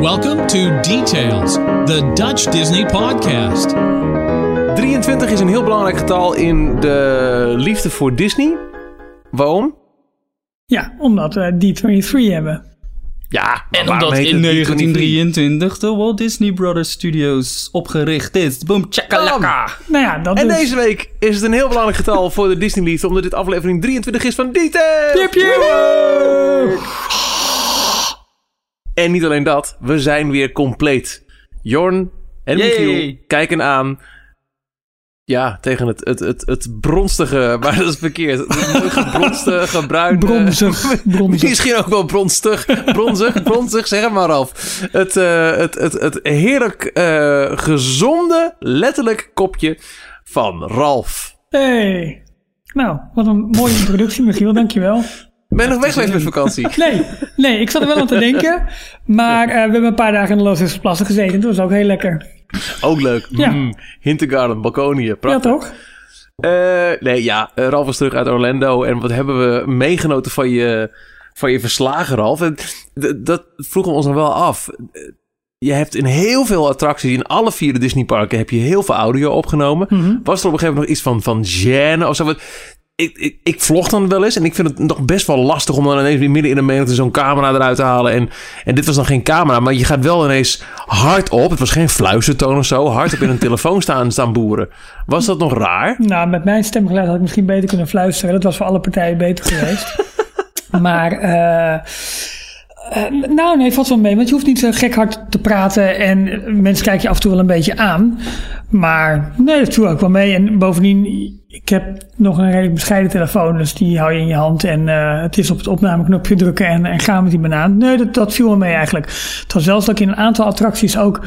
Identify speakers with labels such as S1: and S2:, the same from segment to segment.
S1: Welcome to Details, the Dutch Disney podcast.
S2: 23 is een heel belangrijk getal in de liefde voor Disney. Waarom?
S3: Ja, omdat we D23 hebben.
S2: Ja,
S4: En omdat in 1923 de Walt Disney Brothers Studios opgericht is. Boom, chakalaka.
S3: Nou ja, dat
S2: En
S3: dus.
S2: deze week is het een heel belangrijk getal voor de Disney liefde, omdat dit aflevering 23 is van Detail.
S3: Piep, piep.
S2: En niet alleen dat, we zijn weer compleet. Jorn en
S4: Yay.
S2: Michiel kijken aan. Ja, tegen het, het, het, het bronstige, maar dat is verkeerd. Het mooi gebronstige, bruine...
S3: Bronzig, bronzig.
S2: Misschien ook wel bronstig. Bronzig, bronzig, zeg maar af. Het, eh, het, het, het heerlijk eh, gezonde, letterlijk kopje van Ralf.
S3: Hey. Nou, wat een mooie introductie, Michiel. Dankjewel.
S2: Ben je nog weg geweest met vakantie?
S3: Nee, nee, ik zat er wel aan te denken. Maar eh, we hebben een paar dagen in de Loosdrechtse Plassen gezeten. Dat was ook heel lekker.
S2: Ook leuk.
S3: Ja.
S2: Mm, Hintergarten, Balkonië,
S3: Ja,
S2: prachtig.
S3: toch?
S2: Eh, nee, ja, eh, Ralf is terug uit Orlando. En wat hebben we meegenoten van je, van je verslagen, Ralf? En dat vroegen we ons nog wel af. Je hebt in heel veel attracties, in alle vier de Disneyparken, heb je heel veel audio opgenomen.
S3: Mhm.
S2: Was er op een gegeven moment nog iets van, van gêne of zo? Ik, ik, ik vlog dan wel eens en ik vind het nog best wel lastig om dan ineens weer midden in een menigte zo'n camera eruit te halen. En, en dit was dan geen camera, maar je gaat wel ineens hardop, het was geen fluistertoon of zo, hardop in een telefoon staan, staan boeren. Was dat nog raar?
S3: Nou, met mijn stemgeluid had ik misschien beter kunnen fluisteren. Dat was voor alle partijen beter geweest. maar, eh, eh, nou nee, valt wel mee. Want je hoeft niet zo gek hard te praten. En mensen kijken je af en toe wel een beetje aan. Maar nee, dat viel ook wel mee. En bovendien, ik heb nog een redelijk bescheiden telefoon. Dus die hou je in je hand. En eh, het is op het opnameknopje drukken en, en gaan met die banaan. Nee, dat, dat viel wel mee eigenlijk. Het was zelfs dat ik in een aantal attracties ook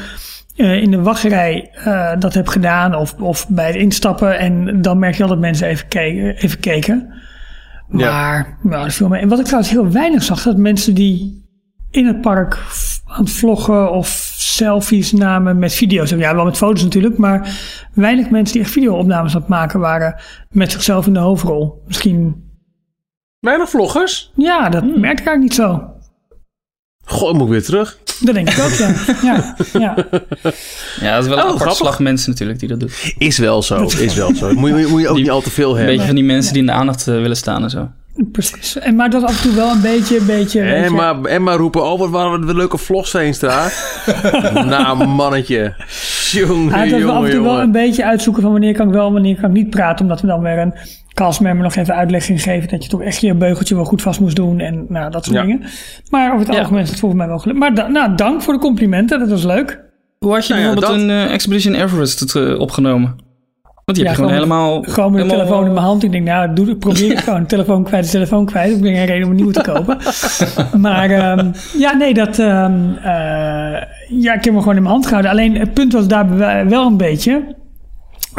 S3: eh, in de wachtrij eh, dat heb gedaan. Of, of bij het instappen. En dan merk je al dat mensen even, keken. Even keken.
S2: Ja.
S3: Maar nou, dat viel mee. En wat ik trouwens heel weinig zag, dat mensen die in het park aan het vloggen of selfies namen met video's. Ja, wel met foto's natuurlijk, maar weinig mensen die echt video-opnames aan het maken waren met zichzelf in de hoofdrol. Misschien,
S2: Weinig vloggers?
S3: ja, dat merkte ik eigenlijk niet zo.
S2: Goh, moet ik weer terug.
S3: Dat denk ik ook, ja. ja, ja.
S4: Ja, dat is wel een
S2: Oh,
S4: apart
S2: grappig.
S4: slag mensen natuurlijk die dat doen.
S2: Is wel zo, is wel zo. Moet je, moet je ook
S4: Die-
S2: niet al te veel
S4: Een
S2: hebben.
S4: beetje van die mensen die in de aandacht eh, willen staan en zo.
S3: Precies. En, maar dat af en toe wel een beetje, beetje... weet
S2: En maar, en maar roepen, oh wat waren we leuke vlogs, Veenstra. nou, mannetje. Jongen,
S3: Ja, dat we af en
S2: jongen,
S3: toe wel een beetje uitzoeken van wanneer kan ik wel en wanneer kan ik niet praten. Omdat we dan weer een castmember nog even uitleg ging geven. Dat je toch echt je beugeltje wel goed vast moest doen. En nou, dat soort
S2: Ja.
S3: dingen. Maar over het
S4: Ja.
S3: algemeen is het volgens mij wel gelukt. Maar da- nou, dank voor de complimenten. Dat was leuk.
S4: Hoe had je
S2: Nou ja,
S4: bijvoorbeeld
S2: dat-
S4: een eh, Expedition Everest het, eh, opgenomen? Want die heb je gewoon helemaal...
S3: Gewoon met de
S4: helemaal-
S3: telefoon in mijn hand. Ik denk, nou, doe, probeer het gewoon. Telefoon kwijt, is telefoon kwijt. Ik ben geen reden om een nieuwe te kopen. maar ehm, ja, nee, dat... ehm, eh, ja, ik heb hem gewoon in mijn hand gehouden. Alleen het punt was daar wel een beetje...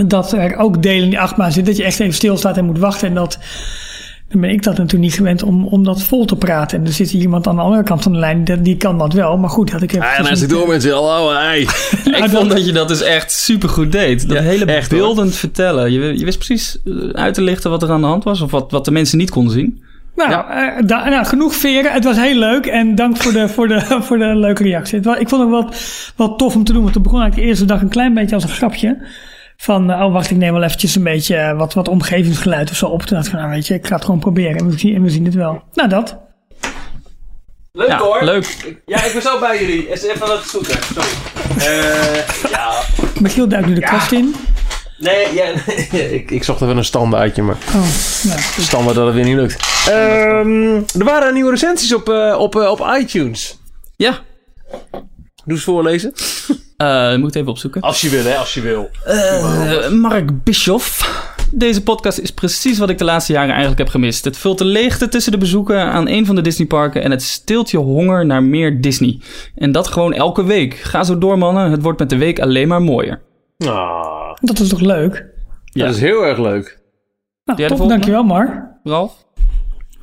S3: dat er ook delen in die achtbaan zitten. Dat je echt even stilstaat en moet wachten. En dat... Dan ben ik dat natuurlijk niet gewend om, om dat vol te praten. En er zit hier iemand aan de andere kant van de lijn, die, die kan dat wel. Maar goed, had ik even...
S2: Ah, en als ik door mensen, hallo, hey.
S4: Ik vond dat je dat dus echt super goed deed. Dat
S2: Ja,
S4: hele
S2: echt, hoor.
S4: beeldend vertellen. Je, je wist precies eh, uit te lichten wat er aan de hand was. Of wat, wat de mensen niet konden zien.
S3: Nou, eh, da- nou, genoeg veren. Het was heel leuk. En dank voor de, voor de, voor de leuke reactie. Het ik vond het wel, wel tof om te doen. Want het begon eigenlijk de eerste dag een klein beetje als een grapje. Van, eh, oh wacht, ik neem wel eventjes een beetje eh, wat, wat omgevingsgeluid of zo op. Toen dacht ik van, nou weet je, ik ga het gewoon proberen. En we zien, en we zien het wel. Nou, dat.
S2: Leuk
S4: Ja,
S2: hoor.
S4: leuk.
S2: Ja, ik ben zo bij jullie. Even wat zoeken. Sorry. Eh, ja.
S3: Michiel duikt nu de kast in.
S2: Nee, ja, ik, ik zocht even een standaardje, maar
S3: Oh, nou, goed.
S2: standaard dat het weer niet lukt. Ehm, er waren nieuwe recensies op, eh, op, eh, op iTunes.
S4: Ja,
S2: Doe eens voorlezen.
S4: eh moet ik even opzoeken.
S2: Als je wil, hè, als je wil.
S4: Eh, Mark Bischoff. Deze podcast is precies wat ik de laatste jaren eigenlijk heb gemist. Het vult de leegte tussen de bezoeken aan een van de Disneyparken en het stilt je honger naar meer Disney. En dat gewoon elke week. Ga zo door, mannen. Het wordt met de week alleen maar mooier.
S2: Ah,
S3: Dat is toch leuk?
S4: Ja.
S2: dat is heel erg leuk.
S3: Nou, top. Dankjewel, Mark.
S4: Ralf?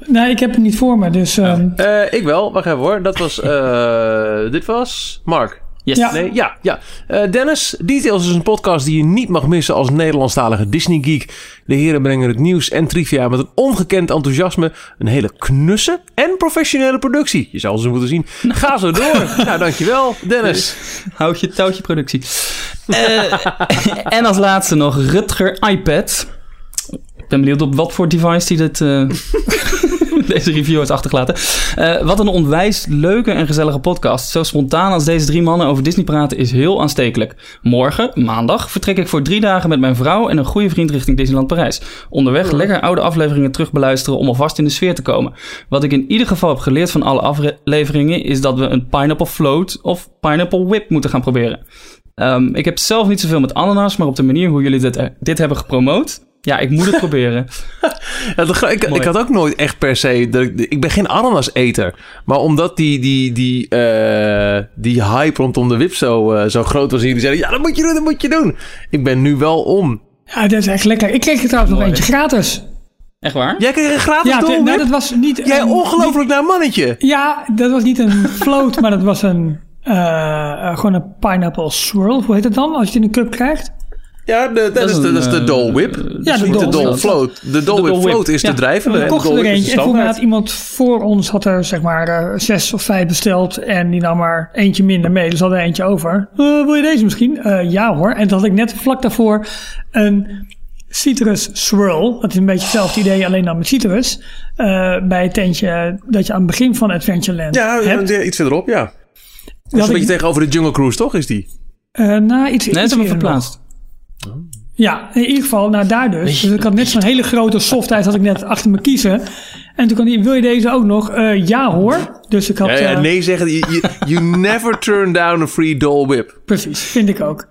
S3: Nee, ik heb het niet voor me. Dus ehm,
S2: Eh, ik wel. Wacht even hoor. Dat was... eh, dit was... Mark.
S4: Yes.
S3: Ja.
S2: Nee, ja, ja. Eh, Dennis, Details is een podcast die je niet mag missen als Nederlandstalige Disney geek. De heren brengen het nieuws en trivia met een ongekend enthousiasme. Een hele knusse en professionele productie. Je zal ze moeten zien. Ga zo door. nou, dankjewel, Dennis.
S4: Houd je touwtje productie. Eh, en als laatste nog Rutger iPad. Ik ben benieuwd op wat voor device die dit, eh, deze review heeft achtergelaten. Eh, wat een onwijs leuke en gezellige podcast. Zo spontaan als deze drie mannen over Disney praten is heel aanstekelijk. Morgen, maandag, vertrek ik voor drie dagen met mijn vrouw en een goede vriend richting Disneyland Parijs. Onderweg lekker oude afleveringen terug beluisteren om alvast in de sfeer te komen. Wat ik in ieder geval heb geleerd van alle afleveringen is dat we een pineapple float of pineapple whip moeten gaan proberen. Ehm, ik heb zelf niet zoveel met ananas, maar op de manier hoe jullie dit, dit hebben gepromoot. Ja, ik moet het proberen.
S2: Ja, dat ik, ik had ook nooit echt per se... Dat ik, ik ben geen ananas-eter. Maar omdat die, die, die, eh, die hype rondom de wip zo, eh, zo groot was... en jullie zeiden, ja, dat moet je doen, dat moet je doen. Ik ben nu wel om.
S3: Ja, dat is echt lekker. Ik kreeg er trouwens nog eentje gratis.
S4: Echt waar?
S2: Jij kreeg een gratis
S3: Ja, nou, dat was niet...
S2: Jij
S3: een-
S2: ongelooflijk naar mannetje.
S3: Ja, dat was niet een float, maar dat was een... eh, eh, gewoon een pineapple swirl. Hoe heet het dan als je het in een cup krijgt?
S2: Ja, de, dat,
S4: is
S2: de, dat is de
S4: eh,
S2: Dole Whip. Dat
S3: ja,
S2: is
S3: de
S2: niet de
S3: Dole.
S2: Float. De Dole Whip. Float is de
S4: Ja.
S2: drijvende.
S3: We kochten er eentje. En toen had iemand voor ons had er zeg maar eh, zes of vijf besteld. En die nam maar eentje minder mee. Dus hadden we eentje over. Eh, wil je deze misschien? Eh, ja hoor. En toen had ik net vlak daarvoor een citrus swirl. Dat is een beetje hetzelfde idee, alleen dan met citrus. eh, bij het tentje dat je aan het begin van Adventureland
S2: Ja,
S3: hebt.
S2: ja, iets verderop, ja. Dat is een beetje
S3: ik,
S2: tegenover de Jungle Cruise, toch? Is die?
S3: eh, nou, iets,
S4: Nee,
S3: iets
S4: verplaatst.
S3: Ja, in ieder geval, nou daar dus. Dus ik had net zo'n hele grote softheid had ik net achter me kiezen. En toen kwam die, wil je deze ook nog? Eh, ja hoor. Dus ik had...
S2: Ja, ja,
S3: eh,
S2: nee zeggen. You, never turn down a free Dole Whip.
S3: Precies, vind ik ook.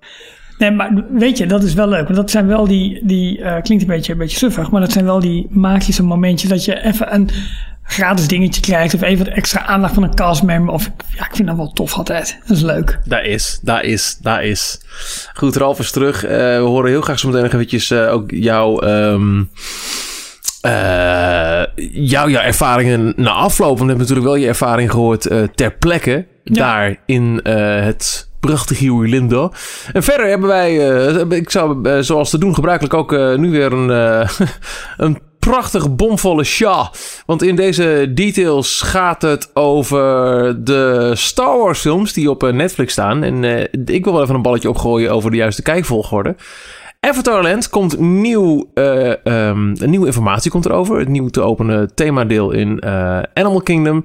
S3: Nee, maar weet je, dat is wel leuk. Want dat zijn wel die, die eh, klinkt een beetje, een beetje suffig, maar dat zijn wel die magische momentjes dat je even een gratis dingetje krijgt. Of even wat extra aandacht van een castmember. Of ja, ik vind dat wel tof altijd. Dat is leuk.
S2: Daar is, daar is, daar is. Goed, Ralf is terug. Eh, we horen heel graag zo meteen nog eventjes eh, ook jouw, ehm, eh, jouw, jouw ervaringen na afloop. Want we hebben natuurlijk wel je ervaring gehoord eh, ter plekke. Daar in het prachtige Lindo. En verder hebben wij, ik zou zoals te doen gebruikelijk ook nu weer een, een prachtige bomvolle sja. Want in deze details gaat het over de Star Wars films die op eh, Netflix staan. En eh, ik wil wel even een balletje opgooien over de juiste kijkvolgorde. Avatarland komt nieuw, ehm, nieuwe informatie komt erover. Het nieuw te openen themadeel in Animal Kingdom.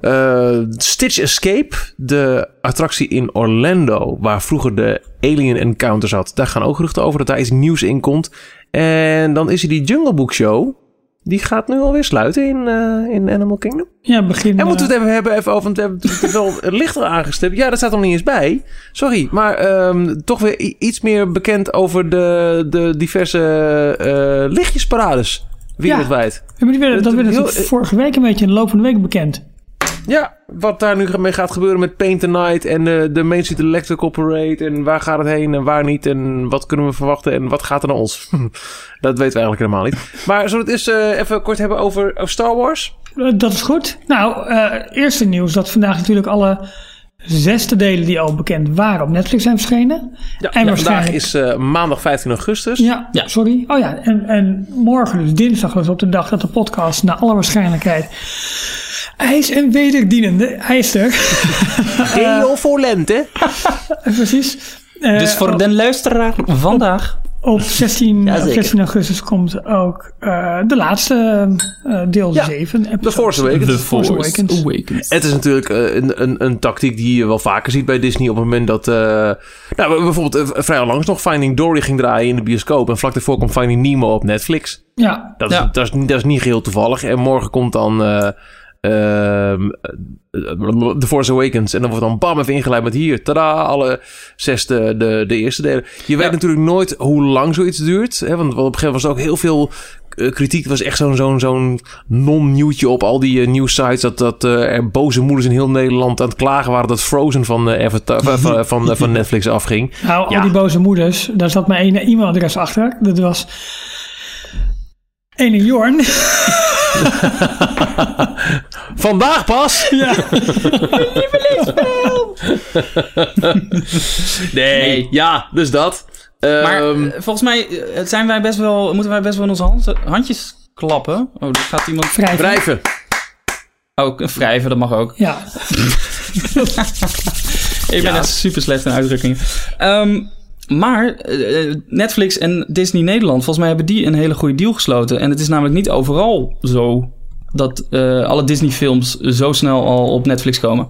S2: Eh, Stitch Escape, de attractie in Orlando, waar vroeger de Alien Encounter zat. Daar gaan ook geruchten over dat daar iets nieuws in komt. En dan is er die Jungle Book Show. Die gaat nu alweer sluiten in, eh, in Animal Kingdom.
S3: Ja, begin.
S2: En moeten we
S3: eh,
S2: het even hebben even over, want we hebben het wel lichter aangestipt. Ja, dat staat er nog niet eens bij. Sorry, maar ehm, toch weer iets meer bekend over de, de diverse lichtjesparades wereldwijd.
S3: ja, maar die werden, dat werd
S2: heel-
S3: vorige week een beetje in de loop van de week bekend.
S2: Ja, wat daar nu mee gaat gebeuren met Paint the Night en de, de Main Street Electrical Parade. En waar gaat het heen en waar niet. En wat kunnen we verwachten en wat gaat er naar ons. dat weten we eigenlijk helemaal niet. Maar zullen we het eens eh, even kort hebben over, over Star Wars?
S3: Eh, dat is goed. Nou, eerste nieuws dat vandaag natuurlijk alle zesde delen die al bekend waren op Netflix zijn verschenen.
S2: Ja,
S3: En
S2: ja, vandaag
S3: waarschijnlijk-
S2: is eh, maandag 15 augustus.
S3: Ja,
S4: Ja.
S3: sorry. Oh ja, en, en morgen, dus dinsdag, was op de dag dat de podcast naar alle waarschijnlijkheid ijs en wederdienende, hij is er.
S2: Geel voor lente.
S3: Precies. Eh,
S4: Dus voor de luisteraar vandaag.
S3: Op 16,
S4: Ja,
S3: op
S4: zeker.
S3: 16 augustus komt ook eh, de laatste eh, deel
S2: Ja,
S3: 7.
S2: The Force Awakens.
S3: The Force Awakens.
S4: Awakens.
S2: Het is natuurlijk eh, een, een, een tactiek die je wel vaker ziet bij Disney op het moment dat... eh, nou, bijvoorbeeld vrij langs nog Finding Dory ging draaien in de bioscoop. En vlak daarvoor komt Finding Nemo op Netflix.
S3: Ja,
S2: Dat is,
S4: Ja.
S2: dat, is, niet- dat is niet geheel toevallig. En morgen komt dan The Force Awakens. En dan wordt dan bam even ingeleid met hier. Tada, alle zes de, de, de eerste delen. Je weet
S4: Ja.
S2: natuurlijk nooit hoe lang zoiets duurt. Hè, want op een gegeven moment was er ook heel veel eh, kritiek. Het was echt zo'n zo'n zo'n non-nieuwtje op al die eh, nieuwsites. Dat, dat eh, er boze moeders in heel Nederland aan het klagen waren... dat Frozen van, eh, Avatar, van, van, van, van Netflix afging.
S3: nou,
S2: Ja.
S3: al die boze moeders, daar zat maar één e-mailadres achter. Dat was ene Jorn.
S2: Vandaag pas!
S3: ja.
S2: Nee,
S4: Nee.
S2: ja, dus dat.
S4: Maar
S2: Ehm,
S4: eh, volgens mij eh, zijn wij best wel, moeten wij best wel in onze hand- handjes klappen. Oh, er gaat iemand...
S3: Wrijven.
S2: Wrijven.
S4: Oh, wrijven, dat mag ook.
S3: Ja,
S4: Ik ben
S2: Ja.
S4: echt super slecht in uitdrukkingen. Ehm, maar eh, Netflix en Disney Nederland, volgens mij hebben die een hele goede deal gesloten. En het is namelijk niet overal zo dat eh, alle Disney films zo snel al op Netflix komen.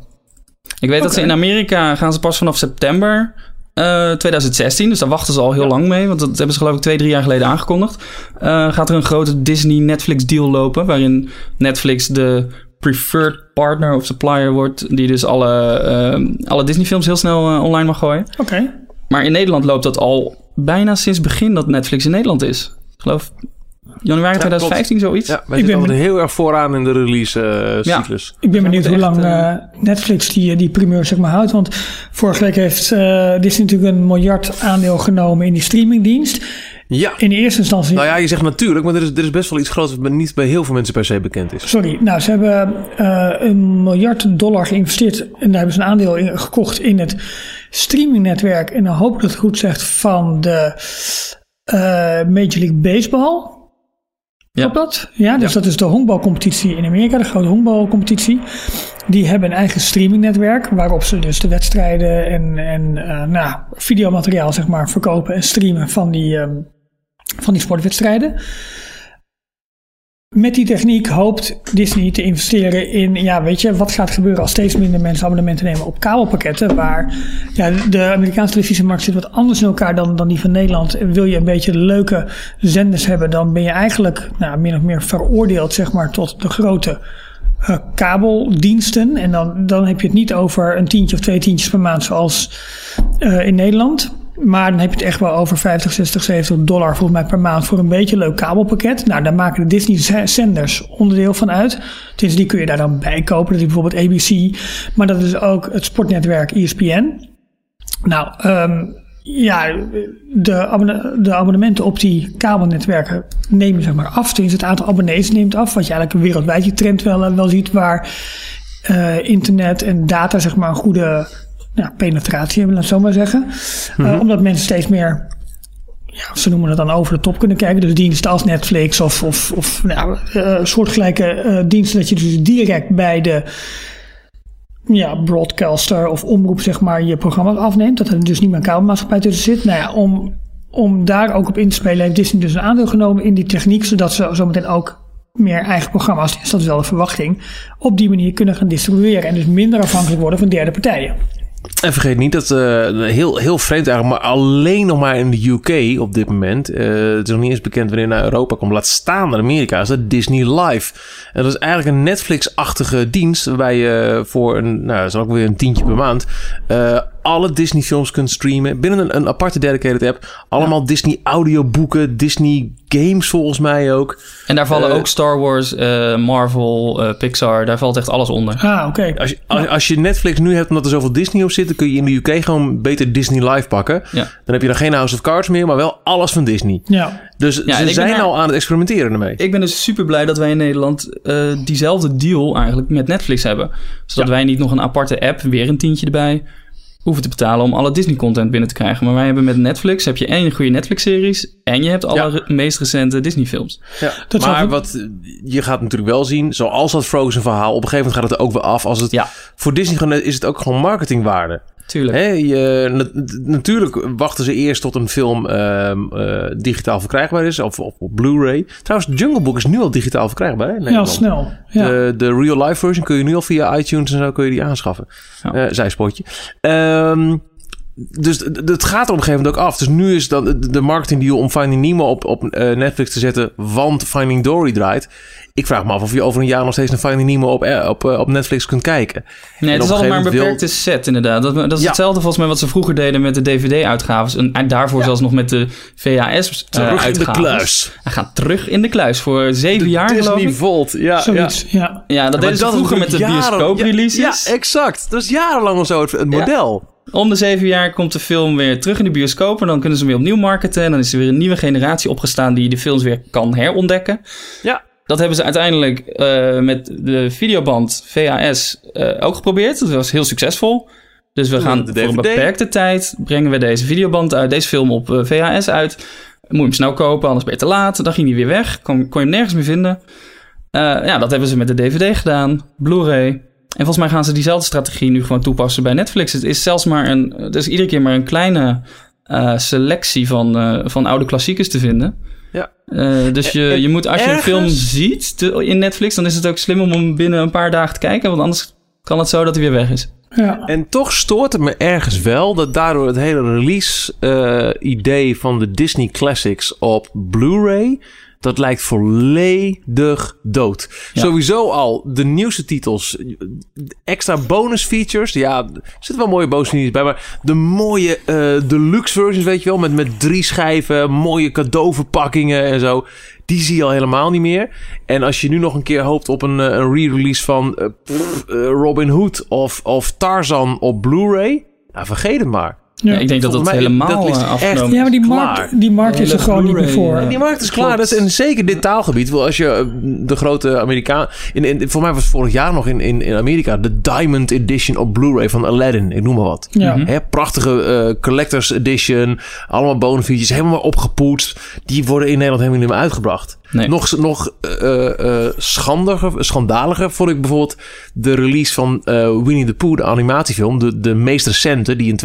S4: Ik weet dat ze in Amerika gaan ze pas vanaf september eh, 2016. Dus daar wachten ze al heel lang mee. Want dat hebben ze geloof ik twee, drie jaar geleden aangekondigd. Eh, gaat er een grote Disney-Netflix deal lopen. Waarin Netflix de preferred partner of supplier wordt. Die dus alle, eh, alle Disney films heel snel eh, online mag gooien.
S3: oké.
S4: Maar in Nederland loopt dat al bijna sinds begin dat Netflix in Nederland is. Ik geloof januari 2015 zoiets.
S2: Ja, wij
S3: Ik ben
S2: altijd heel erg vooraan in de release eh,
S4: Ja.
S2: cyclus.
S3: Ik ben benieuwd hoe lang
S4: echt,
S3: eh, Netflix die, die primeur zeg maar houdt. Want vorige week heeft eh Disney natuurlijk een miljard aandeel genomen in die streamingdienst.
S2: Ja.
S3: In eerste instantie...
S2: Nou ja, je zegt natuurlijk, maar er is, er is best wel iets groots wat niet bij heel veel mensen per se bekend is.
S3: Sorry, nou ze hebben eh, een miljard dollar geïnvesteerd en daar hebben ze een aandeel in gekocht in het streamingnetwerk. En dan hoop ik dat het goed zegt van de eh, Major League Baseball.
S4: Ja.
S3: Klopt dat? Ja, dus dat is de honkbalcompetitie in Amerika, de grote honkbalcompetitie. Die hebben een eigen streamingnetwerk waarop ze dus de wedstrijden en, en eh, nou, videomateriaal zeg maar verkopen en streamen van die, ehm, van die sportwedstrijden. Met die techniek hoopt Disney te investeren in, ja, weet je, wat gaat gebeuren als steeds minder mensen abonnementen nemen op kabelpakketten, waar ja, de Amerikaanse televisiemarkt zit wat anders in elkaar dan, dan die van Nederland. Wil je een beetje leuke zenders hebben, dan ben je eigenlijk nou, min of meer veroordeeld, zeg maar, tot de grote eh, kabeldiensten. En dan, dan heb je het niet over een tientje of twee tientjes per maand zoals eh, in Nederland. Maar dan heb je het echt wel over 50, 60, 70 dollar volgens mij per maand voor een beetje leuk kabelpakket. Nou, daar maken de Disney-zenders onderdeel van uit. Dus die kun je daar dan bij kopen. Dat is bijvoorbeeld ABC. Maar dat is ook het sportnetwerk ESPN. Nou, ehm, ja, de, de abonnementen op die kabelnetwerken nemen zeg maar af. Dus het aantal abonnees neemt af. Wat je eigenlijk wereldwijd die trend wel, eh, wel ziet. Waar eh, internet en data zeg maar een goede ja, penetratie hebben, laat ik het zo maar zeggen. Eh, omdat mensen steeds meer ja, ze noemen het dan over de top kunnen kijken. Dus diensten als Netflix of, of, of nou, eh, soortgelijke eh, diensten. Dat je dus direct bij de ja, broadcaster of omroep zeg maar je programma's afneemt. Dat er dus niet meer een kabelmaatschappij tussen zit. Nou ja, om, om daar ook op in te spelen heeft Disney dus een aandeel genomen in die techniek. Zodat ze zometeen ook meer eigen programma's, dus dat is wel de verwachting, op die manier kunnen gaan distribueren. En dus minder afhankelijk worden van derde partijen.
S2: En vergeet niet dat, eh, heel, heel vreemd eigenlijk, maar alleen nog maar in de UK op dit moment. eh, het is nog niet eens bekend wanneer naar Europa komt. Laat staan naar Amerika, is dat Disney Live. En dat is eigenlijk een Netflix-achtige dienst. Waarbij je voor een, nou, dat is ook weer een tientje per maand. eh, alle Disney films kunt streamen. Binnen een, een aparte dedicated app. Allemaal Disney audioboeken, Disney games volgens mij ook.
S4: En daar vallen
S2: Eh,
S4: ook Star Wars, eh, Marvel, eh, Pixar. Daar valt echt alles onder.
S3: Ah, oké.
S2: Als je, als, als je Netflix nu hebt omdat er zoveel Disney op zit, dan kun je in de UK gewoon beter Disney Live pakken.
S4: Ja.
S2: Dan heb je dan geen House of Cards meer, maar wel alles van Disney.
S3: Ja.
S2: Dus ze zijn al aan het experimenteren ermee.
S4: Ik ben dus super blij dat wij in Nederland eh, diezelfde deal eigenlijk met Netflix hebben. Zodat
S2: Ja.
S4: wij niet nog een aparte app, weer een tientje erbij, hoeven te betalen om alle Disney content binnen te krijgen. Maar wij hebben met Netflix, heb je één goede Netflix series en je hebt alle
S2: Ja.
S4: re- meest recente Disney films.
S2: Ja.
S3: Dat
S2: maar wat je gaat natuurlijk wel zien, zoals dat Frozen verhaal, op een gegeven moment gaat het ook wel af. Als het,
S4: Ja.
S2: Voor Disney gewoon- is het ook gewoon marketingwaarde.
S4: Tuurlijk.
S2: Hè, je, na- natuurlijk wachten ze eerst tot een film ehm, eh, digitaal verkrijgbaar is, of, of op Blu-ray. Trouwens, Jungle Book is nu al digitaal verkrijgbaar. Hè, Nederland.
S3: snel. Ja.
S2: De, de real life version kun je nu al via iTunes en zo kun je die aanschaffen.
S4: Ja.
S2: Eh, zijspotje. Ehm, dus het gaat er op een gegeven moment ook af. Dus nu is dan de- marketing deal om Finding Nemo op, op eh, Netflix te zetten, want Finding Dory draait. Ik vraag me af of je over een jaar nog steeds naar Finding Nemo op, eh, op, eh, op Netflix kunt kijken.
S4: Nee, het is altijd maar een beperkte set inderdaad. Dat, dat is
S2: Ja.
S4: hetzelfde volgens mij wat ze vroeger deden met de DVD-uitgaves. En, en daarvoor zelfs nog met de VHS-uitgaves.
S2: Terug in de kluis.
S4: Hij gaat terug in de kluis voor zeven jaar geloof
S2: Disney
S4: ik.
S2: Volt. Ja,
S3: Zoiets, ja.
S4: Ja, dat deden ze
S2: is
S4: vroeger met de
S2: jaren-
S4: bioscoop-releases.
S2: Ja, ja, exact. Dat is jarenlang al zo het, het
S4: Ja.
S2: model.
S4: Om de zeven jaar komt de film weer terug in de bioscoop. En dan kunnen ze hem weer opnieuw marketen. En dan is er weer een nieuwe generatie opgestaan die de films weer kan herontdekken.
S2: Ja.
S4: Dat hebben ze uiteindelijk eh, met de videoband VHS eh, ook geprobeerd. Dat was heel succesvol. Dus we gaan
S2: de
S4: voor een beperkte tijd brengen we deze videoband uit, deze film op eh, VHS uit. Moet je hem snel kopen, anders ben je te laat. Dan ging hij weer weg, kon, kon je hem nergens meer vinden. Ja, dat hebben ze met de DVD gedaan, Blu-ray. En volgens mij gaan ze diezelfde strategie nu gewoon toepassen bij Netflix. Het is zelfs maar een, het is iedere keer maar een kleine eh, selectie van, eh, van oude klassiekers te vinden.
S2: Ja.
S4: Eh, dus je, je moet, als je een film ziet te- in Netflix, dan is het ook slim om hem binnen een paar dagen te kijken. Want anders kan het zo dat hij weer weg is.
S3: Ja.
S2: En toch stoort het me ergens wel dat daardoor het hele release-idee van de Disney Classics op Blu-ray. Dat lijkt volledig dood.
S4: Ja.
S2: Sowieso al de nieuwste titels. Extra bonus features. Ja, er zitten wel mooie bonus features bij. Maar de mooie eh, deluxe versions, weet je wel. Met, met drie schijven. Mooie cadeauverpakkingen en zo. Die zie je al helemaal niet meer. En als je nu nog een keer hoopt op een, eh, een re-release van pff, eh, Robin Hood of, of Tarzan op Blu-ray. Nou, vergeet het maar.
S3: Ja.
S4: Ja, ik denk dat dat helemaal
S2: dat ligt
S4: eh, afgenomen
S3: Ja, maar die
S2: Klaar.
S3: markt, die markt is er gewoon niet meer voor.
S4: eh,
S2: Die markt is
S4: Klopt.
S2: klaar. Dat is, en zeker dit taalgebied. Als je eh, de grote Amerikaan... In, in, voor mij was het vorig jaar nog in, in, in Amerika... de Diamond Edition op Blu-ray van Aladdin. Ik noem maar wat.
S3: Ja.
S4: Mhm.
S2: Hè, prachtige eh, collectors edition. Allemaal bonusfeatures. Helemaal opgepoetst. Die worden in Nederland helemaal niet meer uitgebracht.
S4: Nee.
S2: Nog, nog eh, eh, schandiger, schandaliger vond ik bijvoorbeeld de release van eh, Winnie the Pooh, de animatiefilm. De, de meest recente, die in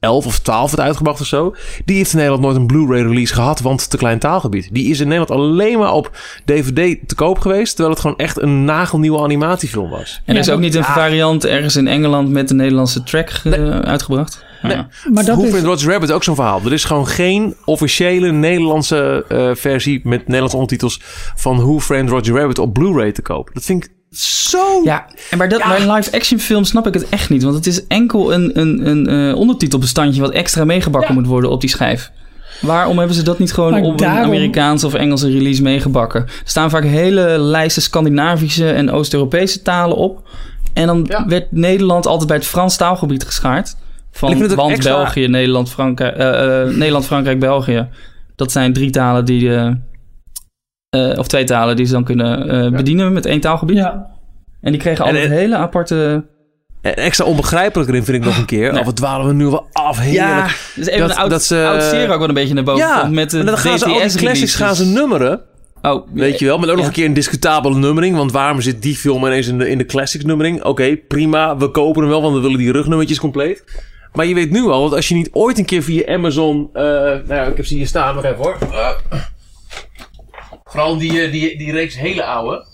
S2: 2011 of 12 werd uitgebracht of zo. Die heeft in Nederland nooit een Blu-ray release gehad, want te klein taalgebied. Die is in Nederland alleen maar op DVD te koop geweest, terwijl het gewoon echt een nagelnieuwe animatiefilm was.
S4: En er is ook niet een
S2: ja.
S4: variant ergens in Engeland met de Nederlandse track uitgebracht.
S2: Nee.
S4: Ja.
S3: Maar dat
S2: Hoe
S3: is,
S2: vindt Roger Rabbit ook zo'n verhaal? Er is gewoon geen officiële Nederlandse eh, versie met Nederlandse ondertitels van Who Framed Roger Rabbit op Blu-ray te koop. Dat vind ik zo
S4: Ja, en bij, dat, bij live-action film snap ik het echt niet. Want het is enkel een, een, een eh, ondertitelbestandje wat extra meegebakken moet worden op die schijf. Waarom hebben ze dat niet gewoon
S3: Maar
S4: op
S3: daarom-
S4: een Amerikaanse of Engelse release meegebakken? Er staan vaak hele lijsten Scandinavische en Oost-Europese talen op. En dan
S2: Ja.
S4: werd Nederland altijd bij het Frans taalgebied geschaard. Van, want
S2: extra-
S4: België, Nederland, Frankrijk, eh, Nederland, Frankrijk, België. Dat zijn drie talen die... eh, eh, of twee talen die ze dan kunnen eh, bedienen met één taalgebied.
S3: ja.
S4: En die kregen
S2: En-
S4: altijd
S2: en-
S4: hele aparte...
S2: En extra onbegrijpelijker in vind ik nog een keer.
S4: Nee.
S2: Of het dwalen we nu wel af. Heerlijk.
S4: Ja, dus even
S2: Dat-
S4: een oud,
S2: dat ze-
S4: oud serie ook wel een beetje naar boven
S2: Ja,
S4: komt met de
S2: maar dan gaan ze al die classics
S4: releases.
S2: gaan ze nummeren.
S4: Oh,
S2: Weet je wel, met ook nog een keer een discutabele nummering. Want waarom zit die film ineens in de, in de classics nummering? Oké, prima, we kopen hem wel, want we willen die rugnummertjes compleet. Maar je weet nu al, dat als je niet ooit een keer via Amazon... eh, nou ja, ik heb ze hier staan, nog even hoor. Vooral die, eh, die, die reeks hele oude.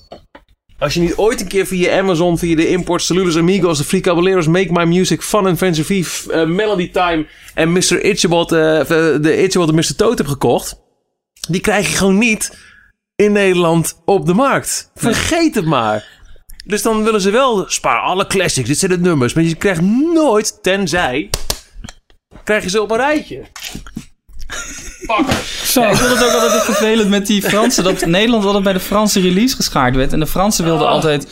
S2: Als je niet ooit een keer via Amazon, via de import Saludos Amigos, de Free Caballeros, Make My Music, Fun and Eve, eh, Melody Time en Mr. Itchabod, of, eh, de Itchabod en Mr. Toad hebt gekocht, die krijg je gewoon niet in Nederland op de markt. Vergeet het maar. Dus dan willen ze wel spaar alle classics, dit zijn de nummers, maar je krijgt nooit, tenzij, krijg je ze op een rijtje.
S3: Zo.
S4: Ja, ik vond het ook altijd vervelend met die Fransen. Dat Nederland altijd bij de Franse release geschaard werd. En de Fransen wilden altijd...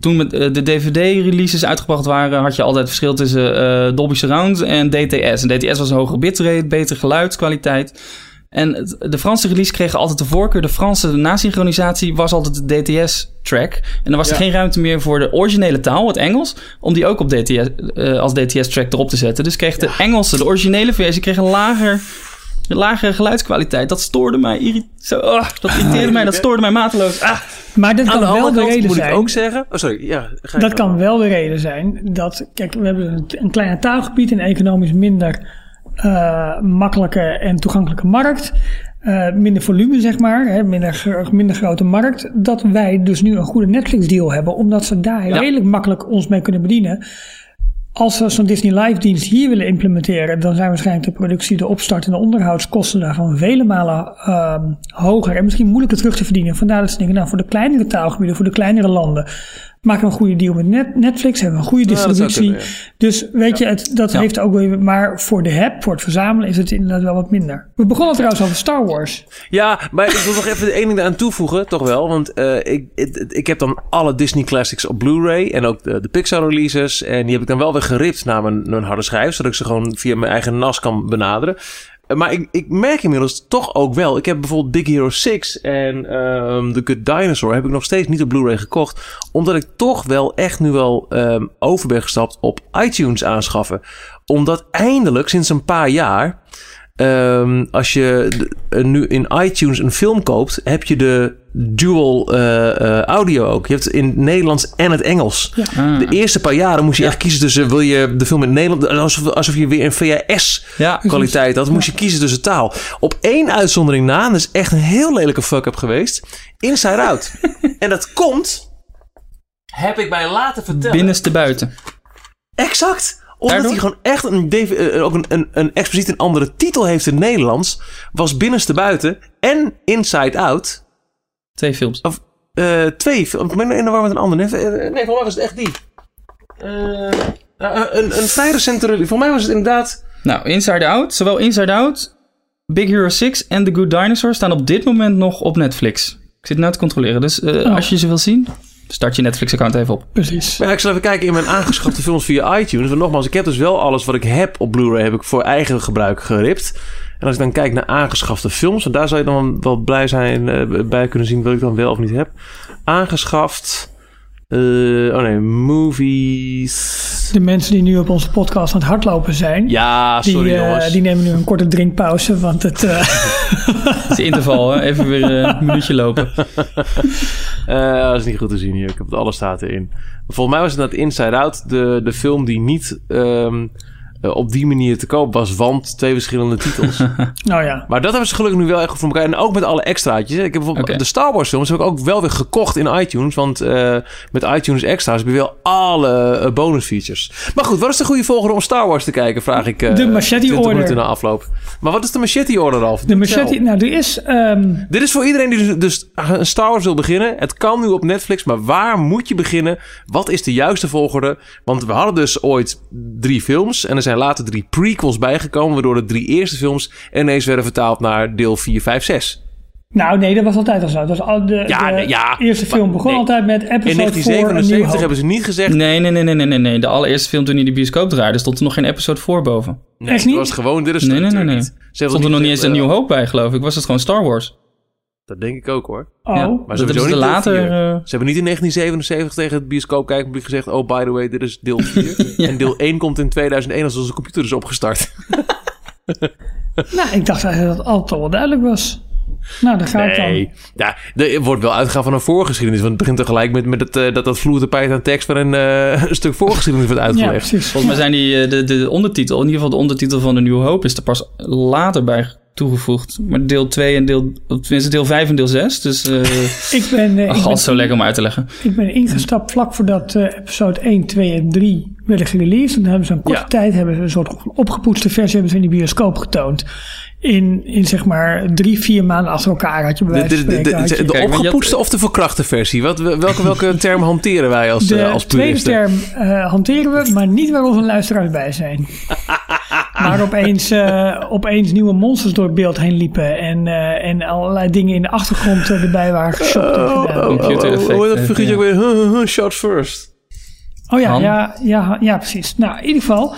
S4: Toen met eh, de DVD-releases uitgebracht waren... had je altijd verschil tussen eh, Dolby Surround en DTS. En DTS was een hogere bitrate, betere geluidskwaliteit. En de Franse release kregen altijd de voorkeur. De Franse nasynchronisatie was altijd de DTS-track. En dan was er
S2: Ja.
S4: geen ruimte meer voor de originele taal, het Engels... om die ook op DTS, eh, als DTS-track erop te zetten. Dus kreeg de Engelse, de originele versie... kreeg een lager de lagere geluidskwaliteit, dat stoorde mij. Zo, ah, dat irriteerde mij, dat stoorde mij mateloos. Ah,
S3: Maar dat
S2: Aan
S3: kan
S2: de
S3: wel de reden
S2: moet ik
S3: zijn.
S2: ook zeggen... Oh, sorry. Ja, ga
S3: Dat kan wel de reden zijn dat, kijk, we hebben een, een kleiner taalgebied, een economisch minder eh, makkelijke en toegankelijke markt. eh, minder volume, zeg maar, hè, minder, minder grote markt. Dat wij dus nu een goede Netflix-deal hebben, omdat ze daar
S4: Ja.
S3: redelijk makkelijk ons mee kunnen bedienen. Als we zo'n Disney Live dienst hier willen implementeren, dan zijn waarschijnlijk de productie, de opstart en de onderhoudskosten daarvan vele malen ehm, hoger en misschien moeilijker terug te verdienen. Vandaar dat ze denken, nou voor de kleinere taalgebieden, voor de kleinere landen, maken we een goede deal met Net- Netflix, hebben we een goede
S2: zou
S3: distributie. Dus weet je, het, dat
S4: Ja.
S3: heeft ook weer, maar voor de heb, voor het verzamelen is het inderdaad wel wat minder. We begonnen trouwens over Star Wars.
S2: Ja, maar ik wil nog even één ding aan toevoegen, toch wel. Want eh, ik, ik, ik heb dan alle Disney Classics op Blu-ray en ook de, de Pixar releases. En die heb ik dan wel weer geript naar mijn, mijn harde schijf, zodat ik ze gewoon via mijn eigen NAS kan benaderen. Maar ik, ik merk inmiddels toch ook wel. Ik heb bijvoorbeeld Big Hero 6 en ehm The Good Dinosaur heb ik nog steeds niet op Blu-ray gekocht. Omdat ik toch wel echt nu wel ehm, over ben gestapt op iTunes aanschaffen. Omdat eindelijk sinds een paar jaar... ehm, als je nu in iTunes een film koopt, heb je de dual eh, eh, audio ook. Je hebt het in het Nederlands en het Engels.
S4: Ah.
S2: De eerste paar jaren moest je echt kiezen tussen... wil je de film in het Nederland... alsof, alsof je weer een VHS
S4: Ja,
S2: kwaliteit had. Moest je kiezen tussen taal. Op één uitzondering na, en dat is echt een heel lelijke fuck-up geweest. Inside Out. en dat komt... Heb ik mij laten vertellen.
S4: binnenste buiten.
S2: Exact. Omdat
S4: Daardoor?
S2: hij gewoon echt een, DV eh, ook een, een, een expliciet een andere titel heeft in het Nederlands. Was Binnenste Buiten en Inside Out.
S4: Twee films.
S2: Of eh, twee films. Ik ben in de war met een ander. Nee, eh, nee volgens mij was het echt die. Eh, eh, een, een vrij recente release. Volgens mij was het inderdaad...
S4: Nou, Inside Out, zowel Inside Out, Big Hero 6 en The Good Dinosaur staan op dit moment nog op Netflix. Ik zit nu te controleren, dus eh,
S3: Oh.
S4: als je ze wil zien, start je Netflix-account even op.
S3: Precies.
S2: Maar ja, ik zal even kijken in mijn aangeschafte films via iTunes. Want nogmaals, ik heb dus wel alles wat ik heb op Blu-ray... heb ik voor eigen gebruik geript. En als ik dan kijk naar aangeschafte films... en daar zou je dan wel blij zijn eh, bij kunnen zien... wat ik dan wel of niet heb. Aangeschaft... eh, oh nee, movies...
S3: De mensen die nu op onze podcast aan het hardlopen zijn,
S2: Ja,
S3: die,
S2: sorry
S3: eh,
S2: jongens.
S3: die nemen nu een korte drinkpauze. Want het, eh,
S4: Het is interval, hè? even weer een minuutje lopen.
S2: Eh, dat is niet goed te zien hier. Ik heb het alle staten in. Volgens mij was het dat Inside Out de, de film die niet ehm, eh, op die manier te koop was, want twee verschillende titels.
S3: nou ja,
S2: maar dat hebben ze gelukkig nu wel echt goed voor elkaar. En ook met alle extraatjes. Ik heb bijvoorbeeld de Star Wars films heb ik ook wel weer gekocht in iTunes. Want eh, met iTunes extra's heb je wel alle eh, bonus features. Maar goed, wat is de goede volgorde om Star Wars te kijken? Vraag ik
S3: De Machete
S2: 20
S3: Order.
S2: minuten na afloop. Maar wat is de Machete Order, Ralf?
S3: de machete. Nou, er is. ehm,
S2: Dit is voor iedereen die dus- dus een Star Wars wil beginnen. Het kan nu op Netflix, maar waar moet je beginnen? Wat is de juiste volgorde? Want we hadden dus ooit drie films en er zijn later drie prequels bijgekomen, waardoor de drie eerste films ineens werden vertaald naar deel 4, 5, 6.
S3: Nou, nee, dat was altijd al zo. Dat was al de,
S2: Ja,
S3: de
S2: ja.
S3: eerste film begon
S2: nee.
S3: altijd met
S2: In
S3: episode 4 een
S2: 1977
S3: nieuw
S2: hebben ze niet gezegd.
S4: Nee, nee, nee, nee, nee, nee, nee. De allereerste film toen hij de bioscoop draaide, stond er nog geen episode voor boven.
S2: Nee,
S3: Echt
S2: het
S3: niet?
S2: was gewoon, dit is
S4: Nee, nee, nee, nee.
S2: Ze
S4: Stond er nog niet eens een
S2: gezegd,
S4: nieuw
S2: eh,
S4: hoop bij, geloof ik. Was het gewoon Star Wars?
S2: Dat denk ik ook hoor.
S3: Oh,
S4: Ja.
S2: Maar
S4: Dat
S2: sowieso
S4: hebben ze
S2: niet
S4: later, eh,
S2: Ze hebben niet in 1977 tegen het bioscoopkijkpubliek gezegd... oh, by the way, dit is deel 4.
S4: Ja.
S2: En deel 1 komt in 2001 als onze computer is opgestart.
S3: nou, ik dacht eigenlijk dat het altijd al wel duidelijk was. Nou, daar ga ik dan.
S2: Nee, ja, er wordt wel uitgegaan van een voorgeschiedenis. Want het begint tegelijk met, met het, eh, dat dat vloertapijt aan tekst... waar een, eh, een stuk voorgeschiedenis wordt
S3: Ja,
S2: uitgelegd.
S3: precies.
S4: Volgens mij zijn die, eh, de, de ondertitel, in ieder geval de ondertitel van de Nieuwe Hoop, is er pas later bij toegevoegd. Maar deel 2 en deel, tenminste deel 5 en deel 6. Dus eh
S3: Ik ben, eh, ik, ben,
S4: altijd zo lekker om uit te leggen.
S3: ik ben ingestapt vlak voordat eh, episode 1, 2 en 3 werden gereleased. En dan hebben ze een korte
S2: Ja.
S3: tijd hebben ze een soort opgepoetste versie hebben ze in de bioscoop getoond. In, in zeg maar drie, vier maanden achter elkaar had je bij
S2: De,
S3: wijze
S2: de,
S3: van
S2: de,
S3: spreken...
S2: de,
S4: Kijk, had-
S2: opgepoetste of de verkrachte versie? Wat, welke, welke term hanteren wij als, eh,
S3: De
S2: als
S3: tweede
S2: puristen?
S3: term eh, hanteren we, maar niet waar onze luisteraars bij zijn. maar opeens, eh, opeens nieuwe monsters door het beeld heen liepen. En, eh, en allerlei dingen in de achtergrond eh, erbij waren geshopt.
S2: Oh, oh, oh,
S4: Computer
S2: oh,
S4: effect,
S2: hoe heet dat
S4: eh,
S2: figuurtje ook weer? Shots first.
S3: Oh ja,
S4: Han?
S3: ja, ja, ja, precies. Nou, in ieder geval,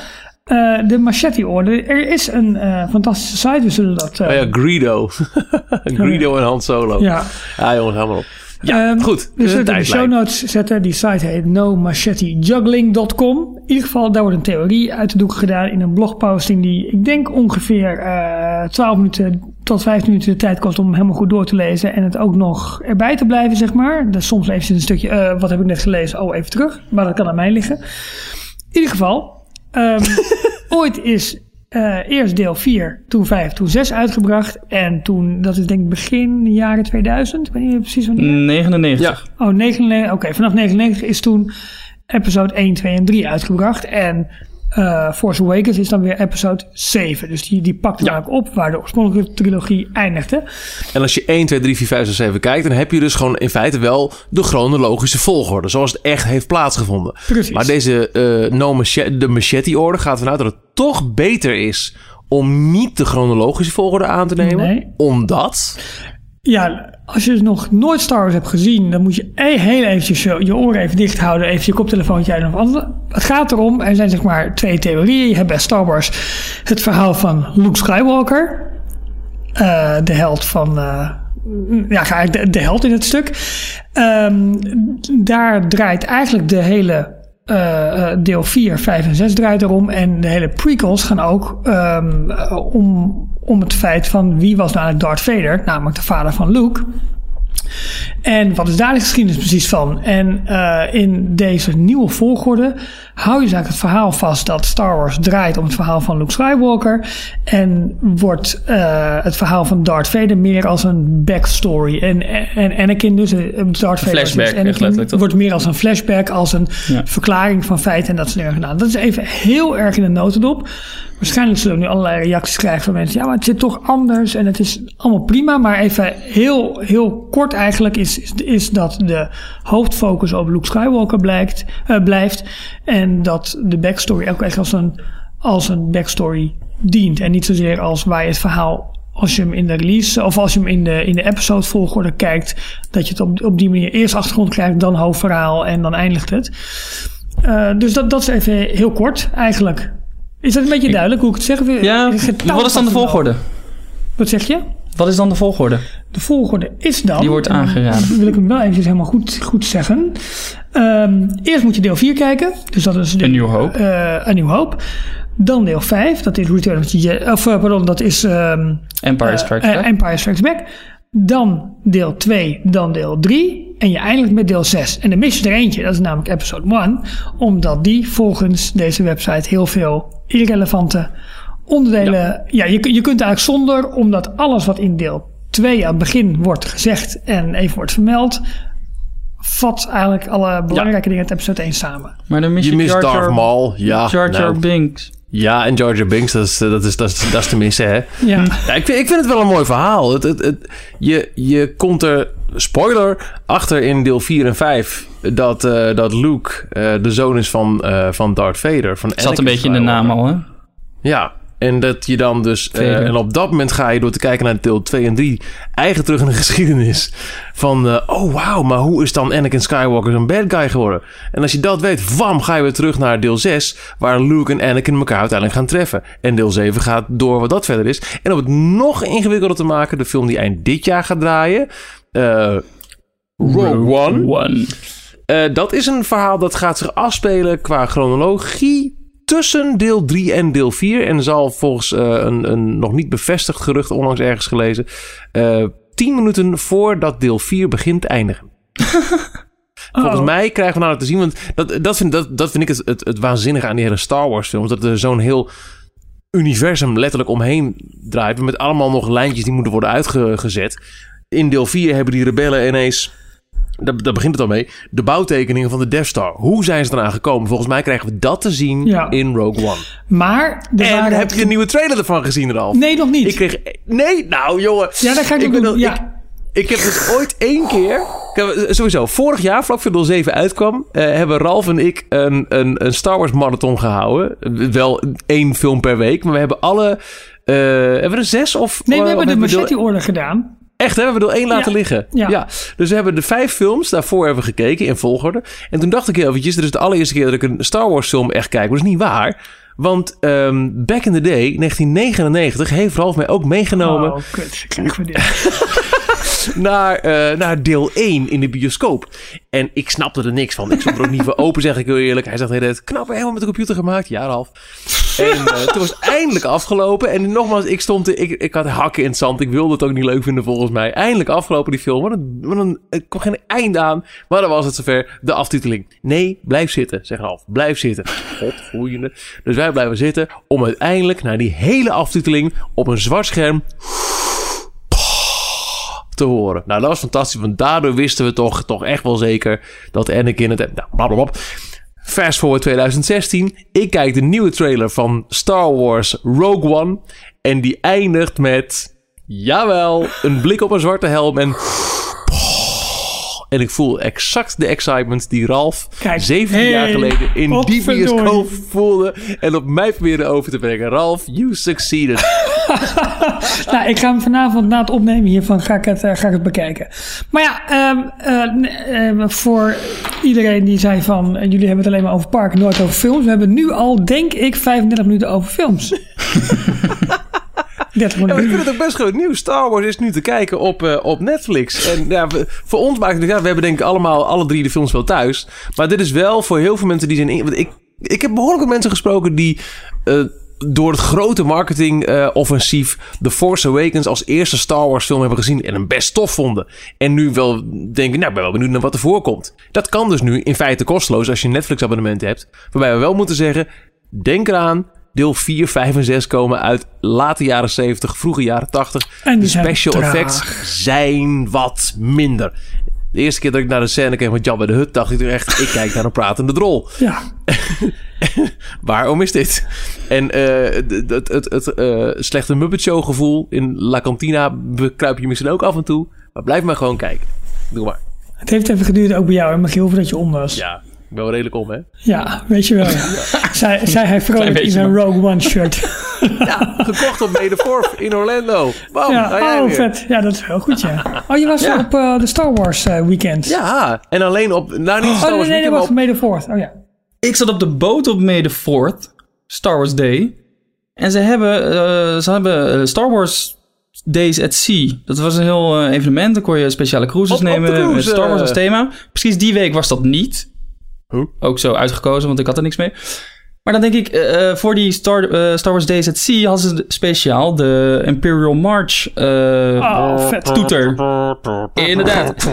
S3: eh, de Machete Orde. Er is een eh, fantastische site, we zullen dat... eh,
S2: Oh ja, Greedo. Greedo en Han Solo.
S3: ja.
S2: Ja, jongens, helemaal op. Ja,
S3: Ehm,
S2: goed.
S3: We
S2: Dus
S3: zullen het in de show notes zetten. Die site heet nomachetejuggling.com. In ieder geval, daar wordt een theorie uit de doek gedaan in een blogposting die ik denk ongeveer eh 12 minuten tot 15 minuten de tijd kost om hem helemaal goed door te lezen en het ook nog erbij te blijven, zeg maar. Dus soms even een stukje, wat heb ik net gelezen? Oh, even terug. Maar dat kan aan mij liggen. In ieder geval, ehm, ooit is eh, eerst deel 4, toen 5, toen 6 uitgebracht. En toen, dat is denk ik begin jaren 2000. Ik weet niet precies wanneer.
S4: 99.
S2: Ja.
S3: Oh, 99. Oké, vanaf 99 is toen episode 1, 2 en 3 uitgebracht. En eh Force Awakens is dan weer episode 7. Dus die, die pakt
S2: Ja.
S3: ook op waar de oorspronkelijke trilogie eindigde.
S2: En als je 1, 2, 3, 4, 5, 6, 7 kijkt... dan heb je dus gewoon in feite wel de chronologische volgorde. Zoals het echt heeft plaatsgevonden.
S3: Precies.
S2: Maar deze eh no machete, de Machete-orde gaat vanuit dat het toch beter is... om niet de chronologische volgorde aan te nemen.
S3: Nee.
S2: Omdat...
S3: Ja, als je nog nooit Star Wars hebt gezien, dan moet je e- heel eventjes je, je oren even dicht houden, even je koptelefoontje uit. Of wat. Het gaat erom, er zijn zeg maar twee theorieën. Je hebt bij Star Wars het verhaal van Luke Skywalker, eh, de held van, eh, ja, eigenlijk de, de held in het stuk. Ehm, daar draait eigenlijk de hele eh, eh, deel 4, 5 en 6 draait erom. En de hele prequels gaan ook ehm, eh, om, om het feit van wie was nou eigenlijk Darth Vader, namelijk de vader van Luke. En wat is daar de geschiedenis precies van? En uh, in deze nieuwe volgorde hou je dus eigenlijk het verhaal vast dat Star Wars draait om het verhaal van Luke Skywalker. En wordt uh, het verhaal van Darth Vader meer als een backstory. En, en Anakin dus, Darth Vader
S4: flashback,
S3: dus Anakin, wordt meer als een flashback, als een
S4: Ja.
S3: verklaring van feiten en dat soort dingen gedaan. Dat is even heel erg in de notendop. Waarschijnlijk zullen we nu allerlei reacties krijgen van mensen. Ja, maar het zit toch anders en het is allemaal prima. Maar even heel, heel kort eigenlijk is, is, is dat de hoofdfocus op Luke Skywalker blijkt, eh, blijft. En dat de backstory ook echt als een, als een backstory dient. En niet zozeer als waar je het verhaal als je hem in de release of als je hem in de, in de episode volgorde kijkt, dat je het op, op die manier eerst achtergrond krijgt, dan hoofdverhaal en dan eindigt het. Uh, dus dat, dat is even heel kort eigenlijk. Is dat een beetje duidelijk hoe ik het zeg?
S4: Ja, wat is dan de volgorde?
S3: Wat zeg je?
S4: Wat is dan de volgorde?
S3: De volgorde is dan...
S4: Die wordt aangeraden.
S3: wil ik hem wel even helemaal goed, goed zeggen. Ehm, eerst moet je deel 4 kijken. Dus dat is de,
S4: A New Hope.
S3: eh, A New Hope. Dan deel 5. Dat is Return of the. Of eh, pardon, dat is... ehm,
S4: Empire Strikes
S3: eh,
S4: Back.
S3: Empire Strikes Back. Dan deel 2, dan deel 3. En je eindigt met deel 6. En dan mis je er eentje, dat is namelijk episode 1. Omdat die volgens deze website heel veel irrelevante onderdelen... Ja, je, je kunt eigenlijk zonder, omdat alles wat in deel 2 aan het begin wordt gezegd en even wordt vermeld... vat eigenlijk alle belangrijke dingen uit episode 1 samen.
S4: maar dan mis je,
S2: Je mist Darth Maul. Ja,
S4: Jar Jar
S2: nou,
S4: Binks.
S2: ja, en Jar Jar Binks, dat is, dat is, dat is, dat is tenminste, hè.
S3: Ja,
S2: Ja, ik, vind, ik vind het wel een mooi verhaal. Het, het, het, je, je komt er, spoiler, achter in deel 4 en 5... dat, eh, dat Luke eh, de zoon is van, eh, van Darth Vader. Van
S4: Zat een beetje in de naam al, hè?
S2: Ja, en dat je dan dus... eh, en op dat moment ga je door te kijken naar deel 2 en 3... eigen terug in de geschiedenis. Van, eh, oh wauw, maar hoe is dan Anakin Skywalker zo'n bad guy geworden? En als je dat weet, wam, ga je weer terug naar deel 6... waar Luke en Anakin elkaar uiteindelijk gaan treffen. En deel 7 gaat door wat dat verder is. En om het nog ingewikkelder te maken... de film die eind dit jaar gaat draaien... eh, Rogue One.
S4: One.
S2: Dat is een verhaal dat gaat zich afspelen qua chronologie tussen deel 3 en deel 4. En zal volgens eh, een, een nog niet bevestigd gerucht onlangs ergens gelezen... eh 10 minuten voordat deel 4 begint te eindigen. Volgens
S3: Oh.
S2: mij krijgen we nou te zien... want dat, dat, vind, dat, dat vind ik het, het, het waanzinnige aan die hele Star Wars films... dat er zo'n heel universum letterlijk omheen draait... met allemaal nog lijntjes die moeten worden uitgezet. In deel 4 hebben die rebellen ineens... Daar, daar begint het al mee. De bouwtekeningen van de Death Star. Hoe zijn ze eraan gekomen? Volgens mij krijgen we dat te zien
S3: Ja.
S2: in Rogue One.
S3: maar...
S2: En
S3: waren
S2: heb je de nieuwe trailer ervan gezien, Ralf?
S3: Nee, nog niet.
S2: Ik kreeg... Nee, nou jongen.
S3: Ja, dat ga ik, ook. Ja.
S2: Ik, ik heb dus ooit één keer... Sowieso, vorig jaar, vlak voor deel 7 uitkwam... eh, hebben Ralf en ik een, een, een Star Wars marathon gehouden. Wel één film per week. Maar we hebben alle... eh, hebben we er zes of...
S3: Nee, we
S2: of
S3: hebben de machete-order gedaan.
S2: Echt, hè? We hebben er één laten
S3: Ja.
S2: liggen.
S3: Ja.
S2: Dus we hebben de vijf films daarvoor hebben we gekeken in volgorde. En toen dacht ik heel eventjes, dit is de allereerste keer dat ik een Star Wars film echt kijk. Maar dat is niet waar. Want ehm, back in the day, 1999, heeft Ralf mij ook meegenomen
S3: Oh, kut. Krijgen we dit.
S2: naar, eh, naar deel 1 in de bioscoop. En ik snapte er niks van. Ik stond er ook niet voor open, zeg ik heel eerlijk. Hij zegt, hey, knap, helemaal met de computer gemaakt. Ja, Ralf. En eh, toen was het eindelijk afgelopen. En nogmaals, ik stond, er- ik, ik had hakken in het zand. Ik wilde het ook niet leuk vinden volgens mij. Eindelijk afgelopen die film. Wat een, wat een, er kwam geen eind aan. Maar dan was het zover, de aftiteling. Nee, blijf zitten, zegt Ralf. Blijf zitten. Godgroeiende. Dus wij blijven zitten om uiteindelijk naar die hele aftiteling op een zwart scherm te horen. Nou, dat was fantastisch, want daardoor wisten we toch, toch echt wel zeker dat Anakin het... Nou, blablabla. Fast forward 2016. Ik kijk de nieuwe trailer van Star Wars Rogue One. En die eindigt met... Jawel, een blik op een zwarte helm en... En ik voel exact de excitement die Ralf
S3: Kijk,
S2: 17 jaar geleden in die bioscoop voelde. En op mij probeerde over te brengen. Ralf, you succeeded.
S3: nou, ik ga hem vanavond na het opnemen hiervan ga ik het, eh, ga ik het bekijken. Maar ja, ehm, eh, n- eh, voor iedereen die zei van... eh, jullie hebben het alleen maar over parken, nooit over films. We hebben nu al, denk ik, 35 minuten over films. 30
S2: Ja, maar ik vind het ook best groot nieuws. Star Wars is nu te kijken op, eh, op Netflix. En ja, voor ons maakt het... Ja, we hebben denk ik allemaal alle drie de films wel thuis. Maar dit is wel voor heel veel mensen die zijn... In, ik, ik heb behoorlijk wat mensen gesproken die... eh, door het grote marketing-offensief The Force Awakens als eerste Star Wars film hebben gezien en hem best tof vonden. En nu wel denken, nou, ik ben wel benieuwd naar wat er voorkomt. Dat kan dus nu in feite kosteloos als je een Netflix abonnement hebt. Waarbij we wel moeten zeggen, denk eraan, deel 4, 5 en 6 komen uit late jaren 70, vroege jaren 80.
S3: En die
S2: de special
S3: traag.
S2: effects zijn wat minder. De eerste keer dat ik naar de scène keek van Jabba de Hut, dacht ik echt, ik kijk naar een pratende drol.
S3: Ja,
S2: Waarom is dit? En eh, het, het, het, eh, slechte Muppet Show gevoel in La Cantina bekruip je misschien ook af en toe. Maar blijf maar gewoon kijken. Doe maar.
S3: het heeft even geduurd ook bij jou, en Michiel, voordat je om was. Ja,
S2: ik ben wel redelijk om, hè?
S3: weet je wel. Ja. Zij, zij hij vrolijk in
S4: maar.
S3: Rogue One shirt.
S2: Ja, gekocht op Made Fourth in Orlando. Bam,
S3: Ja, oh,
S2: weer.
S3: vet. Ja, dat is heel goed, ja. Oh, je was
S4: Ja.
S3: op eh, de Star Wars eh, weekend.
S2: Ja, en alleen op... Nou, niet Star
S3: Oh,
S2: Wars
S3: nee, nee,
S2: weekend,
S3: was
S2: op...
S3: May the 4th. Oh ja.
S4: Ik zat op de boot op May the 4th, Star Wars Day. En ze hebben, eh, ze hebben Star Wars Days at Sea. Dat was een heel eh, evenement. Dan kon je speciale cruises
S2: Op- op de
S4: nemen
S2: cruise,
S4: met Star Wars als thema. Precies die week was dat niet.
S2: Huh?
S4: Ook zo uitgekozen, want ik had er niks mee. Maar dan denk ik, eh, eh, voor die Star, eh, Star Wars Days at Sea hadden ze speciaal de Imperial March eh,
S3: Oh, vet.
S4: toeter. Inderdaad.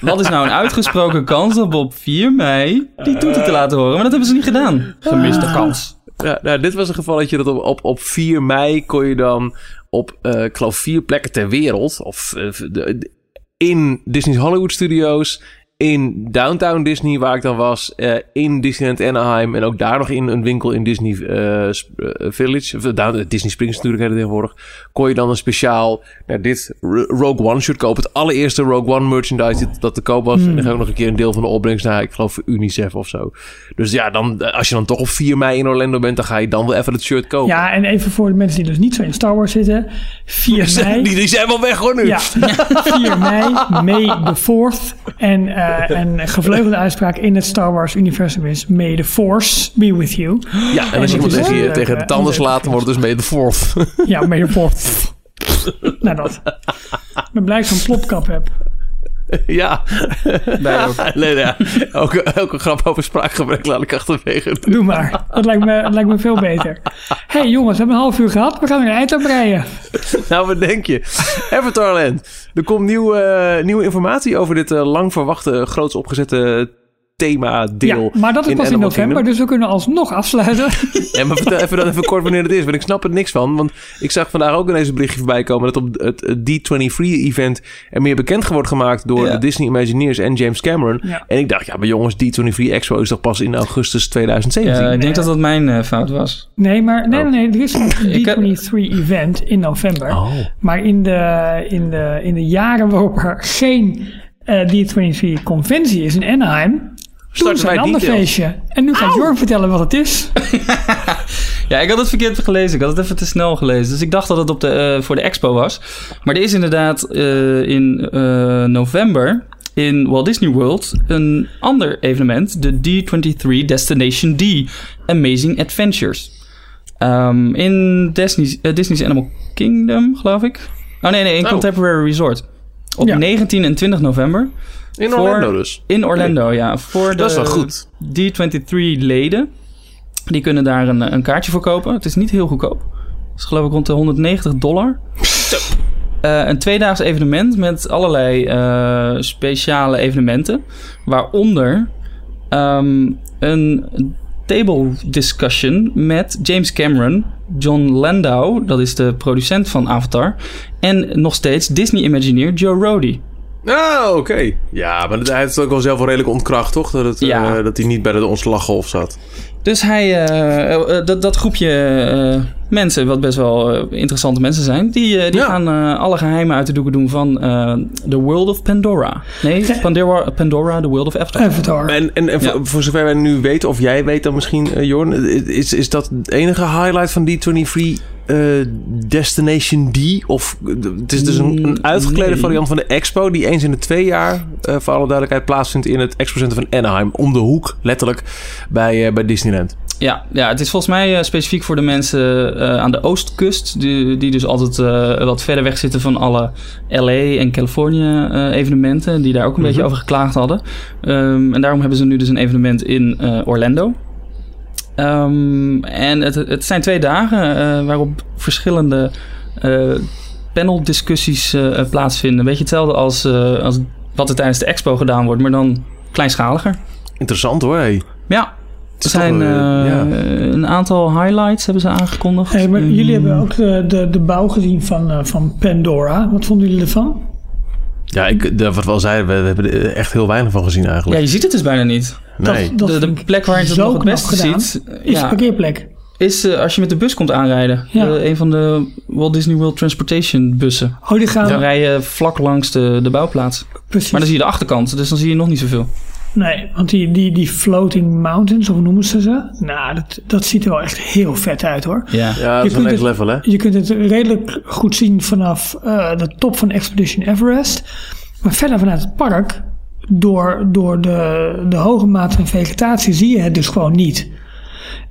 S4: Wat is nou een uitgesproken kans om op 4 mei die toeter te laten horen? Maar dat hebben ze niet gedaan. Gemiste kans.
S2: Ja, nou, dit was een gevalletje dat op, op, op 4 mei kon je dan op, eh ik geloof, vier plekken ter wereld. Of de- in Disney's Hollywood Studios. In Downtown Disney, waar ik dan was. eh, in Disneyland Anaheim. En ook daar nog in een winkel in Disney eh, eh, Village. Of, Down- Disney Springs natuurlijk het tegenwoordig. Kon je dan een speciaal nou, dit Rogue One shirt kopen. Het allereerste Rogue One merchandise dat, te koop was. En dan ga ik ook nog een keer een deel van de opbrengst naar, ik geloof, UNICEF of zo. Dus ja, dan, als je dan toch op 4 mei in Orlando bent, dan ga je dan wel even het shirt kopen.
S3: ja, en even voor de mensen die dus niet zo in Star Wars zitten. 4 mei.
S2: Die, die zijn wel weg hoor nu.
S3: Ja, 4 mei, May the 4th. En eh een gevleugelde uitspraak in het Star Wars universum is May the Force be with you.
S2: Ja, en als
S3: En
S2: iemand tegen, je,
S3: een
S2: tegen de tanden
S3: een
S2: slaat, wordt het dus mee de fourth.
S3: Ja, May the 4th. nou dat. Ik ben blij dat ik zo'n plopkap heb.
S2: ja.
S4: Ook.
S2: Nee, ja. Elke, elke grap over spraakgebrek laat ik achterwege.
S3: Doe maar. Dat lijkt me, dat lijkt me veel beter. hey, jongens, we hebben een half uur gehad. We gaan weer een eind opbreien.
S2: Nou, wat denk je? Avatarland. Er komt nieuw, eh, nieuwe informatie over dit eh, lang verwachte, groots opgezette thema deel.
S3: Ja, maar dat is pas in november,
S2: Kingdom.
S3: dus we kunnen alsnog afsluiten.
S2: Ja, maar vertel even, dan even kort wanneer het is, want ik snap er niks van. Want ik zag vandaag ook in deze berichtje voorbij komen dat op het, het D23-event er meer bekend wordt gemaakt door
S4: Ja.
S2: de Disney Imagineers en James Cameron.
S3: Ja.
S2: En ik dacht, ja, maar jongens, D23 Expo is toch pas in augustus 2017?
S4: Ja, ik denk dat dat mijn eh, fout was.
S3: Nee, maar nee, nee, nee, er is een
S4: Ik heb-
S3: D23-event in november.
S2: Oh.
S3: Maar in de, in, de, in de jaren waarop er geen eh, D23-conventie is in Anaheim...
S2: Starten wij
S3: een ander
S2: details.
S3: feestje. En nu gaat Jorn vertellen wat het is.
S4: Ja, ik had het verkeerd gelezen. Ik had het even te snel gelezen. Dus ik dacht dat het op de, eh, voor de expo was. Maar er is inderdaad eh, in eh, november in Walt Disney World een ander evenement. De D23 Destination D. Amazing Adventures. Ehm, in Disney's, Disney's Animal Kingdom, geloof ik. Oh nee, nee, in
S2: Oh.
S4: Contemporary Resort. Op
S3: Ja.
S4: 19 en 20 november.
S2: In
S4: Voor-
S2: Orlando dus.
S4: In Orlando, ja. Voor de
S2: Dat is wel goed.
S4: D23-leden. Die kunnen daar een, een kaartje voor kopen. Het is niet heel goedkoop. Het is geloof ik rond de 190 dollar. Eh, een tweedaags evenement met allerlei eh, speciale evenementen. Waaronder ehm, een table discussion met James Cameron, John Landau, dat is de producent van Avatar, en nog steeds Disney Imagineer Joe Rody.
S2: Ah, oké. Ja, maar hij heeft het ook wel zelf wel redelijk ontkracht, toch? Dat, het,
S4: Ja.
S2: eh, dat hij niet bij de ontslaggolf zat.
S4: Dus hij, eh, eh, dat, dat groepje mensen, wat best wel eh, interessante mensen zijn, die, eh, die
S2: Ja.
S4: gaan eh, alle geheimen uit de doeken doen van eh, The World of Pandora. Nee, Pandora, Pandora The World of Avatar.
S3: Avatar.
S2: En, en, en voor,
S4: Ja.
S2: voor zover wij nu weten, of jij weet dan misschien, Jorn, is, is dat het enige highlight van D23 eh, Destination D? Of het is dus een, een uitgeklede
S4: Nee.
S2: variant van de Expo, die eens in de twee jaar, eh, voor alle duidelijkheid, plaatsvindt in het Expo Center van Anaheim. Om de hoek, letterlijk, bij, eh, bij Disneyland.
S4: Ja, ja, het is volgens mij eh, specifiek voor de mensen eh, aan de oostkust, die, die dus altijd eh, wat verder weg zitten van alle LA en Californië evenementen, die daar ook een beetje over geklaagd hadden. Ehm, en daarom hebben ze nu dus een evenement in Orlando. Ehm, en het, het zijn twee dagen waarop verschillende paneldiscussies plaatsvinden. Een beetje hetzelfde als, als wat er tijdens de expo gedaan wordt, maar dan kleinschaliger.
S2: Interessant hoor. Hey.
S4: Ja, er zijn
S2: toch, eh,
S4: eh,
S2: ja.
S4: een aantal highlights hebben ze aangekondigd.
S3: Hey, maar jullie hebben ook de, de, de bouw gezien van, eh, van Pandora. Wat vonden jullie ervan?
S2: Ja, ik, de, wat we al zeiden, we, we hebben er echt heel weinig van gezien
S4: Ja,
S2: eigenlijk.
S4: je ziet het dus bijna niet.
S2: nee.
S3: dat
S4: de, de plek waar je het nog het beste
S3: gedaan.
S4: ziet,
S3: Is
S4: ja,
S3: een parkeerplek.
S4: is eh, als je met de bus komt aanrijden.
S3: Ja.
S4: Eh, een van de Walt Disney World Transportation bussen.
S3: Oh, die gaan
S4: Dan rij je vlak langs de, de bouwplaats.
S3: precies.
S4: Maar dan zie je de achterkant, dus dan zie je nog niet zoveel.
S3: Nee, want die, die, die floating mountains, of hoe noemen ze ze? Nou, dat, dat ziet er wel echt heel vet uit hoor.
S4: Ja.
S2: Ja, dat
S3: Je
S2: is een
S3: kunt
S2: next
S3: het-
S2: level hè.
S3: Je kunt het redelijk goed zien vanaf eh, de top van Expedition Everest. Maar verder vanuit het park, door, door de, de hoge mate van vegetatie, zie je het dus gewoon niet.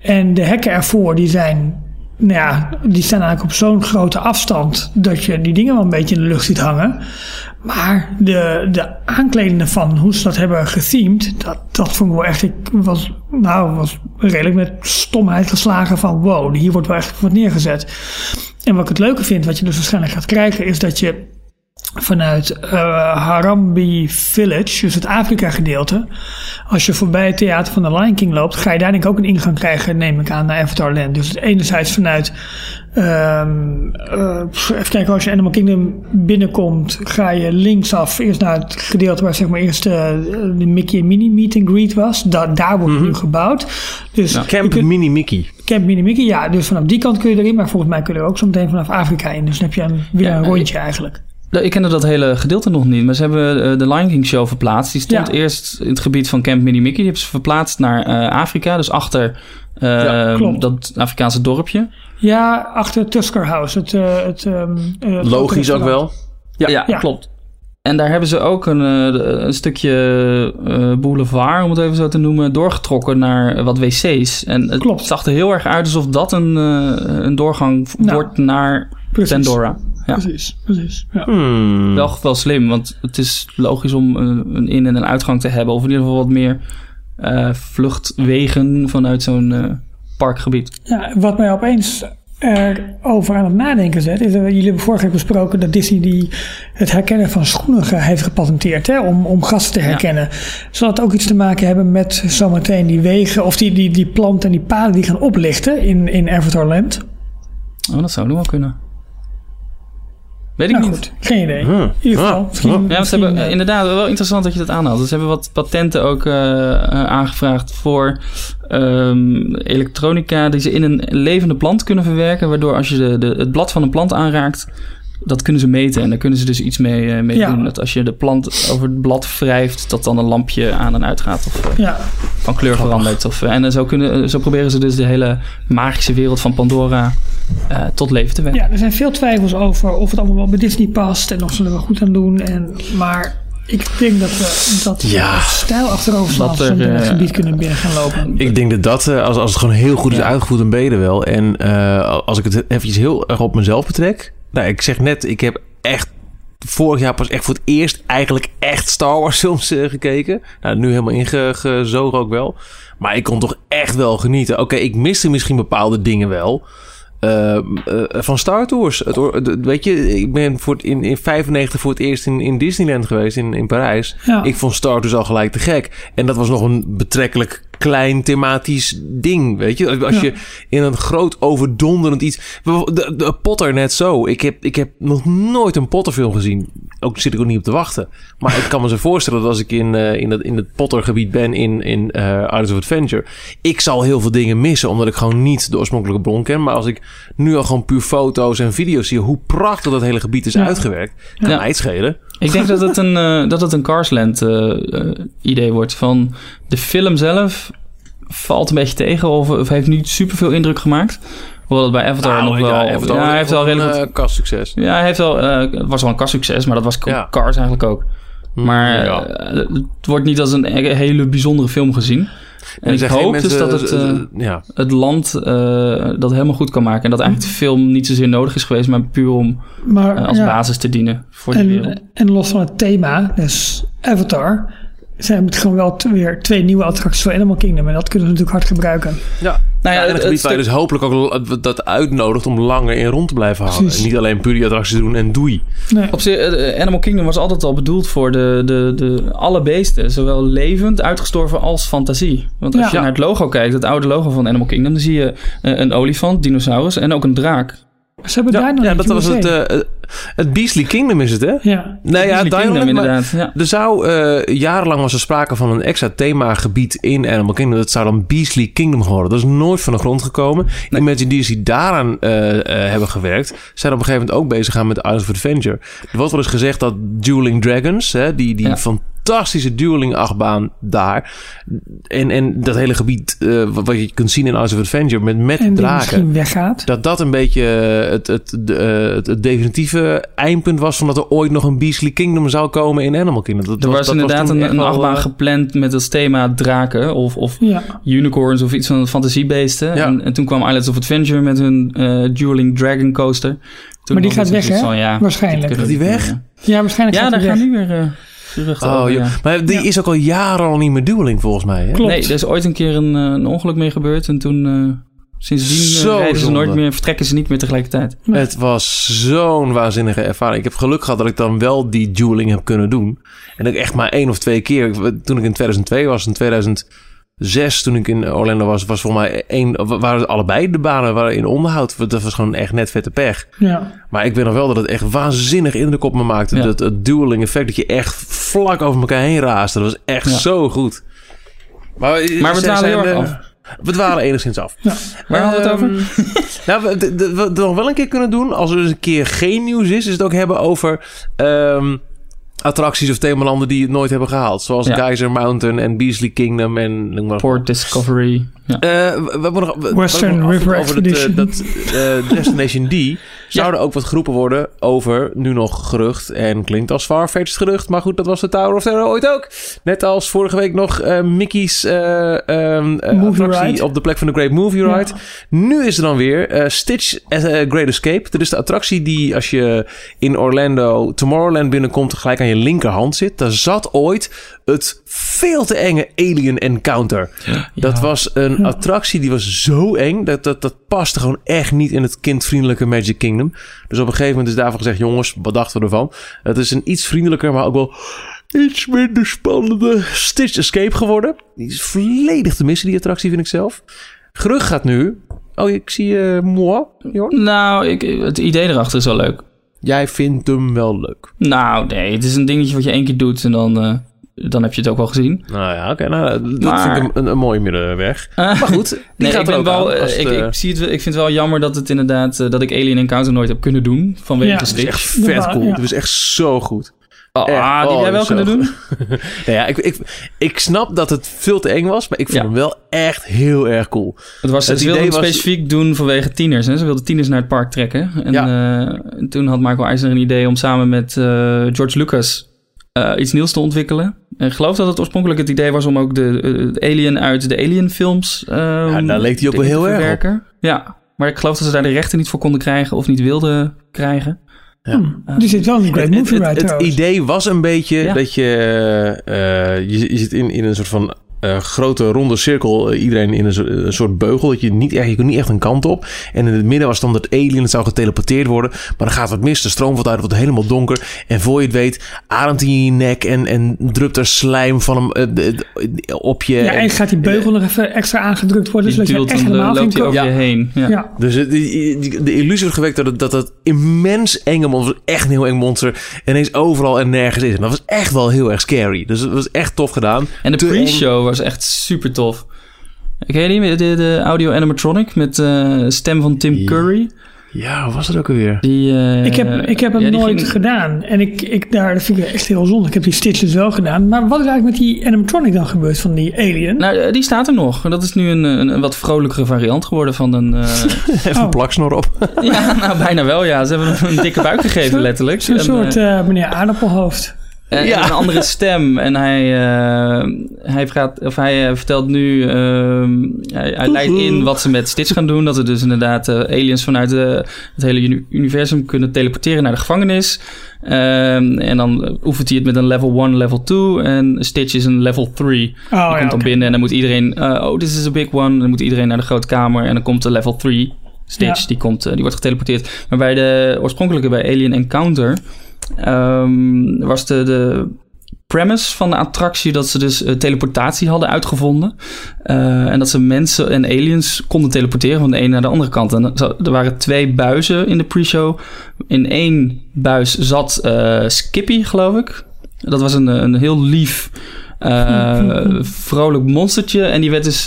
S3: En de hekken ervoor, die zijn, nou ja, die staan eigenlijk op zo'n grote afstand dat je die dingen wel een beetje in de lucht ziet hangen. Maar de, de aankleding ervan, hoe ze dat hebben gethemed, dat, dat vond ik wel echt, ik was, nou, was redelijk met stomheid geslagen van wow, hier wordt wel echt wat neergezet. En wat ik het leuke vind, wat je dus waarschijnlijk gaat krijgen, is dat je vanuit Harambe Village, dus het Afrika gedeelte, als je voorbij het theater van de Lion King loopt, ga je daar denk ik ook een ingang krijgen, neem ik aan, naar Avatar Land. Dus enerzijds vanuit, ehm, eh, even kijken, als je Animal Kingdom binnenkomt, ga je linksaf eerst naar het gedeelte waar zeg maar eerst eh, de Mickey en Minnie meet and greet was. Da daar wordt het nu gebouwd. Dus
S2: Camp
S3: kunt-
S2: Mini Mickey.
S3: Camp Minnie Mickey, ja, dus vanaf die kant kun je erin, maar volgens mij kun je er ook zo meteen vanaf Afrika in. Dus dan heb je een, weer
S4: Ja,
S3: een rondje eigenlijk.
S4: Nou, Ik kende dat hele gedeelte nog niet, maar ze hebben eh, de Lion King show verplaatst. Die stond
S3: Ja.
S4: eerst in het gebied van Camp Mini Mickey. Die hebben ze verplaatst naar eh, Afrika, dus achter
S2: Ja,
S3: klopt.
S4: dat Afrikaanse dorpje.
S3: Ja, achter Tusker House. Het, eh, het, ehm, eh, het
S2: Logisch ook wel.
S4: Ja,
S3: Ja.
S4: klopt. En daar hebben ze ook een, eh, een stukje eh, boulevard, om het even zo te noemen, doorgetrokken naar wat wc's. En het
S3: Klopt.
S4: zag er heel erg uit alsof dat een, eh, een doorgang
S3: Nou,
S4: wordt naar
S3: precies.
S4: Pandora. Ja.
S3: Precies, precies. Ja.
S2: Hmm.
S4: Wel, wel slim, want het is logisch om een, een in- en een uitgang te hebben. Of in ieder geval wat meer eh, vluchtwegen vanuit zo'n eh, parkgebied.
S3: Ja, wat mij opeens erover aan het nadenken zet, is dat jullie hebben vorige week besproken dat Disney die het herkennen van schoenen heeft gepatenteerd hè, om, om gasten te herkennen. Zal dat ook iets te maken hebben met zometeen die wegen of die, die, die planten en die paden die gaan oplichten in, in Avatar Land?
S4: Oh, dat zou nog wel kunnen. Weet ik
S3: Nou
S4: niet.
S3: goed, geen idee.
S2: Huh.
S3: In ieder geval,
S2: Huh.
S3: misschien,
S2: Huh.
S4: Ja, ze hebben
S3: eh,
S4: eh, inderdaad wel interessant dat je dat aanhaalt. Dus ze hebben wat patenten ook eh, aangevraagd voor ehm, elektronica die ze in een levende plant kunnen verwerken. Waardoor als je de, de, het blad van een plant aanraakt, dat kunnen ze meten. En daar kunnen ze dus iets mee, eh, mee
S3: Ja.
S4: doen. Dat als je de plant over het blad wrijft, dat dan een lampje aan en uit gaat. Of eh,
S3: ja,
S4: van kleur verandert. Of, eh, en zo, kunnen, zo proberen ze dus de hele magische wereld van Pandora eh, tot leven te wekken.
S3: ja, er zijn veel twijfels over of het allemaal wel bij Disney past en of ze er wel goed aan doen. En, maar ik denk dat we dat
S2: Ja.
S3: stijl achterover slaan
S4: Dat
S3: als we
S4: er,
S3: in het
S4: eh,
S3: gebied kunnen binnen gaan lopen.
S2: Ik denk dat dat, eh, als, als het gewoon heel goed is
S4: Ja.
S2: uitgevoerd, dan ben je er wel. En eh, als ik het eventjes heel erg op mezelf betrek. Nou, ik zeg net, ik heb echt vorig jaar pas echt voor het eerst eigenlijk echt Star Wars films eh, gekeken. Nou, nu helemaal ingezogen ook wel. Maar ik kon toch echt wel genieten. Oké, ik miste misschien bepaalde dingen wel. eh, eh, van Star Tours. Het, weet je, ik ben voor het, in, in 95 voor het eerst in, in Disneyland geweest, in, in Parijs.
S3: Ja.
S2: Ik vond Star Tours al gelijk te gek. En dat was nog een betrekkelijk klein thematisch ding, weet je. Als
S3: Ja.
S2: je in een groot overdonderend iets... De, de Potter net zo. Ik heb, ik heb nog nooit een Potter-film gezien. Ook zit ik ook niet op te wachten. Maar ik kan me zo voorstellen dat als ik in, eh, in, het, in het Potter-gebied ben in, in Islands of Adventure... Ik zal heel veel dingen missen, omdat ik gewoon niet de oorspronkelijke bron ken. Maar als ik nu al gewoon puur foto's en video's zie... hoe prachtig dat hele gebied is
S3: Ja.
S2: uitgewerkt, kan
S4: Ja.
S2: mij het schelen.
S4: Ik denk dat het een, eh, dat het een Carsland eh, eh, idee wordt. Van de film zelf valt een beetje tegen of, of heeft niet superveel indruk gemaakt. Hoewel het bij Avatar nog wel...
S2: Nou, ja, Avatar
S4: ja, hij heeft wel
S2: een,
S4: redelijk...
S2: eh, kastsucces.
S4: ja, hij heeft wel... het was wel een kastsucces, maar dat was
S2: Ja.
S4: Cars eigenlijk ook. Maar
S2: Ja.
S4: eh, het wordt niet als een e- hele bijzondere film gezien. En ik hoop dus dat het, eh,
S2: ja.
S4: het land eh, dat helemaal goed kan maken. En dat eigenlijk de film niet zozeer nodig is geweest, maar puur om
S3: Maar,
S4: eh, als
S3: ja.
S4: basis te dienen voor de wereld.
S3: En, en los van het thema, dus Avatar, zijn het gewoon wel weer twee nieuwe attracties voor Animal Kingdom. En dat kunnen we natuurlijk hard gebruiken.
S2: Ja.
S4: Nou ja,
S2: Ja, en
S4: het-
S2: gebied
S4: het
S2: waar je dus hopelijk ook dat uitnodigt om langer in rond te blijven houden.
S3: Precies.
S2: En niet alleen puur die attracties doen en doei.
S3: Nee.
S4: Op zich, eh, Animal Kingdom was altijd al bedoeld voor de, de, de alle beesten. Zowel levend, uitgestorven als fantasie. Want als
S3: Ja.
S4: je naar het logo kijkt, het oude logo van Animal Kingdom... dan zie je eh, een olifant, dinosaurus en ook een draak.
S3: Ze hebben daar nog
S2: ja,
S3: niet
S2: dat was het, eh, het Beastly Kingdom is het, hè?
S3: ja.
S2: Nee, ja,
S4: Kingdom,
S2: maar
S4: inderdaad. Ja.
S2: Er zou eh, jarenlang was er sprake van een extra themagebied in Animal Kingdom. Dat zou dan Beastly Kingdom geworden. Dat is nooit van de grond gekomen.
S4: Nee.
S2: Imagineers die daaraan eh, eh, hebben gewerkt, zijn op een gegeven moment ook bezig gaan met Islands of Adventure. Er wordt wel eens gezegd dat Dueling Dragons, hè, die, die
S4: Ja.
S2: Fantastische dueling achtbaan daar, en, en dat hele gebied eh, wat je kunt zien in Islands of Adventure met, met
S3: En die
S2: draken
S3: misschien weggaat.
S2: dat dat een beetje eh, het, het, de, eh, het, het definitieve eindpunt was van dat er ooit nog een Beastly Kingdom zou komen in Animal Kingdom. Dat
S4: Er was,
S2: dat
S4: inderdaad een, achtbaan gepland met als thema draken of, of
S3: Ja.
S4: unicorns of iets van fantasiebeesten.
S2: Ja.
S4: En, en toen kwam Islands of Adventure met hun eh, Dueling Dragon Coaster. Toen
S3: Maar die gaat weg, hè?
S4: ja,
S3: Waarschijnlijk.
S2: Gaat die
S4: we
S2: weg?
S3: ja, waarschijnlijk
S4: Ja,
S3: gaat
S4: daar gaan nu weer
S2: Oh,
S4: over,
S2: joh.
S4: ja.
S2: Maar die
S3: Ja.
S2: is ook al jaren al niet meer dueling volgens mij. Hè?
S3: Klopt.
S4: Nee, er is ooit een keer een, eh, een ongeluk mee gebeurd. En toen, eh, sindsdien eh,
S2: Zo
S4: rijden ze
S2: zonde.
S4: nooit meer, vertrekken ze niet meer tegelijkertijd.
S2: Het was zo'n waanzinnige ervaring. Ik heb geluk gehad dat ik dan wel die dueling heb kunnen doen. En ik echt maar één of twee keer. Toen ik in 2002 was, in 2006 toen ik in Orlando was, was volgens mij één, waren allebei de banen waren in onderhoud. Dat was gewoon echt net vette pech.
S3: Ja.
S2: Maar ik weet nog wel dat het echt waanzinnig indruk op me maakte.
S4: Ja.
S2: Dat het dueling effect dat je echt vlak over elkaar heen raaste. Dat was echt
S4: Ja.
S2: zo goed. Maar,
S4: Maar we dwalen heel erg
S2: eh,
S4: af.
S2: We dwalen enigszins af.
S3: Ja.
S4: Waar hadden we het over?
S2: Ehm, nou, we nog wel een keer kunnen doen, als er eens een keer geen nieuws is, is het ook hebben over ehm, attracties of themalanden die het nooit hebben gehaald. Zoals
S4: Ja.
S2: Geyser Mountain en Beasley Kingdom en noem maar.
S4: Port Discovery. Ja.
S2: Eh, we, we hebben nog, we-
S3: Western
S2: we hebben nog
S3: River
S2: over dat, eh,
S3: Expedition.
S2: dat eh, Destination D. Zou er ook wat geroepen worden over, nu nog gerucht. En klinkt als Farfetched gerucht. Maar goed, dat was de Tower of Terror ooit ook. Net als vorige week nog eh, Mickey's eh, ehm, eh, attractie
S3: ride.
S2: op de plek van de Great Movie
S3: Ja.
S2: Ride. Nu is er dan weer Stitch Great Escape. Dat is de attractie die als je in Orlando Tomorrowland binnenkomt... gelijk aan je linkerhand zit. Daar zat ooit het veel te enge Alien Encounter. Dat was een attractie die was zo eng. Dat, dat, dat paste gewoon echt niet in het kindvriendelijke Magic Kingdom. Dus op een gegeven moment is daarvan gezegd... jongens, wat dachten we ervan? Het is een iets vriendelijker, maar ook wel iets minder spannende Stitch Escape geworden. Die is volledig te missen, die attractie, vind ik zelf. Gerucht gaat nu... Oh, ik zie eh moi, Jorn.
S4: Nou, ik, het idee erachter is wel leuk.
S2: Jij vindt hem wel leuk.
S4: Nou, nee, het is een dingetje wat je één keer doet en dan, eh, dan heb je het ook wel gezien.
S2: Nou ja, oké. nou, dat
S4: Maar-
S2: vind ik een, een, een mooie middenweg.
S4: maar
S2: goed, die
S4: nee,
S2: gaat
S4: ik,
S2: ook
S4: wel,
S2: aan,
S4: eh, ik,
S2: het, eh,
S4: ik, zie het, ik vind het wel jammer dat het inderdaad eh, dat ik Alien Encounter nooit heb kunnen doen vanwege
S3: Ja.
S2: Dat is echt vet
S3: Ja,
S2: cool.
S3: ja.
S2: Dat is echt zo goed.
S4: Oh,
S2: echt.
S4: ah, die
S2: Oh,
S4: jij wel kunnen doen?
S2: Nou ja, ik, ik, ik snap dat het veel te eng was, maar ik vond
S4: Ja.
S2: hem wel echt heel erg cool.
S4: Het was,
S2: Het
S4: ze wilden
S2: was-
S4: specifiek doen vanwege tieners. Hè? Ze wilden tieners naar het park trekken. En eh, toen had Michael Eisner een idee om samen met eh, George Lucas eh, iets nieuws te ontwikkelen. En ik geloof dat het oorspronkelijk het idee was om ook de, eh, alien uit de Alien films ehm,
S2: daar leek hij ook wel heel erg op.
S4: Ja, maar ik geloof dat ze daar de rechten niet voor konden krijgen of niet wilden krijgen.
S3: Die zit wel in de Great
S2: Het,
S3: Movie
S2: het, het
S3: trouwens.
S2: idee was een beetje
S4: Ja.
S2: dat je, eh, je... Je zit in, in een soort van eh, grote ronde cirkel. eh, iedereen in een, soort beugel. Dat je niet echt, je kunt niet echt een kant op. En in het midden was dan dat alien. Het zou geteleporteerd worden. Maar dan gaat wat mis. De stroom valt uit. Het wordt helemaal donker. En voor je het weet ademt hij in je nek. En, en drupt er slijm van hem eh, de- de- op je.
S3: Ja,
S2: En-
S3: en gaat die beugel nog even extra aangedrukt worden, zodat je echt helemaal
S4: loopt hij over
S3: ko-
S4: je heen. Ja.
S3: Ja.
S2: Dus het- die- de illusie wordt gewekt dat het, dat het immens enge monster, echt een heel eng monster, ineens overal en nergens is. En dat was echt wel heel erg scary. Dus het was echt tof gedaan.
S4: En de pre-show was echt super tof. Ken je die? De, de audio animatronic met eh stem van Tim
S2: Ja.
S4: Curry.
S2: Ja, hoe was het ook alweer?
S4: Die, eh,
S3: Ik heb, ik heb hem
S4: ja,
S3: nooit
S4: ging-
S3: gedaan. En ik, ik, daar dat vind ik echt heel zonde. Ik heb die Stitches wel gedaan. Maar wat is eigenlijk met die animatronic dan gebeurd van die alien?
S4: Nou, eh, die staat er nog. Dat is nu een, een, een wat vrolijkere variant geworden van een... eh,
S2: Even
S3: Oh.
S2: een plaksnor op.
S4: ja, nou bijna wel, ja. Ze hebben hem een dikke buik gegeven, letterlijk.
S3: Zo'n
S4: En,
S3: soort meneer Aardappelhoofd.
S4: En-
S2: Ja.
S4: en een andere stem. En hij, eh, hij, gaat, of hij eh, vertelt nu... ehm, hij, hij leidt in wat ze met Stitch gaan doen. Dat er dus inderdaad eh, aliens vanuit eh, het hele uni- universum kunnen teleporteren naar de gevangenis. Ehm, en dan oefent hij het met een level 1, level 2. En Stitch is een level 3.
S3: Oh,
S4: Die
S3: ja,
S4: komt dan binnen en dan moet iedereen... eh, oh, this is a big one. Dan moet iedereen naar de grote kamer. En dan komt de level 3 Stitch.
S3: Ja.
S4: Die, komt, eh, die wordt geteleporteerd. Maar bij de oorspronkelijke, bij Alien Encounter... ehm, was de, de premise van de attractie... dat ze dus eh, teleportatie hadden uitgevonden. Eh, en dat ze mensen en aliens konden teleporteren... van de ene naar de andere kant. En er waren twee buizen in de pre-show. In één buis zat eh, Skippy, geloof ik. Dat was een, een heel lief... vrolijk monstertje. En die werd dus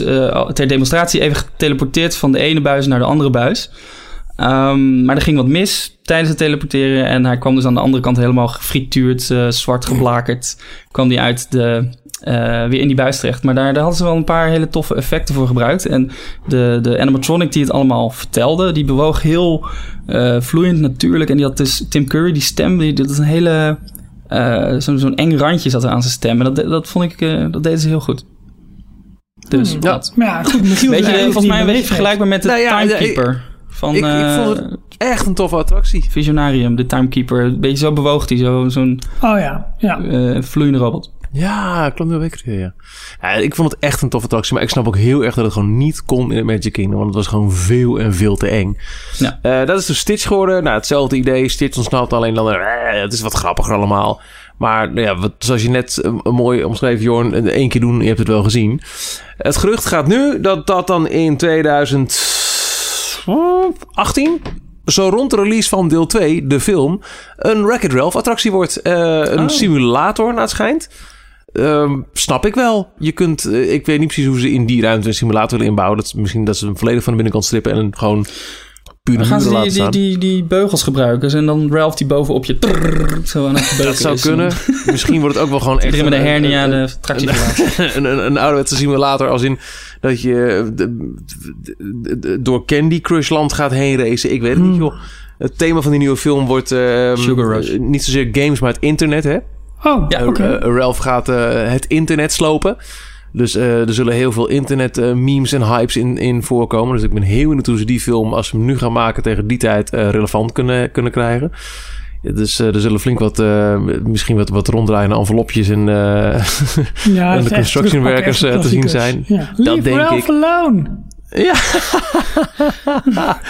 S4: ter demonstratie even geteleporteerd van de ene buis naar de andere buis. Ehm, maar er ging wat mis tijdens het teleporteren. En hij kwam dus aan de andere kant helemaal gefrituurd, eh, zwart geblakerd. Kwam die uit de, eh, weer in die buis terecht. Maar daar, daar hadden ze wel een paar hele toffe effecten voor gebruikt. En de, de animatronic die het allemaal vertelde, die bewoog heel eh, vloeiend natuurlijk. En die had dus Tim Curry, die stem, die, dat is een hele... eh, zo'n zo'n eng randje zat er aan zijn stem. En dat, dat vond ik, eh, dat deden ze heel goed. Dus
S3: Hmm.
S4: dat.
S3: Maar ja, goed.
S4: Weet je, volgens mij een beetje vergelijkbaar met de
S2: Nou ja,
S4: Timekeeper. Van
S2: ik- ik
S4: eh,
S2: vond het- Echt een toffe attractie.
S4: Visionarium, de Timekeeper. Een beetje zo bewoog die, zo- zo'n
S3: Oh ja, ja.
S4: eh, vloeiende robot.
S2: Ja, klopt wel zeker. Ja, ik vond het echt een toffe attractie. Maar ik snap ook heel erg dat het gewoon niet kon in het Magic Kingdom. Want het was gewoon veel en veel te eng.
S4: Ja.
S2: Eh, dat is dus Stitch geworden. Nou, hetzelfde idee. Stitch ontsnapt alleen dan... eh, het is wat grappiger allemaal. Maar nou ja, wat, zoals je net eh, mooi omschreef, Jorn, één keer doen, je hebt het wel gezien. Het gerucht gaat nu dat dat dan in 2018, zo rond de release van deel 2, de film, een Wreck-It Ralph attractie wordt. Eh, een
S4: Oh.
S2: simulator, naar het schijnt. Ehm, snap ik wel. Je kunt, eh, ik weet niet precies hoe ze in die ruimte een simulator willen inbouwen. Dat, is misschien dat ze hem volledig van de binnenkant strippen en een gewoon
S4: Dan gaan ze die, die,
S2: staan.
S4: die, die beugels gebruiken. En dan Ralph die bovenop je zo aan het
S2: dat zou
S4: is.
S2: kunnen. Misschien wordt het ook wel gewoon echt...
S4: Met een hernia de verlaten.
S2: een, een, een ouderwetse simulator als in dat je de- de- de- door Candy Crush land gaat heen racen. Ik weet het niet, joh. Het thema van die nieuwe film wordt ehm,
S4: Sugar Rush.
S2: eh, niet zozeer games, maar het internet, hè?
S3: Oh,
S4: Ja.
S2: Eh, eh, Ralph gaat het internet slopen. Dus eh, er zullen heel veel internet eh, memes en hypes in, in voorkomen. Dus ik ben heel benieuwd hoe ze die film, als ze hem nu gaan maken tegen die tijd, eh, relevant kunnen, kunnen krijgen. Dus er zullen flink wat, misschien wat, wat ronddraaiende envelopjes en,
S3: ja,
S2: en de
S3: is echt
S2: construction
S3: terugpakken,
S2: workers
S3: echt
S2: eh, te zien zijn.
S3: Ja.
S2: Dat
S3: Leave
S2: denk
S3: Ralph
S2: ik.
S3: alone.
S2: Ja.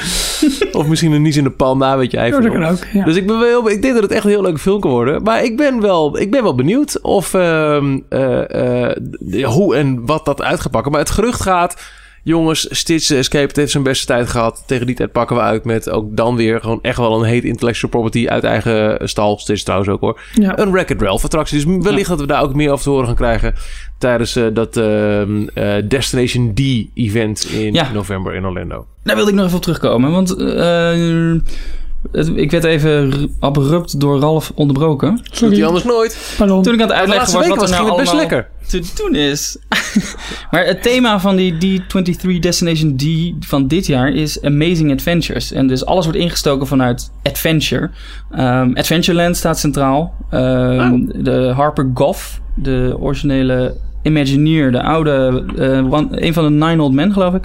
S2: of misschien een nies in de pan, daar weet je
S3: Ja,
S2: eigenlijk.
S3: dat kan ook. Ja.
S2: Dus ik, ben wel, ik denk dat het echt een heel leuke film kan worden. Maar ik ben wel, ik ben wel benieuwd of, ehm, eh, eh, hoe en wat dat uit gaat pakken. Maar het gerucht gaat, jongens, Stitch Escape heeft zijn beste tijd gehad. Tegen die tijd pakken we uit met ook dan weer gewoon echt wel een heet intellectual property uit eigen stal. Stitch trouwens ook hoor.
S3: ja.
S2: Een Wreck-It Ralph attractie. Dus wellicht dat we daar ook meer over te horen gaan krijgen tijdens eh, dat ehm, eh, Destination D event in
S4: Ja.
S2: november in Orlando.
S4: Daar wilde ik nog even op terugkomen. Want eh, ik werd even abrupt door Ralf onderbroken.
S2: Doet
S3: Sorry,
S2: hij anders nooit.
S3: pardon.
S4: Toen ik aan het
S2: De
S4: uitleggen was wat
S2: was
S4: er nou
S2: het best
S4: allemaal
S2: lekker.
S4: te doen is. maar het thema van die D23 Destination D van dit jaar is Amazing Adventures. En dus alles wordt ingestoken vanuit Adventure. Ehm, Adventureland staat centraal. Ehm,
S2: Oh.
S4: De Harper Goff, de originele Imagineer, de oude, eh, one- een van de Nine Old Men geloof ik.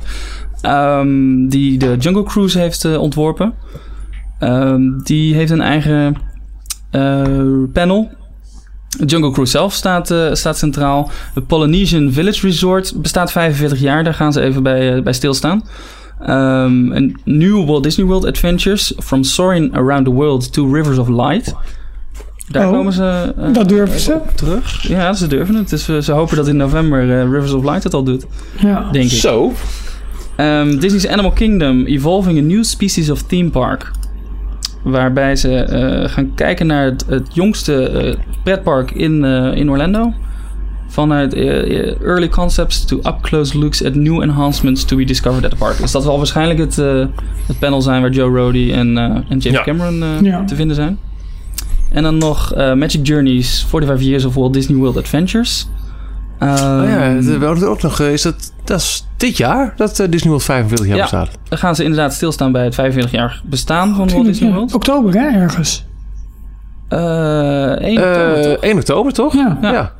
S4: ehm, die de Jungle Cruise heeft eh, ontworpen. Ehm, die heeft een eigen eh, panel Jungle Cruise zelf staat, eh, staat centraal. Het Polynesian Village Resort bestaat 45 jaar. Daar gaan ze even bij, eh, bij stilstaan. Ehm een nieuw Walt Disney World Adventures. From Soaring Around the World to Rivers of Light. Daar
S3: Oh,
S4: komen ze eh,
S3: Dat durven ze.
S4: op terug. Ja, ze durven het. Dus ze hopen dat in november eh, Rivers of Light het al doet,
S3: Ja.
S4: denk ik.
S2: Zo.
S4: Ehm, Disney's Animal Kingdom Evolving a New Species of Theme Park. Waarbij ze eh, gaan kijken naar het, het jongste eh, pretpark in, eh, in Orlando. Vanuit early concepts to up-close looks at new enhancements to be discovered at the park. Dus dat zal waarschijnlijk het, eh, het panel zijn waar Joe Rody en, eh, en James
S2: Ja.
S4: Cameron eh,
S3: Ja.
S4: te vinden zijn. En dan nog eh, Magic Journeys 45 Years of Walt Disney World Adventures.
S2: Oh ja,
S4: Ehm,
S2: we hadden ook nog... Is dat, dat is dit jaar dat eh, Disney World 45 jaar
S4: Ja.
S2: bestaat.
S4: Dan gaan ze inderdaad stilstaan bij het 45-jarig bestaan van Walt Disney World.
S3: Oktober, hè, ergens.
S4: Eh 1 oktober,
S2: Eh,
S4: toch?
S2: 1 oktober, toch?
S3: Ja.
S2: ja.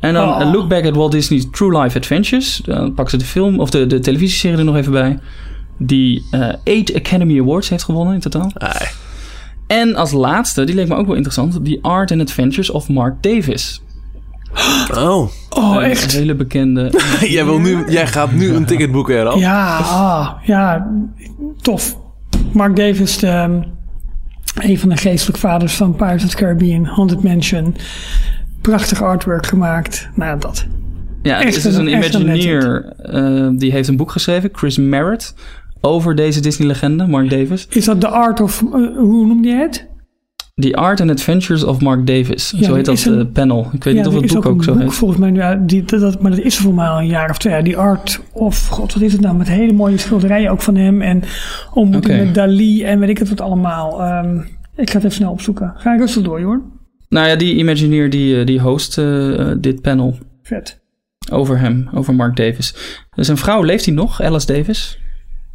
S4: En dan
S3: Oh.
S4: Look Back at Walt Disney's True Life Adventures. Dan pakken ze de film, of de, de televisieserie er nog even bij. Die eh 8 Academy Awards heeft gewonnen in totaal.
S2: Ai.
S4: En als laatste, die leek me ook wel interessant. The Art and Adventures of Mark Davis.
S2: Oh.
S3: Oh,
S4: Een
S3: echt?
S4: hele bekende.
S2: jij, wil nu, jij gaat nu een ticket boeken, Errol.
S3: Ja, ah, ja, tof. Mark Davis, de, ehm, een van de geestelijke vaders van Pirates of the Caribbean, Haunted Mansion. Prachtig artwork gemaakt. Nou, dat.
S4: Ja, het
S3: Echt
S4: is dus
S3: een-
S4: een
S3: een
S4: Imagineer. eh, die heeft een boek geschreven, Chris Merritt. Over deze Disney-legende, Mark Davis.
S3: Is dat The Art of, eh, hoe noemde je het?
S4: The Art and Adventures of Mark Davis.
S3: Ja,
S4: zo heet dat
S3: een-
S4: eh, panel. Ik weet niet
S3: Ja,
S4: of het boek ook, zo
S3: boek
S4: heet.
S3: volgens mij nu uit. Die, dat, dat- maar dat is er voor mij al een jaar of twee. Die Art of, god, wat is het nou? Met hele mooie schilderijen ook van hem. En ontmoeting
S4: Oké.
S3: met Dali en weet ik het wat allemaal. Ehm, ik ga het even snel opzoeken. Ga rustig door, joh.
S4: Nou ja, die Imagineer die, eh, die host eh, dit panel
S3: Vet.
S4: over hem, over Mark Davis. Dus zijn vrouw, leeft hij nog? Alice Davis?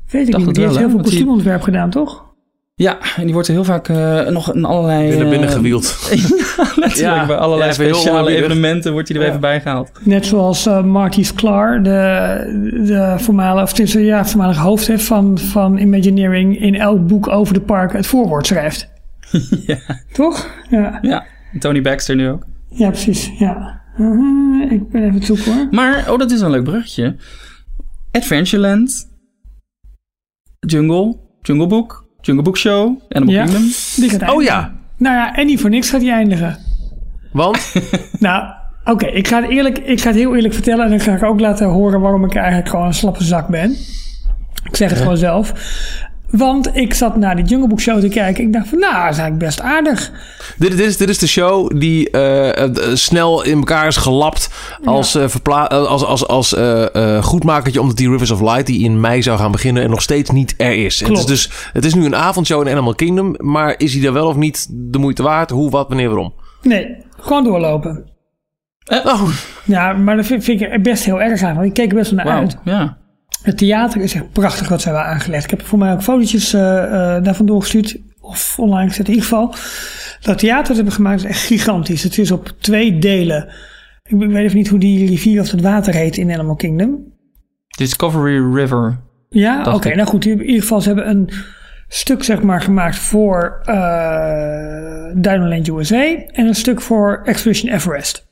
S3: Weet ik
S4: Dacht
S3: niet. Die
S4: wel,
S3: heeft heel veel
S4: die-
S3: kostuumontwerp gedaan, toch?
S4: Ja, en die wordt er heel vaak eh, nog in allerlei...
S2: Binnen,
S4: eh,
S2: binnen gewield.
S4: Letterlijk,
S2: Ja,
S4: bij allerlei
S2: ja,
S4: speciale evenementen wordt hij er
S2: Ja.
S4: even bij gehaald.
S3: Net zoals eh, Marty Sklar, de, de voormalige, of ja, voormalig hoofd hè, van, van Imagineering, in elk boek over de parken het voorwoord schrijft.
S4: ja.
S3: Toch? Ja,
S4: ja, en Tony Baxter nu ook.
S3: ja precies. Ja. Uh, ik ben even zoeken hoor.
S4: Maar, oh, dat is een leuk bruggetje. Adventureland, Jungle, Jungle Book, Jungle Book Show, Animal
S3: Ja.
S4: Kingdom.
S3: Die gaat
S2: Oh ja.
S3: Nou ja, en niet voor niks gaat die eindigen.
S2: Want?
S3: Nou, oké, ik, ga het eerlijk- ik ga het heel eerlijk vertellen en dan ga ik ook laten horen waarom ik eigenlijk gewoon een slappe zak ben. Ik zeg het gewoon zelf. Want ik zat naar die Jungle Book Show te kijken. Ik dacht van, nou, dat is eigenlijk best aardig.
S2: dit, dit, is, dit is de show die eh, eh, snel in elkaar is gelapt als, eh, verpla- als, als, als eh, eh, goedmakertje. Omdat die Rivers of Light, die in mei zou gaan beginnen, en nog steeds niet er is. Het is, dus, het is nu een avondshow in Animal Kingdom. Maar is hij er wel of niet de moeite waard? Hoe, wat, wanneer, waarom?
S3: Nee, gewoon doorlopen.
S2: Oh,
S3: Ja, maar dat vind, vind ik best heel erg aan. Want ik keek er best wel naar
S4: Wauw,
S3: uit.
S4: ja.
S3: Het theater is echt prachtig wat ze hebben aangelegd. Ik heb voor mij ook fotootjes eh, eh, daarvan doorgestuurd. Of online gezet in ieder geval. Dat theater dat ze hebben gemaakt is echt gigantisch. Het is op twee delen. Ik weet even niet hoe die rivier of het water heet in Animal Kingdom.
S4: Discovery River.
S3: Ja, oké. Nou goed, in ieder geval, ze hebben een stuk zeg maar gemaakt voor eh Dinoland USA. En een stuk voor Expedition Everest.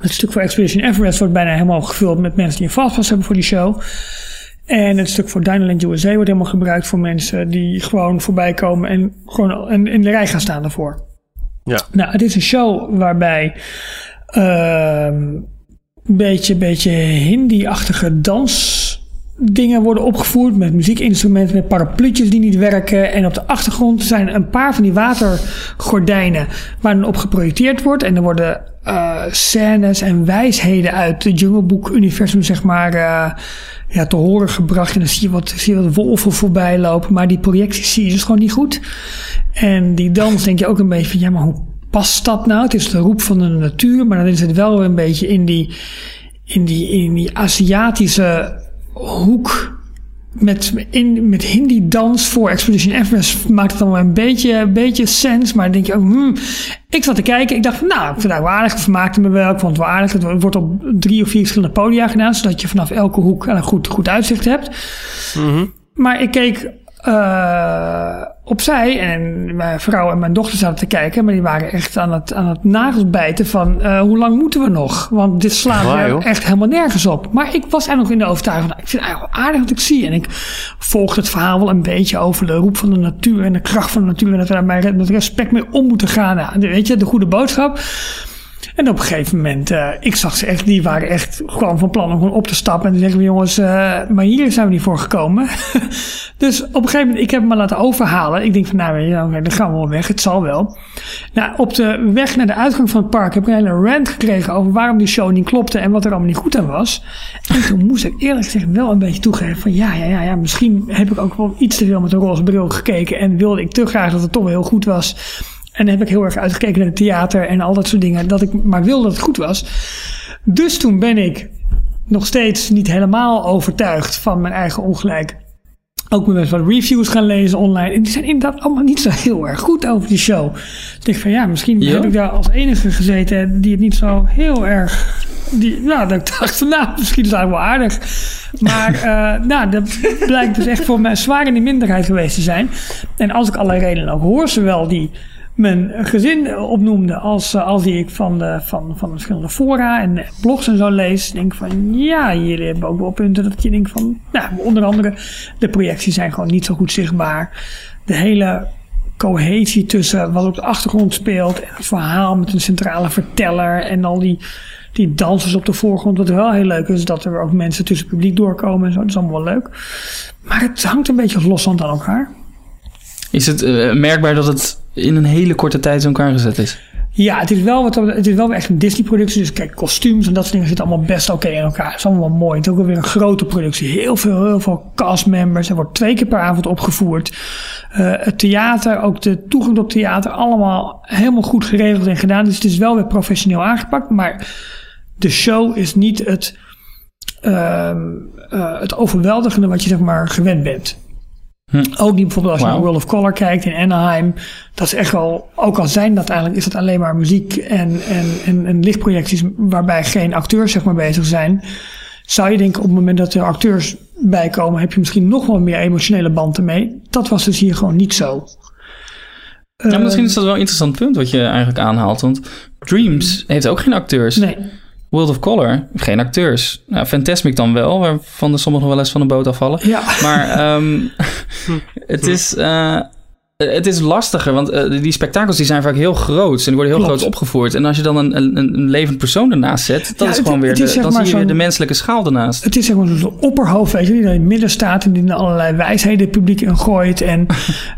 S3: Het stuk voor Expedition Everest wordt bijna helemaal gevuld met mensen die een fastpass hebben voor die show. En het stuk voor Dinoland USA wordt helemaal gebruikt voor mensen die gewoon voorbij komen en gewoon in, in de rij gaan staan daarvoor.
S2: Ja.
S3: Nou, het is een show waarbij ehm, een beetje, beetje Hindi-achtige dansdingen worden opgevoerd met muziekinstrumenten, met parapluutjes die niet werken. En op de achtergrond zijn een paar van die watergordijnen waar dan op geprojecteerd wordt. En er worden eh, scènes en wijsheden uit het Jungle Book-universum, zeg maar, eh, ja, te horen gebracht. En dan zie je wat, zie je wat wolven voorbij lopen. Maar die projecties zie je dus gewoon niet goed. En die dans denk je ook een beetje van, ja, maar hoe past dat nou? Het is de roep van de natuur, maar dan is het wel een beetje in die, in die, in die Aziatische hoek. Met, in, met Hindi-dans voor Expedition Everest maakt het dan wel een beetje, een beetje sens. Maar dan denk je ook, hmm. ik zat te kijken. Ik dacht van, nou, ik vind het wel aardig. Het vermaakte me wel. Ik vond het wel aardig. Het wordt op drie of vier verschillende podia gedaan. Zodat je vanaf elke hoek een goed, goed uitzicht hebt. Maar ik keek eh, opzij en mijn vrouw en mijn dochter zaten te kijken, maar die waren echt aan het, aan het nagels bijten van uh, hoe lang moeten we nog? Want dit slaat er
S2: joh?
S3: echt helemaal nergens op. Maar ik was eigenlijk nog in de overtuiging van, ik vind het eigenlijk wel aardig wat ik zie. En ik volgde het verhaal wel een beetje over de roep van de natuur en de kracht van de natuur en dat we daar met respect mee om moeten gaan. Nou, weet je, de goede boodschap. En op een gegeven moment, uh, ik zag ze echt, die waren echt gewoon van plan om gewoon op te stappen. En toen zeggen we, jongens, uh, maar hier zijn we niet voor gekomen. dus op een gegeven moment, ik heb maar laten overhalen. Ik denk van, nou, ja, dan gaan we wel weg, het zal wel. Nou, op de weg naar de uitgang van het park heb ik een hele rant gekregen over waarom die show niet klopte en wat er allemaal niet goed aan was. En toen moest ik eerlijk gezegd wel een beetje toegeven van, ja, ja, ja, ja, misschien heb ik ook wel iets te veel met een roze bril gekeken en wilde ik te graag dat het toch wel heel goed was. En dan heb ik heel erg uitgekeken naar het theater en al dat soort dingen. Dat ik maar wilde dat het goed was. Dus toen ben ik nog steeds niet helemaal overtuigd van mijn eigen ongelijk. Ook met wat reviews gaan lezen online. En die zijn inderdaad allemaal niet zo heel erg goed over die show. Dus ik denk van ja, misschien
S4: Ja?
S3: heb ik daar als enige gezeten die het niet zo heel erg. Die, nou, dat ik dacht van nou, misschien is dat wel aardig. Maar uh, nou, dat blijkt dus echt voor mij zwaar in de minderheid geweest te zijn. En als ik alle redenen ook hoor, zowel die mijn gezin opnoemde als, uh, als die ik van de, van, van de verschillende fora en blogs en zo lees, denk van ja, jullie hebben ook wel punten dat je denkt van, nou, onder andere de projecties zijn gewoon niet zo goed zichtbaar. De hele cohesie tussen wat op de achtergrond speelt en het verhaal met een centrale verteller en al die, die dansers op de voorgrond. Wat wel heel leuk is, dat er ook mensen tussen het publiek doorkomen en zo. Dat is allemaal wel leuk. Maar het hangt een beetje loszand aan elkaar.
S4: Is het uh, merkbaar dat het in een hele korte tijd in elkaar gezet is?
S3: Ja, het is wel, wat, het is wel echt een Disney-productie. Dus kijk, kostuums en dat soort dingen zitten allemaal best oké in elkaar. Het is allemaal mooi. Het is ook weer een grote productie. Heel veel, heel veel castmembers. Er wordt twee keer per avond opgevoerd. Uh, het theater, ook de toegang tot theater, allemaal helemaal goed geregeld en gedaan. Dus het is wel weer professioneel aangepakt. Maar de show is niet het, uh, uh, het overweldigende wat je zeg maar gewend bent. Hm. Ook niet bijvoorbeeld als je wow. naar World of Color kijkt in Anaheim. Dat is echt wel, ook al zijn dat eigenlijk, is het alleen maar muziek en, en, en, en lichtprojecties waarbij geen acteurs zeg maar bezig zijn. Zou je denken op het moment dat er acteurs bij komen, heb je misschien nog wel meer emotionele band ermee. Dat was dus hier gewoon niet zo.
S4: Ja, misschien is dat wel een interessant punt wat je eigenlijk aanhaalt. Want Dreams heeft ook geen acteurs.
S3: Nee.
S4: World of Color, geen acteurs. Nou, Fantasmic dan wel, waarvan de sommigen wel eens van de boot afvallen.
S3: Ja.
S4: Maar um, het, is, uh, het is lastiger, want uh, die spektakels die zijn vaak heel groot. En die worden heel
S3: Klopt.
S4: groot opgevoerd. En als je dan een, een, een levend persoon ernaast zet, dat
S3: Ja,
S4: is
S3: het-
S4: gewoon weer,
S3: het
S4: de,
S3: is
S4: dan zie je weer de menselijke schaal ernaast.
S3: Het is zeg maar zo'n opperhoofd, weet je, die in het midden staat en die er allerlei wijsheden het publiek in gooit. En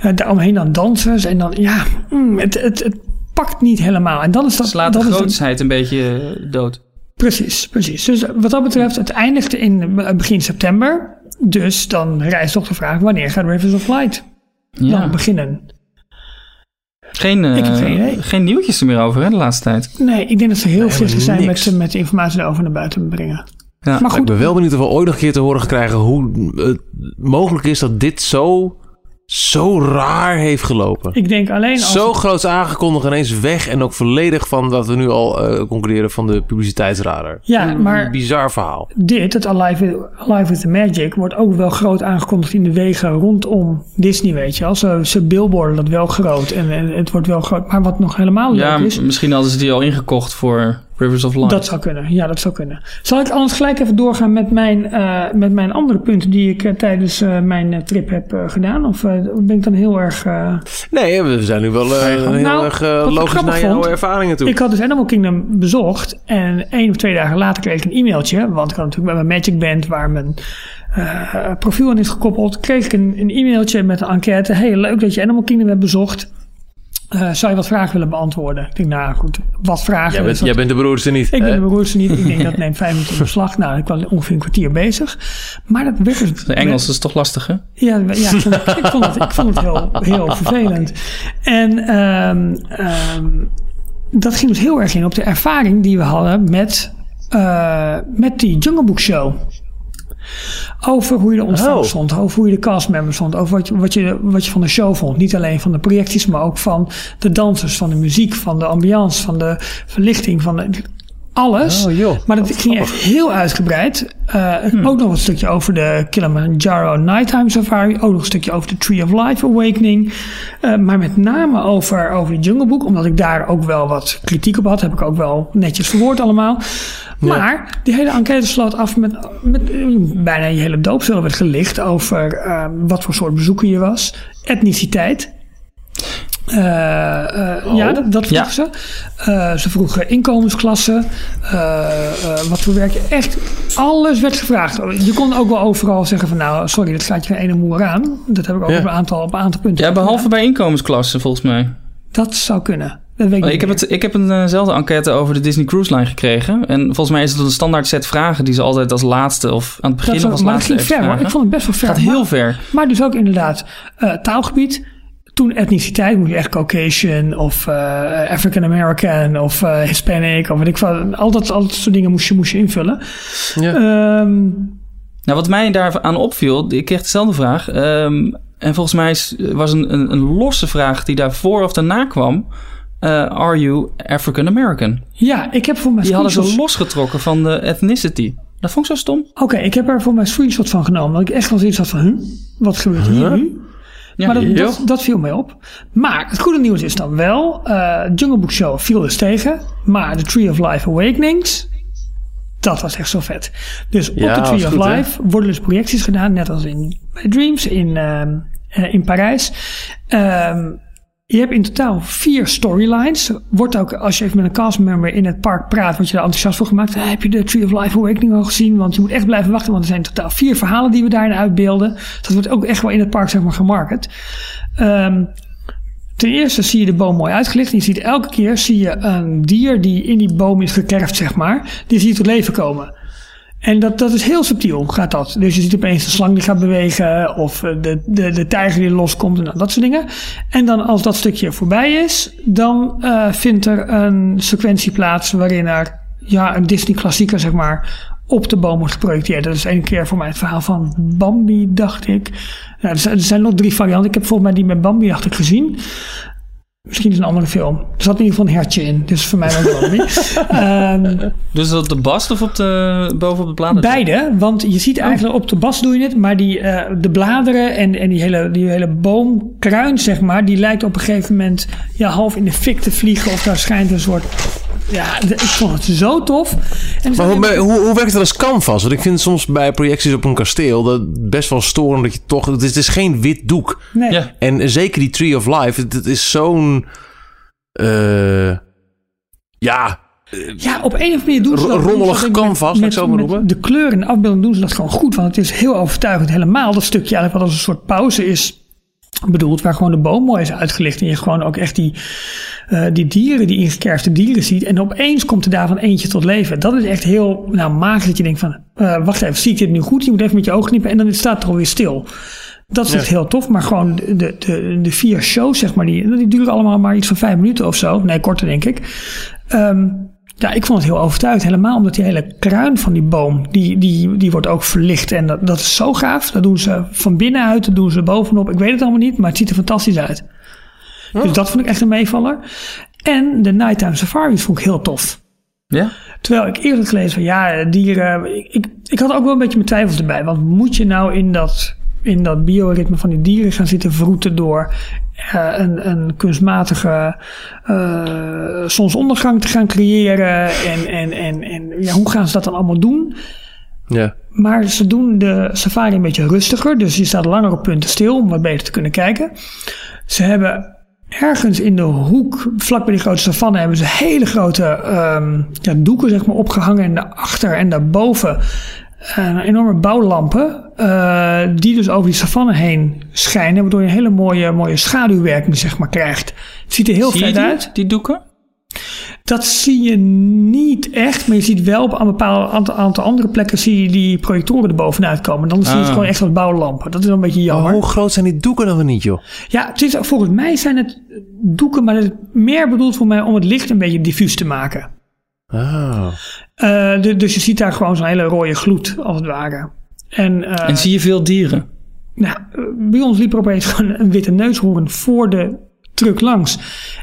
S3: uh, daaromheen dan dansers. En dan, ja, mm, het, het, het pakt niet helemaal. En dan is dat.
S4: Slaat
S3: dat
S4: de
S3: is een-
S4: grootsheid een beetje eh, dood.
S3: Precies, precies. Dus wat dat betreft, het eindigde in eh, begin september. Dus dan rijst toch de vraag, wanneer gaat Rivers of Light
S4: Ja.
S3: dan beginnen?
S4: Geen, eh,
S3: Ik heb geen idee.
S4: geen nieuwtjes er meer over hè, de laatste tijd.
S3: Nee, ik denk dat ze heel
S2: Nee,
S3: voorzichtig zijn met, met de informatie erover naar buiten brengen.
S4: Ja.
S3: Maar
S2: Maar ik
S3: goed,
S2: ben wel benieuwd of we ooit nog een keer te horen krijgen hoe het mogelijk is dat dit zo, zo raar heeft gelopen.
S3: ik denk alleen als...
S2: Zo groots aangekondigd, ineens weg en ook volledig van wat we nu al eh, concluderen van de publiciteitsradar.
S3: Ja,
S2: Een
S3: maar-
S2: bizar verhaal.
S3: dit, het Alive with, Alive with the Magic, wordt ook wel groot aangekondigd in de wegen rondom Disney, weet je wel. Ze, ze billboarden dat wel groot en, en het wordt wel groot. Maar wat nog helemaal
S4: Ja,
S3: leuk is...
S4: misschien hadden ze die al ingekocht voor Rivers of Light.
S3: Dat zou kunnen, ja, dat zou kunnen. Zal ik anders gelijk even doorgaan met mijn, eh, met mijn andere punten die ik eh, tijdens eh, mijn trip heb eh, gedaan? Of ben ik dan heel erg... eh,
S2: Nee, we zijn nu wel eh, heel
S3: Nou,
S2: erg logisch naar jouw ervaringen toe.
S3: Ik had dus Animal Kingdom bezocht en één of twee dagen later kreeg ik een e-mailtje. Want ik had natuurlijk bij mijn Magic Band waar mijn eh, profiel aan is gekoppeld. Kreeg ik een, een e-mailtje met een enquête. Hey, leuk dat je Animal Kingdom hebt bezocht. Eh, zou je wat vragen willen beantwoorden? Ik denk, nou goed, wat vragen?
S2: Jij bent,
S3: Is dat-
S2: jij bent de broerste niet.
S3: ik ben de beroerdste niet. Ik denk dat neemt vijf minuten in beslag. Nou, ik was ongeveer een kwartier bezig. Maar dat werd dus...
S4: De Engels is toch lastig, hè?
S3: Ja, ja ik, vond, ik, vond het, ik vond het heel, heel vervelend. En ehm, ehm, dat ging dus heel erg in op de ervaring die we hadden met, eh, met die Jungle Book Show. Over hoe je de ontvangst
S2: Oh.
S3: stond, over hoe je de castmembers vond, over wat je, wat, je, wat je van de show vond. Niet alleen van de projecties, maar ook van de dansers, van de muziek, van de ambiance, van de verlichting. Van de, alles.
S2: Oh, joh.
S3: maar dat ging echt heel uitgebreid. Eh, Ook nog een stukje over de Kilimanjaro Nighttime Safari. Ook nog een stukje over de Tree of Life Awakening. Eh, maar met name over, over de Jungle Book. Omdat ik daar ook wel wat kritiek op had. Heb ik ook wel netjes verwoord allemaal. Maar die hele enquête sloot af met, met bijna je hele doopsel werd gelicht over eh, wat voor soort bezoeker je was. Etniciteit. Eh, eh, Ja, dat, dat vroegen ze. Eh, ze vroegen inkomensklasse. eh, eh, wat voor werk je. Echt, alles werd gevraagd. Je kon ook wel overal zeggen van nou, sorry, dat gaat je geen ene moer aan. Dat heb ik ook
S2: Ja.
S3: op, een aantal, op een aantal punten.
S4: Ja, behalve
S3: gedaan.
S4: bij inkomensklassen volgens mij.
S3: Dat zou kunnen. Dat weet ik,
S4: Oh,
S3: niet
S4: ik, heb het, ik heb eenzelfde enquête over de Disney Cruise Line gekregen. En volgens mij is het een standaard set vragen die ze altijd als laatste of aan het begin of als
S3: maar het
S4: laatste
S3: ging
S4: even
S3: ver hoor.
S4: vragen.
S3: Ik vond het best wel ver.
S4: gaat
S3: Maar-
S4: heel ver.
S3: Maar dus ook inderdaad eh, taalgebied. Toen etniciteit moet je echt Caucasian of eh, African American of eh, Hispanic of weet ik wat. Al dat, al dat soort dingen moest je, moest je invullen.
S2: Ja.
S3: Ehm,
S4: Nou, wat mij daar aan opviel, ik kreeg dezelfde vraag. ehm, en volgens mij is- was een, een, een losse vraag die daarvoor of daarna kwam. eh, are you African American?
S3: ja, ik heb voor mijn
S4: Die hadden ze losgetrokken van de ethnicity. Dat vond ik zo stom.
S3: Oké, ik heb er voor mijn screenshot van genomen. Dat ik echt wel zoiets had van, huh? wat gebeurt hier nu?
S4: Ja,
S3: maar dat, dat, dat viel mij op. Maar het goede nieuws is dan wel, eh, Jungle Book Show viel dus tegen. Maar de Tree of Life Awakenings, dat was echt zo vet. Dus op
S2: Ja,
S3: de Tree of
S2: goed, hè?
S3: Life worden dus projecties gedaan, net als in Dreams in, ehm, eh, in Parijs. Ehm, je hebt in totaal vier storylines. Wordt ook, als je even met een castmember in het park praat, word je er enthousiast voor gemaakt. Eh, heb je de Tree of Life Awakening al gezien? Want je moet echt blijven wachten, want er zijn in totaal vier verhalen die we daarin uitbeelden. Dat wordt ook echt wel in het park, zeg maar, gemarket. Ehm, ten eerste zie je de boom mooi uitgelicht. En je ziet elke keer zie je een dier die in die boom is gekerfd, zeg maar. Die zie je tot leven komen. En dat, dat is heel subtiel, gaat dat. Dus je ziet opeens de slang die gaat bewegen, of eh, de, de, de tijger die loskomt, en nou, dat soort dingen. En dan als dat stukje voorbij is, dan eh, vindt er een sequentie plaats waarin er ja, een Disney-klassieker, zeg maar, op de boom wordt geprojecteerd. Dat is één keer voor mij het verhaal van Bambi, dacht ik. Ja, er, zijn, er zijn nog drie varianten. Ik heb volgens mij die met Bambi, dacht ik, gezien. Misschien is het een andere film. Er zat in ieder geval een hertje in, dus voor mij was het. Ehm
S4: Dus op de bast of op de, boven op de bladen?
S3: Beide, want je ziet eigenlijk op de bas doe je het, maar die, eh, de bladeren en, en die, hele, die hele boomkruin, zeg maar, die lijkt op een gegeven moment ja, half in de fik te vliegen. Of daar schijnt een soort. Ja, ik vond het zo tof. En
S2: Maar hoe, hoe, hoe werkt het als canvas? Want ik vind soms bij projecties op een kasteel dat best wel storend dat je toch... Het is, het is geen wit doek.
S3: nee,
S4: Ja.
S2: En zeker die Tree of Life, het, het is zo'n... eh, ja,
S3: Ja, op een of andere manier doen ze dat.
S2: rommelig
S3: dat
S2: canvas, ik
S3: met,
S2: zo maar
S3: met
S2: noemen.
S3: De kleur en de afbeelding doen ze dat gewoon goed. Want het is heel overtuigend. Helemaal dat stukje eigenlijk wat als een soort pauze is bedoeld. Waar gewoon de boom mooi is uitgelicht. En je gewoon ook echt die, eh, die dieren, die ingekerfde dieren ziet. En opeens komt er daarvan eentje tot leven. Dat is echt heel nou, magisch dat je denkt van... eh, wacht even, zie ik dit nu goed? Je moet even met je ogen knippen en dan staat het er alweer stil. Dat is echt heel tof. Maar gewoon de, de, de, vier shows, zeg maar, die, die duren allemaal maar iets van vijf minuten of zo. Nee, korter denk ik. Ehm, ja, ik vond het heel overtuigend. Helemaal omdat die hele kruin van die boom, die, die, die wordt ook verlicht. En dat, dat is zo gaaf. Dat doen ze van binnenuit, dat doen ze bovenop. Ik weet het allemaal niet, maar het ziet er fantastisch uit. Dus dat vond ik echt een meevaller. En de Nighttime Safaris vond ik heel tof.
S4: Ja?
S3: Terwijl ik eerlijk gelezen van ja, dieren. Ik, ik, ik had ook wel een beetje mijn twijfels erbij. Want moet je nou in dat, in dat bioritme van die dieren gaan zitten vroeten door eh, een, een kunstmatige eh, zonsondergang te gaan creëren? En, en, en, en ja, hoe gaan ze dat dan allemaal doen?
S2: ja.
S3: Maar ze doen de safari een beetje rustiger. Dus je staat langer op punten stil om wat beter te kunnen kijken. Ze hebben ergens in de hoek, vlak bij die grote savanne, hebben ze hele grote ehm, ja, doeken zeg maar, opgehangen. En daarachter en daarboven eh, enorme bouwlampen. eh, die dus over die savanne heen schijnen. Waardoor je een hele mooie, mooie schaduwwerking zeg maar, krijgt. Het ziet er heel vet uit.
S4: die doeken?
S3: Dat zie je niet echt, maar je ziet wel op een bepaald aantal, aantal andere plekken zie je die projectoren er bovenuit komen. Dan zie je
S4: Ah.
S3: gewoon echt wat bouwlampen. Dat is wel een beetje
S2: Maar
S3: jammer.
S2: hoe groot zijn die doeken dan weer niet, joh?
S3: Ja, het is, volgens mij zijn het doeken, maar het is meer bedoeld voor mij om het licht een beetje diffuus te maken.
S2: Ah.
S3: Eh, de- dus je ziet daar gewoon zo'n hele rode gloed, als het ware. En, eh,
S4: En zie je veel dieren?
S3: nou, eh, bij ons liep er opeens gewoon een witte neushoorn voor de truck langs.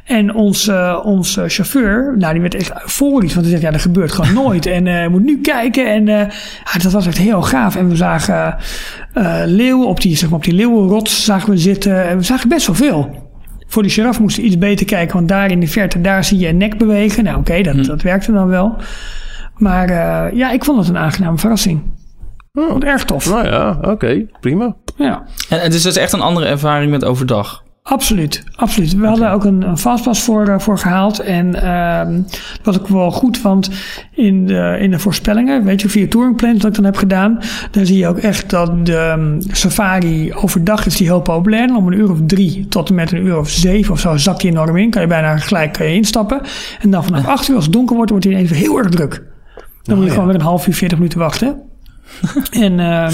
S3: En onze, onze chauffeur, nou die werd echt euforisch. Want hij zegt, ja dat gebeurt gewoon nooit. En eh, je moet nu kijken. En eh, ja, dat was echt heel gaaf. En we zagen eh, leeuwen op die, zeg maar, op die leeuwenrots zagen we zitten. En we zagen best wel veel. Voor die giraf moesten we iets beter kijken. Want daar in de verte, daar zie je een nek bewegen. Nou oké, dat, dat werkte dan wel. Maar eh, ja, ik vond het een aangename verrassing.
S2: Oh.
S3: Vond het erg tof.
S2: Nou ja, oké, prima.
S3: Ja.
S4: En het is dus echt een andere ervaring met overdag.
S3: Absoluut, absoluut. We hadden ook een, een fastpass voor, eh, voor gehaald. En ehm dat was ook wel goed, want in de, in de voorspellingen, weet je, via Touring Plans dat ik dan heb gedaan, dan zie je ook echt dat de ehm, safari overdag is die heel populair. Om een uur of drie tot en met een uur of zeven of zo zak je enorm in. Kan je bijna gelijk kan je instappen. En dan vanaf acht uur, als het donker wordt, wordt hij ineens heel erg druk. Dan moet je
S2: ja.
S3: gewoon weer een half uur, veertig minuten wachten. en ehm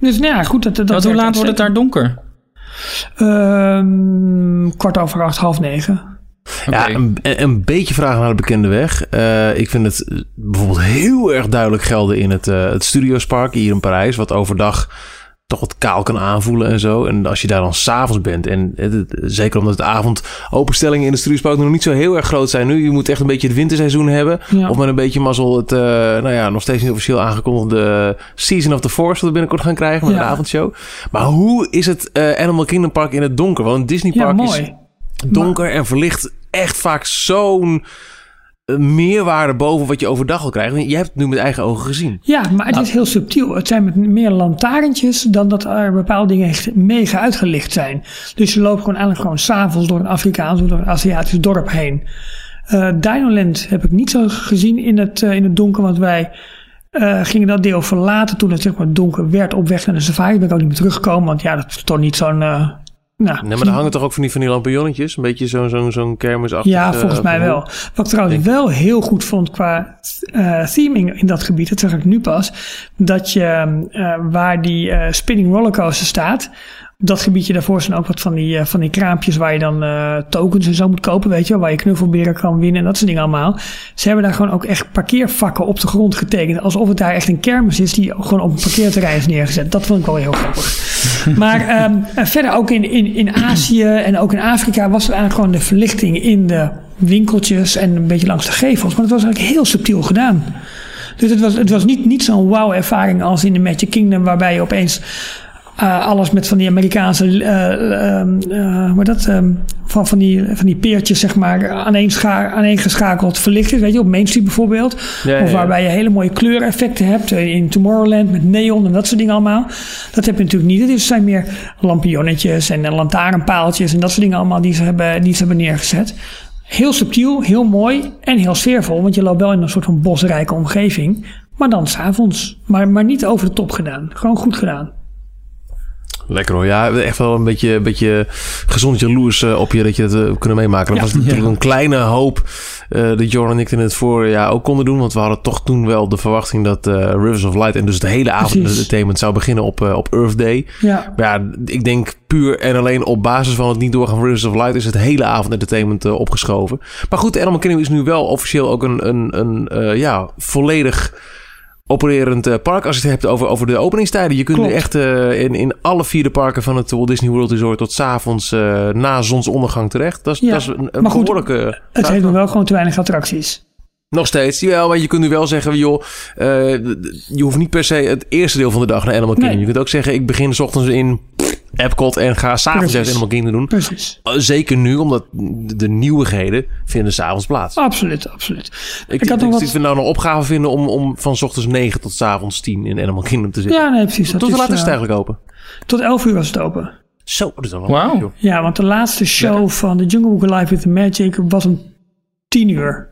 S3: dus nou ja, goed. Dat, dat
S4: hoe laat wordt het daar donker?
S3: Ehm, kwart over acht, half negen.
S2: Ja,
S4: Oké.
S2: een, een beetje vragen naar de bekende weg. Eh, ik vind het bijvoorbeeld heel erg duidelijk gelden in het, eh het Studiospark hier in Parijs. Wat overdag toch wat kaal kan aanvoelen en zo. En als je daar dan s'avonds bent. En het- zeker omdat de avondopenstellingen in de Studiospark nog niet zo heel erg groot zijn nu. Je moet echt een beetje het winterseizoen hebben.
S3: Ja.
S2: Of met een beetje mazzel het, eh, nou ja, nog steeds niet officieel aangekondigde Season of the Force. Dat we binnenkort gaan krijgen met
S3: Ja.
S2: een avondshow. Maar hoe is het eh, Animal Kingdom Park in het donker? Want een Disney
S3: Ja,
S2: Park is donker en verlicht echt vaak zo'n meerwaarde boven wat je overdag al krijgt. Jij hebt het nu met eigen ogen gezien.
S3: Ja, maar het is heel subtiel. Het zijn met meer lantaarntjes dan dat er bepaalde dingen echt mega uitgelicht zijn. Dus je loopt gewoon eigenlijk gewoon s'avonds door een Afrikaans of door een Aziatisch dorp heen. Eh Dinoland heb ik niet zo gezien in het, eh, in het donker, want wij eh, gingen dat deel verlaten toen het zeg maar donker werd op weg naar de safari. Ben ik ook niet meer teruggekomen, want ja, dat is toch niet zo'n... nou,
S2: Nee, maar er hangen toch ook van die, van die lampionnetjes? Een beetje zo'n zo'n zo'n kermisachtig...
S3: Ja,
S2: eh,
S3: volgens mij wel. Wat ik trouwens wel heel goed vond qua eh, theming in dat gebied, dat zeg ik nu pas, dat je eh, waar die eh, spinning rollercoaster staat, dat gebiedje daarvoor zijn ook wat van die, eh, van die kraampjes waar je dan eh, tokens en zo moet kopen, weet je wel, waar je knuffelberen kan winnen en dat soort dingen allemaal. Ze hebben daar gewoon ook echt parkeervakken op de grond getekend, alsof het daar echt een kermis is die gewoon op een parkeerterrein is neergezet. Dat vond ik wel heel grappig. Maar ehm, verder ook in, in, in Azië en ook in Afrika was er eigenlijk gewoon de verlichting in de winkeltjes en een beetje langs de gevels. Maar het was eigenlijk heel subtiel gedaan. Dus het was, het was niet, niet zo'n wow-ervaring als in de Magic Kingdom, waarbij je opeens eh, alles met van die Amerikaanse, hoe heet dat, ehm, van, van, die, van die peertjes, zeg maar, aaneengeschakeld verlicht is. Weet je, op Main Street bijvoorbeeld.
S2: Ja,
S3: of
S2: ja.
S3: waarbij je hele mooie kleureffecten hebt in Tomorrowland met neon en dat soort dingen allemaal. Dat heb je natuurlijk niet. Het zijn meer lampionnetjes en lantaarnpaaltjes en dat soort dingen allemaal die ze hebben, die ze hebben neergezet. Heel subtiel, heel mooi en heel sfeervol. Want je loopt wel in een soort van bosrijke omgeving. Maar dan s'avonds. Maar, maar niet over de top gedaan. Gewoon goed gedaan.
S2: Lekker hoor. Ja, echt wel een beetje, een beetje gezond jaloers eh, op je dat je dat eh, kunnen meemaken. Dat
S3: Ja.
S2: was natuurlijk een kleine hoop eh dat Jordan en ik in het voorjaar ook konden doen. Want we hadden toch toen wel de verwachting dat Rivers of Light en dus de hele avond het entertainment zou beginnen op, op Earth Day.
S3: Ja.
S2: Maar ja, ik denk puur en alleen op basis van het niet doorgaan van Rivers of Light is het hele avond entertainment opgeschoven. Maar goed, Animal Kingdom is nu wel officieel ook een, een, een ja, volledig opererend eh, park. Als je het hebt over, over de openingstijden. Je kunt nu
S3: Klopt.
S2: echt eh, in, in alle vier de parken van het Walt Disney World Resort tot 's avonds eh, na zonsondergang terecht. Dat is,
S3: Ja,
S2: dat is een, een
S3: maar goed,
S2: behoorlijke...
S3: Het heeft nog wel gewoon te weinig attracties.
S2: Nog steeds, jawel. Maar je kunt nu wel zeggen, joh, je hoeft niet per se het eerste deel van de dag naar Animal Kingdom.
S3: Nee.
S2: Je kunt ook zeggen, ik begin 's ochtends in Epcot en ga s'avonds juist Animal Kingdom doen.
S3: Precies.
S2: Uh, Zeker nu, omdat de nieuwigheden vinden s'avonds plaats.
S3: Absoluut, absoluut.
S2: ik
S3: ik had nog
S2: ik,
S3: wat-
S2: ik vind nou een opgave vinden om, om van 's ochtends 9 tot 's avonds 10 in Animal Kingdom te zitten.
S3: Ja, nee, precies.
S2: Tot hoe laat is het
S3: eh,
S2: eigenlijk open?
S3: Tot 11 uur was het open.
S2: Zo, dat is dan wel leuk, joh.
S3: Ja, want de laatste show van de Jungle Book Live with the Magic was om 10 uur.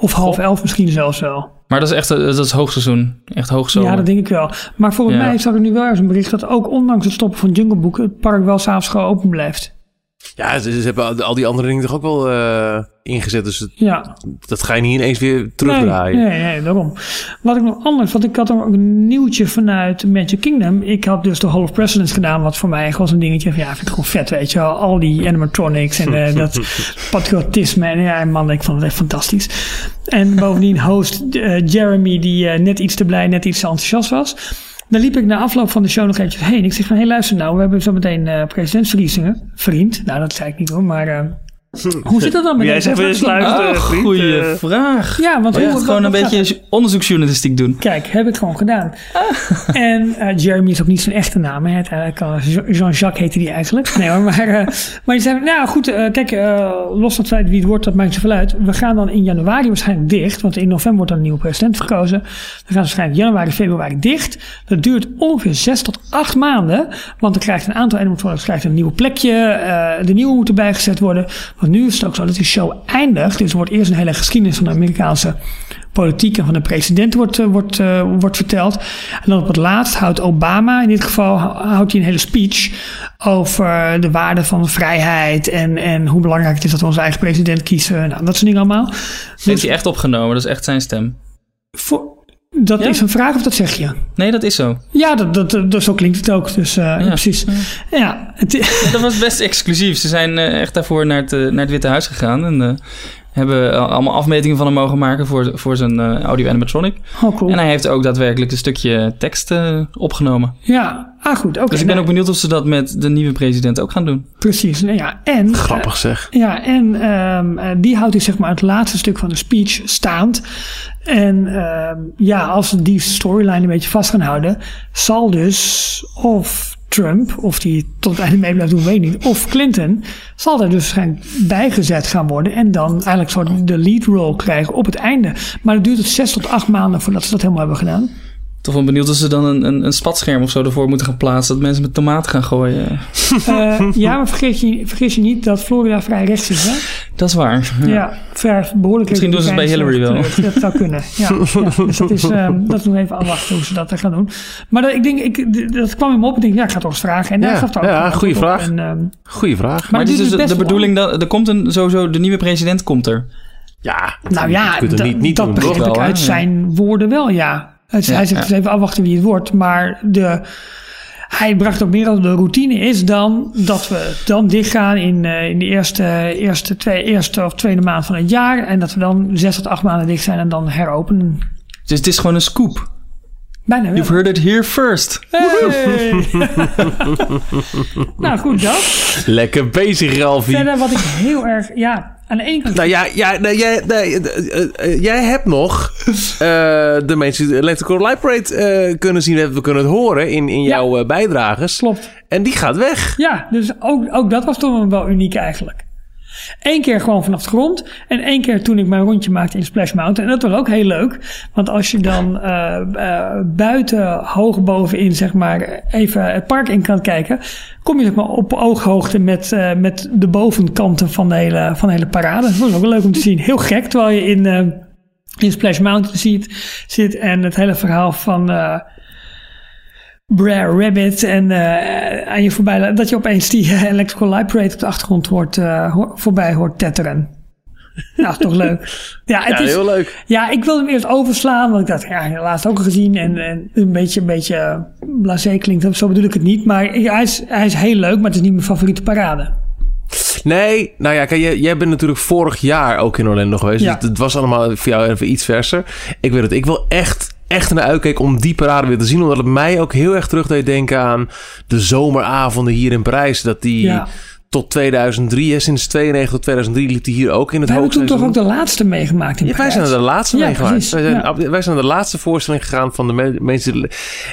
S3: Of half elf misschien zelfs wel.
S4: Maar dat is echt dat is hoogseizoen. Echt hoogzomer.
S3: Ja, dat denk ik wel. Maar volgens
S4: Ja.
S3: mij zag ik nu wel eens een bericht dat ook ondanks het stoppen van Jungle Book het park wel s'avonds gewoon open blijft.
S2: Ja, ze, ze hebben al- die andere dingen toch ook wel eh, ingezet. Dus het-
S3: Ja,
S2: dat ga je niet ineens weer terugdraaien.
S3: Nee, nee, nee, daarom. Wat ik nog anders, want ik had ook een nieuwtje vanuit Magic Kingdom. Ik had dus de Hall of Presidents gedaan, wat voor mij was een dingetje van ja, vind ik gewoon vet, weet je wel. Al die animatronics en eh, dat patriotisme. En ja, man, ik vond het echt fantastisch. En bovendien host eh, Jeremy, die net iets te blij, net iets te enthousiast was. Dan liep ik na afloop van de show nog eventjes heen. Ik zeg van, hé hey, luister nou, we hebben zo meteen uh, presidentsverkiezingen. Vriend, nou dat zei ik niet hoor, maar... Uh, hoe zit dat dan met
S2: Jij zegt weer sluiten,
S4: Ah, goeie
S2: Eh,
S4: vraag.
S3: Ja, want
S4: Oh ja,
S3: hoe-
S4: gewoon een
S3: gaat
S4: beetje onderzoeksjournalistiek doen.
S3: Kijk, heb ik gewoon gedaan. En eh, Jeremy is ook niet zijn echte naam. Hè. Uiteindelijk, eh, Jean-Jacques heette die eigenlijk. Nee hoor, maar, eh, maar je zei, nou goed, kijk, eh, los van het feit wie het wordt, dat maakt zoveel uit. We gaan dan in januari waarschijnlijk dicht, want in november wordt dan een nieuwe president verkozen. Dan gaan we waarschijnlijk januari, februari dicht. Dat duurt ongeveer zes tot acht maanden, want dan krijgt een aantal animatronics krijgt een nieuw plekje. eh, de nieuwe moeten bijgezet worden. Want nu is het ook zo dat die show eindigt. Dus er wordt eerst een hele geschiedenis van de Amerikaanse politiek en van de president wordt, eh, wordt, eh, wordt verteld. En dan op het laatst houdt Obama, in dit geval hou- houdt hij een hele speech over de waarde van vrijheid en, en hoe belangrijk het is dat we onze eigen president kiezen. Nou, dat soort dingen allemaal.
S4: Heeft hij echt opgenomen, dat is echt zijn stem.
S3: Voor, dat
S4: Ja?
S3: is een vraag of dat zeg je?
S4: Nee, dat is zo.
S3: Ja, dat, dat, dat, zo klinkt het ook. Dus eh, precies. Ja,
S4: Dat was best exclusief. Ze zijn eh, echt daarvoor naar het, eh, naar het Witte Huis gegaan. En hebben al- allemaal afmetingen van hem mogen maken voor, voor zijn eh, audio animatronic.
S3: oh, cool.
S4: En hij heeft ook daadwerkelijk een stukje tekst eh, opgenomen.
S3: Ja, ah goed. Oké,
S4: Dus ik ben
S3: nou,
S4: ook benieuwd of ze dat met de nieuwe president ook gaan doen.
S3: precies. Nou ja, en
S2: Grappig zeg.
S3: Ja, en ehm, eh, die houdt hij zeg maar het laatste stuk van de speech staand. En ehm, ja, als ze die storyline een beetje vast gaan houden, zal dus of Trump, of die tot het einde mee blijft doen, weet ik niet, of Clinton, zal er dus waarschijnlijk bijgezet gaan worden en dan eigenlijk soort de lead role krijgen op het einde. Maar het duurt het zes tot acht maanden voordat ze dat helemaal hebben gedaan.
S4: Toch wel benieuwd of ze dan een, een, een spatscherm of zo ervoor moeten gaan plaatsen. Dat mensen met tomaten gaan gooien.
S3: Eh, ja, maar vergeet je, vergeet je niet dat Florida vrij rechts is, hè?
S4: Dat is waar.
S3: Ja, vrij behoorlijk.
S4: Misschien doen ze het bij Hillary wel.
S3: Dat zou kunnen. Ja, ja. Dus dat is, ehm, dat is nog even afwachten hoe ze dat gaan doen. Maar dat, ik denk, ik, dat kwam hem op. Ik denk, ja, ik ga toch eens vragen. En
S2: Ja,
S3: gaf daar ook
S2: ja, goede vraag.
S3: En, ehm,
S2: Goeie vraag.
S3: Maar
S4: Maar het is dus de bedoeling dat er komt een sowieso de nieuwe president komt er.
S2: Ja,
S3: nou ja, dat-
S2: niet, niet
S3: dat
S2: toch?
S3: ik uit
S4: Ja.
S3: zijn woorden wel, ja.
S4: Ja,
S3: hij zegt
S4: ja.
S3: dus even afwachten wie het wordt. Maar de, hij bracht ook meer dat de routine is dan dat we dan dichtgaan in, eh, in de eerste, eerste, twee, eerste of tweede maand van het jaar. En dat we dan zes tot acht maanden dicht zijn en dan heropenen.
S4: Dus het is gewoon een scoop.
S3: Bijna wel.
S4: You've heard it here first.
S3: Hey. nou goed, dat.
S2: Lekker bezig, Ralfie.
S3: Verder wat ik heel erg... Ja, aan de ene kant...
S2: Nou ja, ja nee, jij, nee, eh, eh, eh, jij hebt nog eh, de mensen die Electrical Light Parade eh, kunnen zien. We kunnen het horen in, in
S3: Ja.
S2: jouw eh, bijdrages.
S3: Klopt.
S2: En die gaat weg.
S3: Ja, dus ook, ook dat was toch wel uniek eigenlijk. Eén keer gewoon vanaf de grond. En één keer toen ik mijn rondje maakte in Splash Mountain. En dat was ook heel leuk. Want als je dan eh, buiten hoog bovenin, zeg maar, even het park in kan kijken. Kom je zeg maar op ooghoogte met, eh, met de bovenkanten van de, hele, van de hele parade. Dat was ook wel leuk om te zien. Heel gek, terwijl je in, in Splash Mountain ziet, zit. En het hele verhaal van... Brer Rabbit en eh, aan je voorbij, dat je opeens die eh, Electrical Light Parade op de achtergrond hoort, eh, voorbij hoort tetteren. Nou, toch leuk. Ja, het
S2: Ja,
S3: is,
S2: heel leuk.
S3: ja, ik wilde hem eerst overslaan, want ik dacht, ja, laatst ook gezien en, en een beetje, een beetje blasé klinkt, zo bedoel ik het niet. Maar hij is, hij is heel leuk, maar het is niet mijn favoriete parade.
S2: Nee, nou ja, kijk, jij, jij bent natuurlijk vorig jaar ook in Orlando geweest.
S3: Ja.
S2: Dus het was allemaal voor jou even iets verser. Ik weet het, ik wil echt, echt naar uitkijken om die parade weer te zien. Omdat het mij ook heel erg terug deed denken aan de zomeravonden hier in Parijs. Dat die
S3: Ja.
S2: tot 2003, hè, sinds 92 tot 2003 liep die hier ook in het
S3: We hebben toen toch ook de laatste meegemaakt in
S2: Ja, wij
S3: Parijs.
S2: zijn er de laatste
S3: Ja,
S2: mee gemaakt.
S3: precies,
S2: Wij zijn,
S3: ja.
S2: wij zijn de laatste voorstelling gegaan van de me- mensen.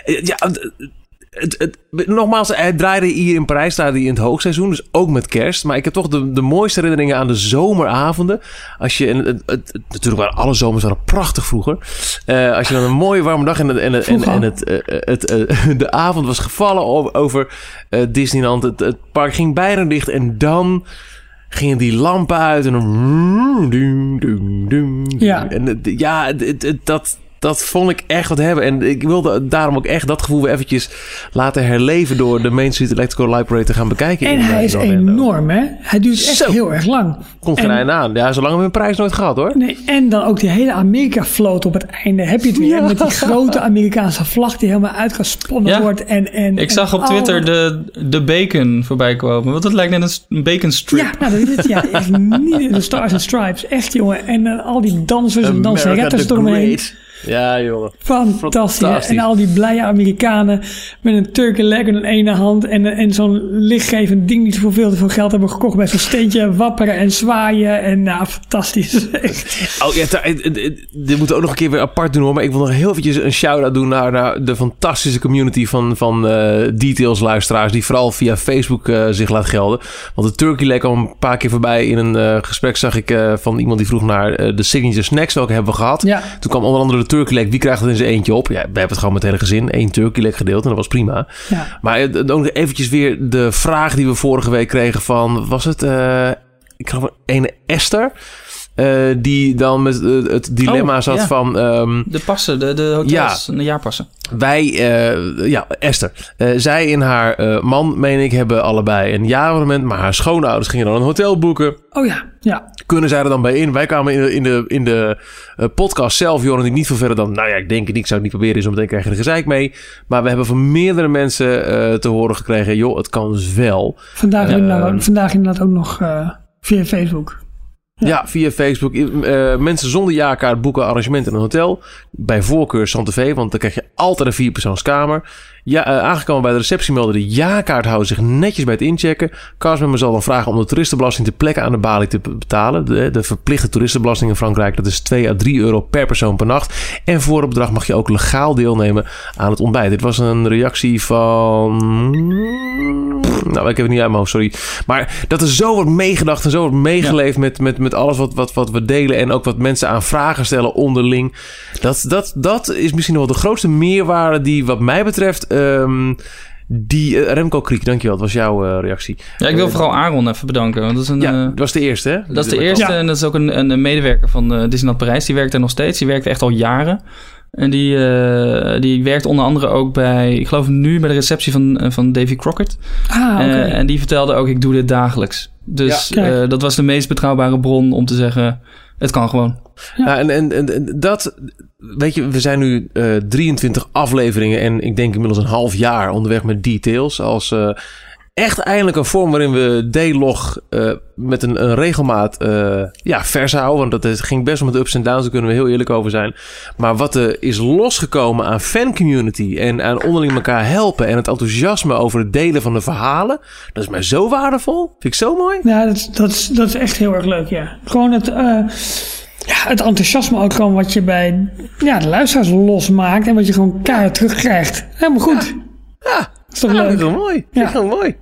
S2: Ja, het, nogmaals, hij draaide hier in Parijs draaide hij in het hoogseizoen, dus ook met kerst. Maar ik heb toch de, de mooiste herinneringen aan de zomeravonden. Als je, en het, natuurlijk waren alle zomers waren prachtig vroeger. Eh, als je dan een mooie warme dag en, en, en,
S3: Vroeger.
S2: en het, eh, het, eh, de avond was gevallen over, over eh, Disneyland. Het, het park ging bijna dicht en dan gingen die lampen uit en dan...
S3: Ja.
S2: En ja, het- het- dat, dat vond ik echt wat hebben. En ik wilde daarom ook echt dat gevoel weer eventjes laten herleven... door de Main Street Electrical Light Parade te gaan bekijken.
S3: En
S2: in,
S3: hij
S2: eh,
S3: is
S2: Orlando.
S3: enorm, hè? Hij duurt echt
S2: Zo.
S3: heel erg lang.
S2: Komt geen
S3: En-
S2: einde aan. Ja, zolang hebben we een prijs nooit gehad, hoor.
S3: Nee, en dan ook die hele Amerika-float op het einde. Heb je het weer met die grote Amerikaanse vlag die helemaal uitgesponnen
S4: Ja.
S3: wordt. En, en,
S4: Ik
S3: en
S4: zag op Twitter de, de bacon voorbij komen. Want dat lijkt net een bacon strip.
S3: Ja, nou dat is het. Ja, echt niet de Stars and Stripes. Echt, jongen. En eh, al die dansers en danserettes eromheen.
S2: Ja, jongen.
S3: Fantastisch. En al die blije Amerikanen met een turkey leg in de ene hand en, en zo'n lichtgevend ding die ze voor veel te veel geld hebben gekocht bij zo'n steentje wapperen en zwaaien. En nou, fantastisch.
S2: Oh ja, eh, eh, eh, dit moeten we ook nog een keer weer apart doen hoor. Maar ik wil nog heel eventjes een shout-out doen naar, naar de fantastische community van, van eh, Details luisteraars. Die vooral via Facebook eh, zich laat gelden. Want de Turkey Leg kwam een paar keer voorbij. In een eh, gesprek zag ik eh, van iemand die vroeg naar eh, de signature snacks. Welke hebben we gehad?
S3: Ja.
S2: Toen kwam onder andere de Turkey Leg. Wie krijgt het in zijn eentje op? Ja, we hebben het gewoon met het hele gezin. Eén Turkey Leg gedeeld en dat was prima.
S3: Ja.
S2: Maar eh, ook nog eventjes weer de vraag die we vorige week kregen van... Was het... eh, ik geloof een Esther... eh, die dan met eh, het dilemma
S4: Oh,
S2: zat
S4: ja.
S2: van... ehm,
S4: De passen, de, de hotels, de jaarpassen.
S2: wij, eh, ja, Esther. Zij en haar man, meen ik, hebben allebei een jaarabonnement. Maar haar schoonouders gingen dan een hotel boeken.
S3: Oh ja, ja.
S2: Kunnen zij er dan bij in? Wij kwamen in de, in de, in de podcast zelf, Joran, ik niet veel verder dan... Nou ja, ik denk het niet, ik zou het niet proberen, is meteen krijg je er gezeik mee. Maar we hebben van meerdere mensen te horen gekregen... joh, het kan dus wel.
S3: Vandaag,
S2: Ehm.
S3: inderdaad, vandaag inderdaad ook nog via Facebook.
S2: Ja, via Facebook. Eh, mensen zonder jaarkaart boeken arrangement in een hotel. Bij voorkeur Santa Fe, want dan krijg je altijd een vierpersoonskamer. Ja, eh, aangekomen bij de receptie melden de jaarkaarthouder zich netjes bij het inchecken. Castmember zal dan vragen om de toeristenbelasting ter plekke aan de balie te be- betalen. De, de verplichte toeristenbelasting in Frankrijk, dat is 2 à 3 euro per persoon per nacht. En voor het bedrag mag je ook legaal deelnemen aan het ontbijt. Dit was een reactie van... Nou, ik heb het niet uit mijn hoofd, sorry. Maar dat er zo wordt meegedacht en zo wordt meegeleefd met, met, met alles wat, wat, wat we delen. En ook wat mensen aan vragen stellen onderling. Dat, dat, dat is misschien nog wel de grootste meerwaarde die wat mij betreft... ehm, die eh, Remco Kriek, dankjewel. Dat was jouw eh, reactie.
S4: Ja, ik wil
S2: Eh,
S4: vooral Aaron even bedanken. Want dat is een,
S2: Ja,
S4: eh,
S2: dat was de eerste, hè?
S4: dat is de eerste
S3: Ja.
S4: en dat is ook een, een, medewerker van Disneyland Parijs. Die werkt er nog steeds. Die werkt echt al jaren. En die, eh, die werkt onder andere ook bij, ik geloof nu bij de receptie van, van Davy Crockett.
S3: Ah, oké.
S4: Eh, en die vertelde ook, ik doe dit dagelijks. Dus
S3: Ja.
S4: Eh, dat was de meest betrouwbare bron om te zeggen, het kan gewoon.
S2: Ja, en, en, en- en dat, weet je, we zijn nu eh 23 afleveringen en ik denk inmiddels een half jaar onderweg met details. Als eh, echt eindelijk een vorm waarin we D-log eh, met een, een regelmaat eh, ja, vers houden. Want dat ging best wel met ups en downs, daar kunnen we heel eerlijk over zijn. Maar wat er is losgekomen aan fancommunity en aan onderling elkaar helpen en het enthousiasme over het delen van de verhalen, dat is mij zo waardevol. Vind ik zo mooi.
S3: Ja, dat, dat, dat is echt heel erg leuk, ja. Gewoon het, eh, ja, het enthousiasme ook gewoon wat je bij ja, de luisteraars losmaakt en wat je gewoon keihard terugkrijgt. Helemaal goed.
S2: Ja,
S3: Dat is toch
S2: Ja, dat
S3: leuk?
S2: is wel mooi. Vind
S3: Ja.
S2: ik wel mooi.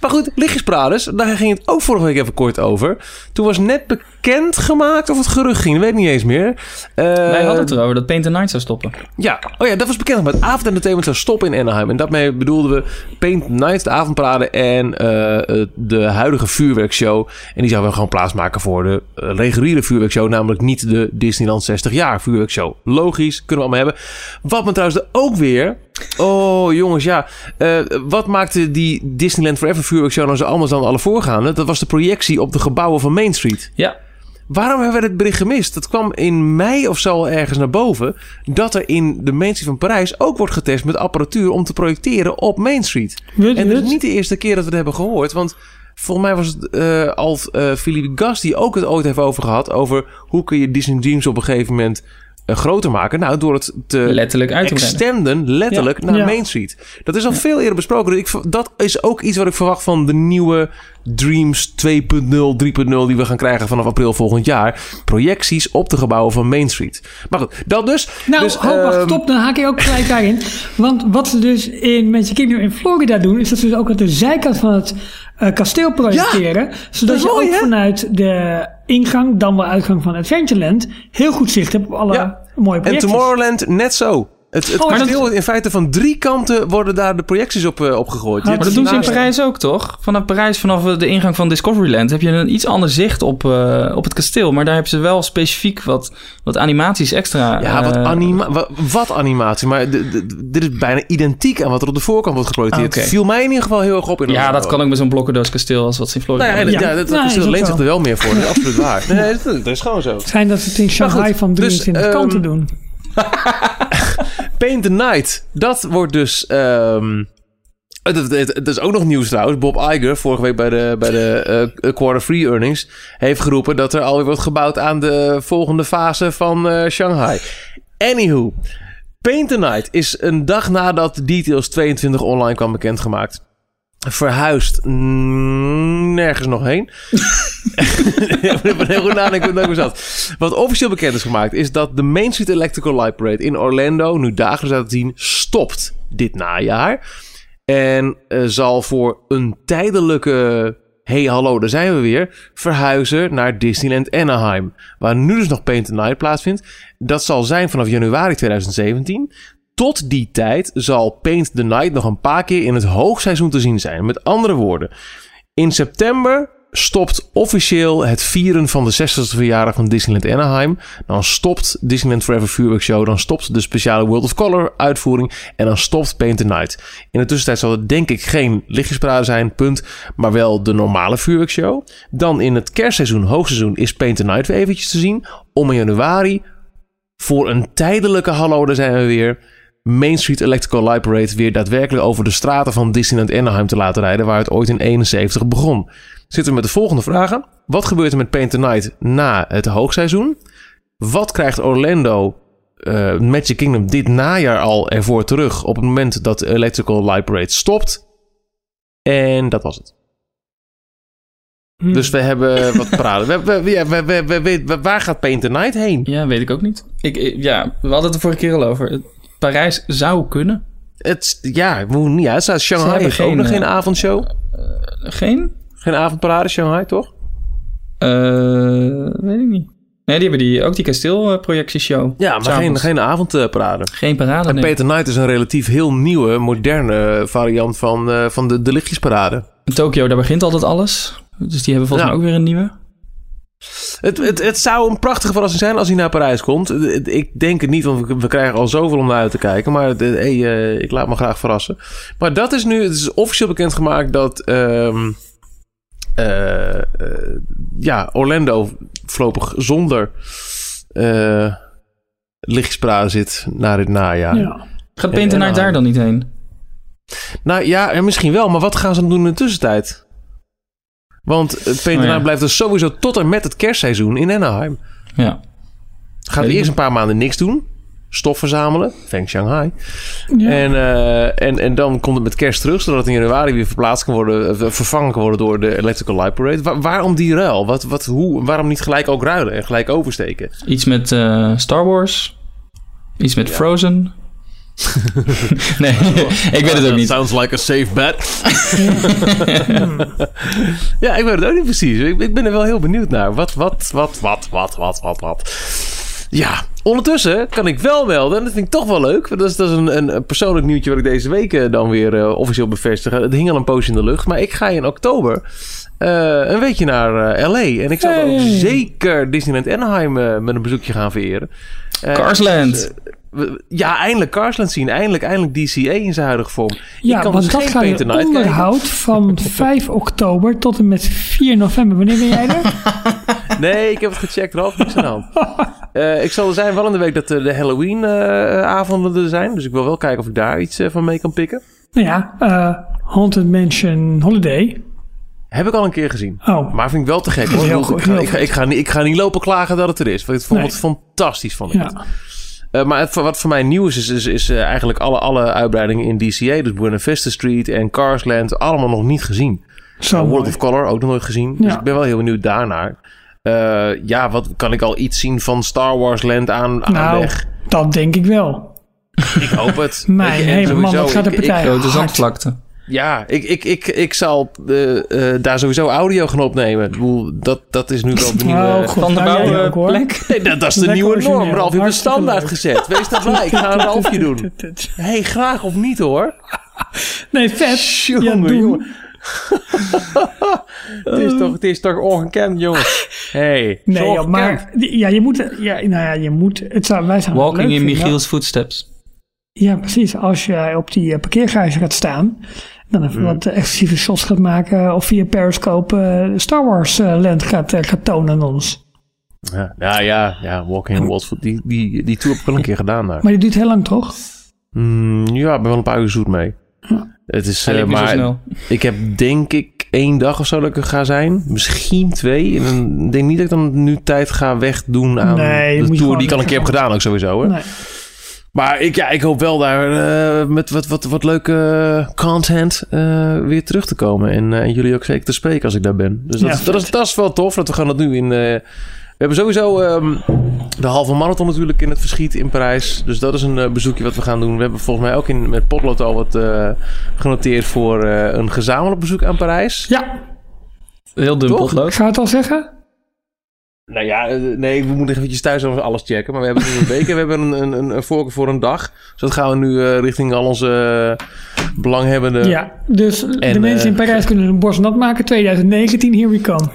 S2: Maar goed, lichtjespraders, daar ging het ook vorige week even kort over. Toen was net bekend gemaakt of het gerucht ging, weet ik niet eens meer. Eh,
S4: Wij hadden het erover dat Paint the Night zou stoppen.
S2: Ja, oh ja, dat was bekend. Maar het avondentertainment zou stoppen in Anaheim. En daarmee bedoelden we Paint Night, de avondparade en eh, eh, de huidige vuurwerkshow. En die zouden we gewoon plaatsmaken voor de eh, reguliere vuurwerkshow. Namelijk niet de Disneyland 60 jaar vuurwerkshow. Logisch, kunnen we allemaal hebben. Wat me trouwens er ook weer... Oh jongens, ja. Eh, wat maakte die Disneyland Forever vuurwerkshow nou zo anders dan alle voorgaande? Dat was de projectie op de gebouwen van Main Street.
S4: Ja,
S2: Waarom hebben we dit bericht gemist? Dat kwam in mei of zo ergens naar boven. Dat er in de Main Street van Parijs ook wordt getest met apparatuur om te projecteren op Main Street.
S3: Weet
S2: En het is niet de eerste keer dat we het hebben gehoord. Want volgens mij was het eh al eh Philippe Gas die ook het ooit heeft over gehad. Over hoe kun je Disney Dreams op een gegeven moment groter maken. Nou, door het te
S4: letterlijk uit te breiden.
S2: extenden, letterlijk, naar
S3: Ja.
S2: Main Street. Dat is al veel eerder besproken. Dus ik, dat is ook iets wat ik verwacht van de nieuwe Dreams 2.0, 3.0 die we gaan krijgen vanaf april volgend jaar. Projecties op de gebouwen van Main Street. Maar goed, dat dus.
S3: Nou,
S2: dus,
S3: wacht,
S2: ehm,
S3: stop. Dan haak ik ook gelijk daarin. Want wat ze dus in Magic Kingdom in Florida doen... is dat ze dus ook aan de zijkant van het eh, kasteel projecteren. zodat je
S2: mooi,
S3: ook
S2: hè?
S3: vanuit de ingang, dan wel uitgang van Adventureland... heel goed zicht hebt op alle
S2: Ja.
S3: mooie
S2: En
S3: projecties.
S2: Tomorrowland net zo. Het, het
S3: Oh,
S2: kasteel,
S3: dat-
S2: in feite van drie kanten worden daar de projecties op, eh, opgegooid. Je
S3: Maar
S4: Maar dat doen ze in Parijs ook, toch? Vanaf Parijs, vanaf de ingang van Discoveryland, heb je een iets ander zicht op, eh, op het kasteel. Maar daar hebben ze wel specifiek wat, wat animaties extra.
S2: Ja, wat,
S4: eh,
S2: anima wat, wat animatie. Maar dit is bijna identiek aan wat er op de voorkant wordt geprojecteerd.
S4: Ah.
S2: Viel mij in ieder geval heel erg op. In
S4: Ja, dat kan ook met zo'n blokkendoos kasteel als wat ze in Florida
S2: Nou ja,
S4: hebben.
S2: ja,
S3: Ja.
S2: dat, dat
S3: Nee,
S2: kasteel leent zich er wel meer voor. Dat is absoluut waar. Nee, dat, dat is gewoon zo.
S3: Zijn dat ze het in Shanghai
S2: goed,
S3: van
S2: dus,
S3: 23
S2: ehm,
S3: kanten doen.
S2: Paint the Night. Dat wordt dus... ehm het, is ook nog nieuws trouwens. Bob Iger, vorige week bij de, bij de eh, quarter free earnings... heeft geroepen dat er alweer wordt gebouwd aan de volgende fase van eh, Shanghai. Anywho. Paint the Night is een dag nadat Details 22 online kwam bekendgemaakt. Verhuisd mm, nergens nog heen. Ik ben heel goed nadenken hoe ik zat. Wat officieel bekend is gemaakt is dat de Main Street Electrical Light Parade in Orlando, nu dagelijks uit te zien, stopt dit najaar. En eh, zal voor een tijdelijke hey hallo, daar zijn we weer, verhuizen naar Disneyland Anaheim. Waar nu dus nog Paint the Night plaatsvindt. Dat zal zijn vanaf januari 2017. Tot die tijd zal Paint the Night nog een paar keer in het hoogseizoen te zien zijn. Met andere woorden, in september stopt officieel het vieren van de 60ste verjaardag van Disneyland Anaheim. Dan stopt Disneyland Forever Vuurwerkshow. Dan stopt de speciale World of Color uitvoering. En dan stopt Paint the Night. In de tussentijd zal het denk ik geen lichtjesparade zijn, punt. Maar wel de normale vuurwerkshow. Dan in het kerstseizoen, hoogseizoen, is Paint the Night weer eventjes te zien. Om in januari voor een tijdelijke hallo, zijn we weer. Main Street Electrical Light Parade weer daadwerkelijk over de straten van Disneyland Anaheim te laten rijden, waar het ooit in 71 begon. Zitten we met de volgende vragen. Wat gebeurt er met Paint the Night na het hoogseizoen? Wat krijgt Orlando uh, Magic Kingdom dit najaar al ervoor terug op het moment dat de Electrical Light Parade stopt? En dat was het.
S3: Hmm.
S2: Dus we hebben wat praten. we, we, we, waar gaat Paint the Night heen?
S4: Ja, weet ik ook niet. Ik, ja, we hadden het er vorige keer al over. Parijs zou kunnen.
S2: Het, ja, niet. Ja, het staat Shanghai
S4: hebben
S2: heeft ook
S4: geen,
S2: nog
S4: eh,
S2: geen avondshow.
S4: Geen?
S2: Geen avondparade Shanghai, toch?
S4: Eh, weet ik niet. Nee, die hebben die, ook die kasteelprojectieshow.
S2: Ja, maar geen, geen avondparade.
S4: Geen parade,
S2: En
S4: nee.
S2: Peter Knight is een relatief heel nieuwe, moderne variant van, eh, van de, de lichtjesparade.
S4: In Tokio, daar begint altijd alles. Dus die hebben volgens
S2: Ja.
S4: mij ook weer een nieuwe.
S2: Het, het, het zou een prachtige verrassing zijn als hij naar Parijs komt. Het- Ik denk het niet, want we, krijgen al zoveel om naar uit te kijken. Maar hey, eh, ik laat me graag verrassen. Maar dat is nu, het is officieel bekendgemaakt dat ehm, eh, eh, ja, Orlando voorlopig zonder eh lichtjesparade zit naar het najaar.
S3: Ja.
S4: Gaat Night daar dan niet heen?
S2: Nou ja, en misschien wel, maar wat gaan ze dan doen in de tussentijd? Want het
S4: Oh ja.
S2: Blijft dus sowieso tot en met het kerstseizoen in Anaheim.
S4: Ja.
S2: Gaat eerst een paar maanden niks doen. Stof verzamelen. Feng Shanghai.
S3: Ja.
S2: En, eh, en, en dan komt het met kerst terug. Zodat het in januari weer verplaatst kan worden. eh, vervangen kan worden door de Electrical Light Parade. Wa- waarom die ruil? Wat, wat, hoe, waarom niet gelijk ook ruilen en gelijk oversteken?
S4: Iets met eh, Star Wars. Iets met Frozen. Nee, ik weet het ook niet.
S2: Sounds like a safe bet. ja, ik weet het ook niet precies. Ik, ik ben er wel heel benieuwd naar. Wat, wat, wat, wat, wat, wat, wat, wat. Ja, ondertussen kan ik wel melden, en dat vind ik toch wel leuk. Dat is, dat is een, een, persoonlijk nieuwtje wat ik deze week eh, dan weer eh, officieel bevestig. Het hing al een poosje in de lucht, maar ik ga in oktober eh, een weekje naar LA. En ik zal dan ook
S3: Hey.
S2: zeker Disneyland Anaheim met een bezoekje gaan vereren.
S4: Carsland.
S2: dus, ja, eindelijk Carsland zien. Eindelijk, eindelijk DCA in zijn huidige vorm.
S3: Ja,
S2: ik kan
S3: want
S2: dus
S3: dat
S2: geen
S3: gaat
S2: kijken.
S3: onderhoud van 5 oktober tot en met 4 november. Wanneer ben jij er?
S2: Nee, ik heb het gecheckt, Ralf. Niks aan de hand. Eh, ik zal er zijn wel in de week dat eh, de Halloween-avonden er zijn. Dus ik wil wel kijken of ik daar iets eh, van mee kan pikken.
S3: nou ja, eh, Haunted Mansion Holiday.
S2: Heb ik al een keer gezien.
S3: Oh,
S2: Maar vind ik wel te gek. Hoor.
S3: heel
S2: Ik,
S3: goed,
S2: ik, ga,
S3: heel
S2: ik, ga, ik, ga niet, ik ga niet lopen klagen dat het er is. Want ik vond
S3: Nee.
S2: het fantastisch. Vond ik het. Eh, maar het, wat voor mij nieuw is, is, is, is, eh, eigenlijk alle, alle uitbreidingen in DCA. Dus Buena Vista Street en Carsland. Allemaal nog niet gezien.
S3: Zo
S2: Uh, World
S3: mooi.
S2: of Color ook nog nooit gezien. Dus ik ben wel heel benieuwd daarnaar. Eh, ja, wat kan ik al iets zien van Star Wars Land aan, aan
S3: Nou,
S2: weg?
S3: dat denk ik wel.
S2: Ik hoop het.
S3: Mijn hele man, wat gaat de
S2: ik- ik-
S3: partij
S4: Grote zandvlakte.
S2: Ja, ik, ik, ik, ik zal eh, eh, daar sowieso audio gaan opnemen. Ik bedoel, dat, dat is nu wel de nieuwe...
S3: Oh.
S4: Van de
S3: Nou, jij ook, hoor.
S4: bouwplek.
S2: Nee, dat, dat is de
S3: Lekker
S2: nieuwe
S3: origineel.
S2: norm. Ralf een
S3: Hartstikke
S2: standaard
S3: leuk.
S2: gezet. Wees daar blij. Ik ga een Ralfje doen. hey, graag of niet hoor.
S3: Nee, vet. Ja,
S2: Jongen,
S3: doen.
S2: jongen. het, is toch, het is toch ongekend, jongen. Hey,
S3: Nee, joh, maar ja, je moet, ja, nou ja, je moet, het zou, wij zijn
S4: Walking in. Michiel's footsteps.
S3: Ja, precies. Als je op die uh, parkeergarage gaat staan, dan
S2: Mm.
S3: even wat eh, exclusieve shots gaat maken of via Periscope eh, Star Wars eh, Land gaat, eh, gaat tonen aan ons.
S2: Ja, ja, ja, ja Walking in Watford. Die, die, die tour heb ik wel een keer gedaan daar.
S3: Maar die duurt heel lang, toch?
S2: Mm, ja, ik ben wel een paar uur zoet mee. Het is, eh,
S4: zo
S2: maar
S4: snel.
S2: ik heb denk ik één dag of zo dat ik er ga zijn. Misschien twee. En dan ik denk niet dat ik dan nu tijd ga wegdoen aan
S3: Nee,
S2: de tour die ik al een keer heb gedaan ook sowieso. Hè?
S3: Nee.
S2: Maar ik, ja, ik hoop wel daar eh, met wat, wat, wat leuke content eh, weer terug te komen. En, eh, en jullie ook zeker te spreken als ik daar ben. Dus dat,
S3: Ja,
S2: is- dat, is, dat is wel tof dat we gaan dat nu in... eh, we hebben sowieso ehm, de halve marathon natuurlijk in het verschiet in Parijs. Dus dat is een eh, bezoekje wat we gaan doen. We hebben volgens mij ook in, met Potlood al wat eh, genoteerd voor eh, een gezamenlijk bezoek aan Parijs.
S3: Ja,
S4: Heel dun potlood.
S3: ik ga het al zeggen.
S2: Nou ja, eh, nee, we moeten eventjes thuis over alles checken. Maar we hebben nu een week en we hebben een, een, een, voorkeur voor een dag. Dus dat gaan we nu eh, richting al onze eh, belanghebbenden.
S3: Ja, dus de
S2: En,
S3: mensen in Parijs kunnen hun borst nat maken. 2019, here we come.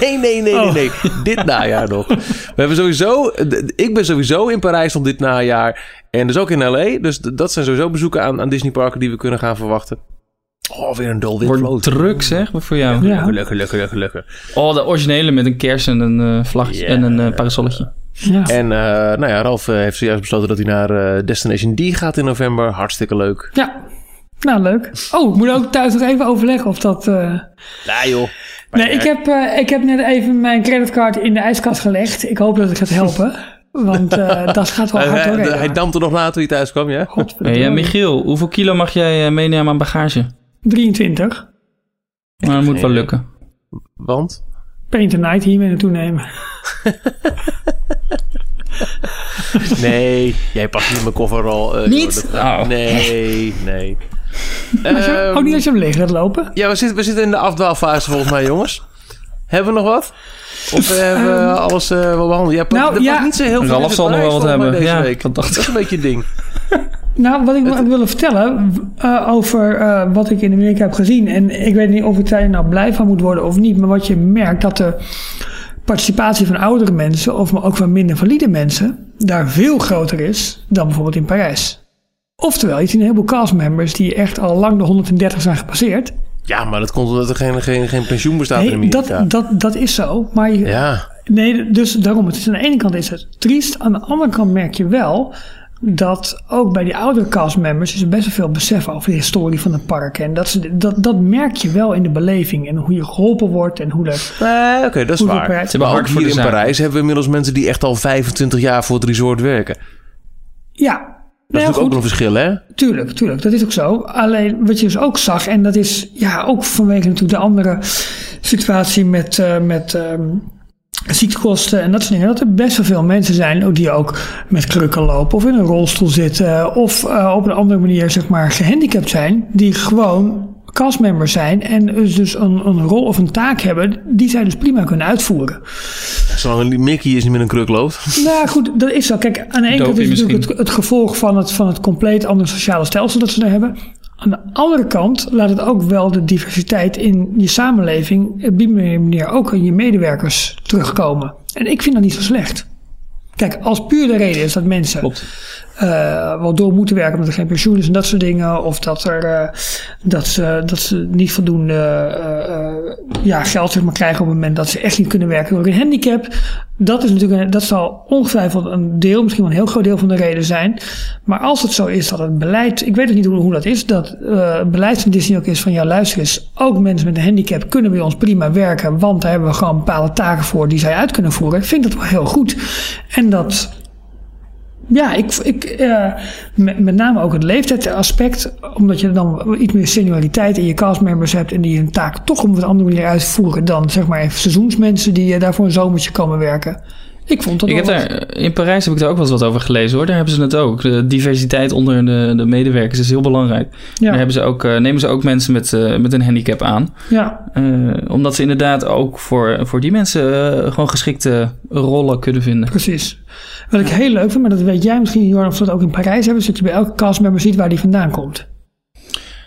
S2: Nee, nee, nee,
S3: Oh.
S2: nee, nee. Dit najaar nog. We hebben sowieso... Ik ben sowieso in Parijs op dit najaar. En dus ook in L.A. Dus dat zijn sowieso bezoeken aan, aan Disneyparken die we kunnen gaan verwachten. Oh, weer een dolwit
S4: Wordt druk zeg, voor jou.
S3: Ja.
S2: Lekker, lekker, lekker, lekker.
S4: Oh, de originele met een kers en een eh vlaggetje
S2: Ja.
S4: en een eh, parasolletje.
S3: Ja.
S2: En eh, nou ja, Ralf heeft zojuist besloten dat hij naar eh, Destination D gaat in november. Hartstikke leuk.
S3: ja, nou leuk. Oh, ik moet ook thuis nog even overleggen of dat... eh,
S2: Ja joh.
S3: Nee, ik heb, eh, ik heb net even mijn creditcard in de ijskast gelegd. Ik hoop dat het gaat helpen. Want eh, dat gaat wel
S2: Hij,
S3: hard
S2: hij,
S3: doorheen.
S2: hij dampte nog na toen hij thuis kwam, ja?
S4: Hey, Michiel, hoeveel kilo mag jij meenemen aan bagage?
S3: 23.
S4: Nou, dat moet wel lukken.
S2: Want?
S3: Paint the Night hier mee naartoe nemen.
S2: Nee, jij past niet in mijn kofferrol. eh,
S4: Niet?
S2: dat-
S4: Oh.
S2: Nee, nee. Ehm,
S3: ook niet als je hem leeg gaat lopen.
S2: Ja, we zitten, we zitten in de afdwaalfase volgens mij, jongens. Hebben we nog wat? Of hebben we alles eh, wel behandeld? Ja,
S3: nou, ja.
S2: niet zo heel veel
S4: Ralf zal nog wel wat hebben.
S2: Deze
S4: Ja,
S2: week.
S4: fantastisch.
S2: Dat is een beetje het ding.
S3: Nou, wat ik wil willen vertellen eh, over eh, wat ik in Amerika heb gezien. En ik weet niet of ik daar nou blij van moet worden of niet. Maar wat je merkt dat de participatie van oudere mensen, of maar ook van minder valide mensen, daar veel groter is dan bijvoorbeeld in Parijs. Oftewel, je ziet een heleboel castmembers die echt al lang de 130 zijn gepasseerd.
S2: Ja, maar dat komt omdat er geen, geen, geen pensioen bestaat in Amerika.
S3: dat, dat, dat is zo. Maar je,
S2: Ja,
S3: Nee, dus daarom. Het is aan de ene kant is het triest. Aan de andere kant merk je wel dat ook bij die oudere castmembers is er best wel veel besef over de historie van het park. En dat, ze, dat, dat merk je wel in de beleving. En hoe je geholpen wordt en hoe dat...
S2: oké, dat is waar. Maar ook hier in. Parijs hebben we inmiddels mensen die echt al 25 jaar voor het resort werken.
S3: Ja,
S2: Dat
S3: nou
S2: is
S3: ja,
S2: natuurlijk ook een verschil, hè?
S3: Tuurlijk, tuurlijk. Dat is ook zo. Alleen wat je dus ook zag, en dat is ja ook vanwege natuurlijk de andere situatie met, eh, met ehm, ziektekosten en dat soort dingen. Dat er best wel veel mensen zijn ook die ook met krukken lopen of in een rolstoel zitten of eh, op een andere manier zeg maar gehandicapt zijn. Die gewoon castmembers zijn en dus, dus een, een rol of een taak hebben die zij dus prima kunnen uitvoeren.
S2: Zolang Mickey is niet met een kruk loopt.
S3: Nou goed, dat is zo. Kijk, aan de ene kant is het natuurlijk het, het gevolg van het, van het compleet andere sociale stelsel dat ze daar hebben. Aan de andere kant laat het ook wel de diversiteit in je samenleving op die manier ook in je medewerkers terugkomen. En ik vind dat niet zo slecht. Kijk, als puur de reden is dat mensen
S4: Klopt.
S3: Eh, wel door moeten werken omdat er geen pensioen is en dat soort dingen. Of dat, er, eh, dat, ze, dat ze niet voldoende eh, ja, geld zeg maar, krijgen op het moment dat ze echt niet kunnen werken door een handicap. Dat, is natuurlijk dat zal ongetwijfeld een deel, misschien wel een heel groot deel van de reden zijn. Maar als het zo is dat het beleid, ik weet ook niet hoe, hoe dat is, dat het beleid van Disney ook is van ja luister eens, ook mensen met een handicap kunnen bij ons prima werken, want daar hebben we gewoon bepaalde taken voor die zij uit kunnen voeren. Ik vind dat wel heel goed. En dat ja, ik, ik, eh, met, met name ook het leeftijdsaspect. Omdat je dan iets meer senioriteit in je castmembers hebt. En die hun taak toch op een andere manier uitvoeren. Dan zeg maar seizoensmensen die eh, daar voor een zomertje komen werken. Ik vond dat
S4: Ik heb daar, in Parijs heb ik daar ook wel eens wat over gelezen hoor. Daar hebben ze het ook. De diversiteit onder de, de medewerkers is heel belangrijk.
S3: Ja,
S4: Daar hebben ze ook, eh, nemen ze ook mensen met, eh, met een handicap aan.
S3: ja,
S4: Eh, omdat ze inderdaad ook voor, voor die mensen gewoon geschikte rollen kunnen vinden.
S3: precies. Wat ik heel leuk vind, maar dat weet jij misschien, Jorn, of ze dat ook in Parijs hebben. Is dat je bij elke castmember ziet waar die vandaan komt.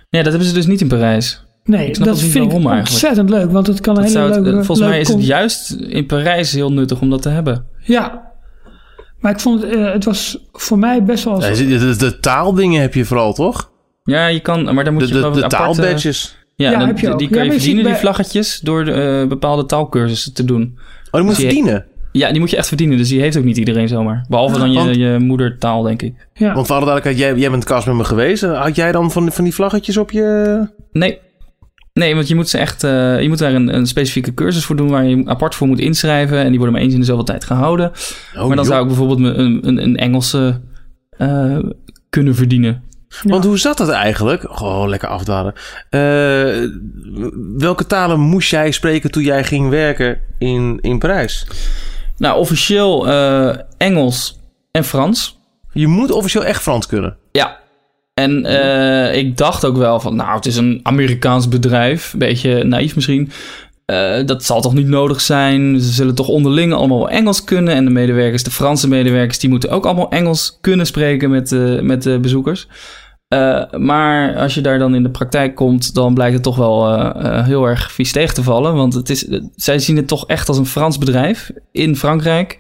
S4: Ja, dat hebben ze dus niet in Parijs.
S3: Nee,
S4: Ik
S3: dat vind ik
S4: eigenlijk.
S3: ontzettend leuk. Want het kan een
S4: Dat
S3: hele
S4: het- eh, volgens mij is het juist in Parijs heel nuttig om dat te hebben.
S3: Ja. Maar ik vond het, eh, het was voor mij best wel...
S2: Ja, de, de, de taaldingen heb je vooral, toch?
S4: Ja, je kan, maar daar moet
S2: De,
S4: je
S2: de, de taalbadges.
S4: Ja,
S3: Ja,
S4: dan-
S3: heb je ook.
S4: die kan je verdienen, die vlaggetjes, door eh, bepaalde taalkursussen te doen.
S2: Oh, die moet je
S4: Dus
S2: verdienen.
S4: Ja, die moet je echt verdienen, dus die heeft ook niet iedereen zomaar. Behalve dan je,
S2: Want-
S4: je moedertaal, denk ik.
S3: Ja.
S2: Want voor alle duidelijkheid, jij, jij bent castmember geweest. Had jij dan van, van die vlaggetjes op je...
S4: Nee, Nee, want je moet ze echt, eh, je moet daar een, een specifieke cursus voor doen waar je apart voor moet inschrijven. En die worden maar eens in de zoveel tijd gehouden.
S2: Oh,
S4: maar dan
S2: joh.
S4: zou ik bijvoorbeeld me een, een, een Engelse eh, kunnen verdienen.
S2: Want hoe zat dat eigenlijk? Gewoon lekker afdwalen. Eh, welke talen moest jij spreken toen jij ging werken in, in Parijs?
S4: Nou, officieel eh, Engels en Frans.
S2: Je moet officieel echt Frans kunnen.
S4: En eh, ik dacht ook wel van, nou, het is een Amerikaans bedrijf. Een beetje naïef misschien. Eh, dat zal toch niet nodig zijn. Ze zullen toch onderling allemaal wel Engels kunnen. En de medewerkers, de Franse medewerkers, die moeten ook allemaal Engels kunnen spreken met, eh, met de bezoekers. Maar als je daar dan in de praktijk komt, dan blijkt het toch wel heel erg vies tegen te vallen. Want het is, zij zien het toch echt als een Frans bedrijf in Frankrijk.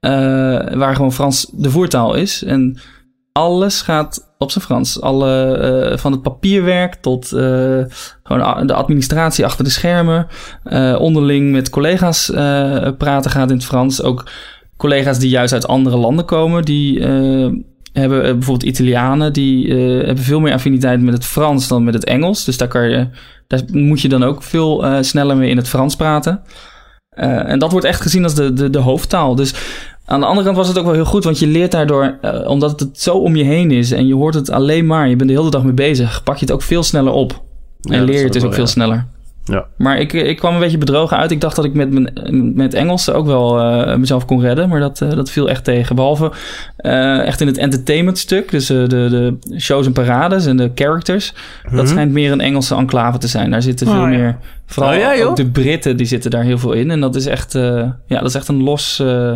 S4: waar gewoon Frans de voertaal is. En alles gaat op zijn Frans. Alle, eh, van het papierwerk tot eh, gewoon de administratie achter de schermen. Eh, onderling met collega's praten gaat in het Frans. Ook collega's die juist uit andere landen komen, die hebben bijvoorbeeld Italianen, die hebben veel meer affiniteit met het Frans dan met het Engels. Dus daar, kan je, daar moet je dan ook veel sneller mee in het Frans praten. Eh, en dat wordt echt gezien als de, de, de hoofdtaal. Dus aan de andere kant was het ook wel heel goed, want je leert daardoor, eh, omdat het zo om je heen is en je hoort het alleen maar, je bent de hele dag mee bezig, pak je het ook veel sneller op. En leer je het dus
S2: ook
S4: ook
S2: wel,
S4: veel
S2: ja.
S4: sneller.
S2: Ja.
S4: Maar ik, ik kwam een beetje bedrogen uit. Ik dacht dat ik met, mijn, met Engels ook wel eh, mezelf kon redden. Maar dat, eh, dat viel echt tegen. Behalve eh, echt in het entertainment stuk. Dus de, de shows en parades en de characters. Dat schijnt meer een Engelse enclave te zijn. Daar zitten veel
S3: Oh, ja.
S4: meer... Vooral
S2: Oh, ja, joh.
S4: ook de Britten die zitten daar heel veel in. En dat is echt, eh, ja, dat is echt een los, eh,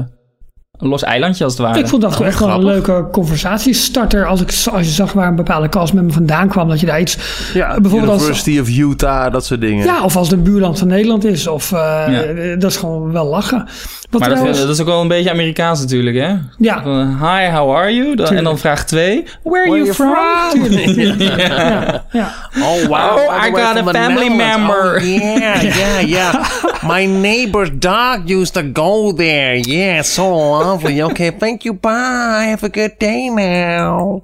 S4: een los eilandje als het ware.
S3: Ik vond dat
S2: Oh,
S3: echt wel een
S2: grappig.
S3: leuke conversatiestarter. Als, ik, als je zag waar een bepaalde cast met me vandaan kwam, dat je daar iets.
S2: Ja,
S3: bijvoorbeeld als-
S2: University of Utah, dat soort dingen.
S3: Ja, of als het een buurland van Nederland is. Of eh,
S4: Ja.
S3: dat is gewoon wel lachen. Wat
S4: Maar dat,
S3: trouwens-
S4: dat is ook wel een beetje Amerikaans natuurlijk, hè?
S3: Ja.
S4: Van, Hi, how are you? Dan- en dan vraag 2. Where are you from?
S3: Tuurlijk. ja, ja.
S2: Oh, wow.
S4: Oh, I got a family
S2: Netherlands.
S4: member.
S2: Oh, yeah, yeah, yeah. My neighbor's dog used to go there. Yeah, so lovely. Okay, thank you. Bye. Have a good day now.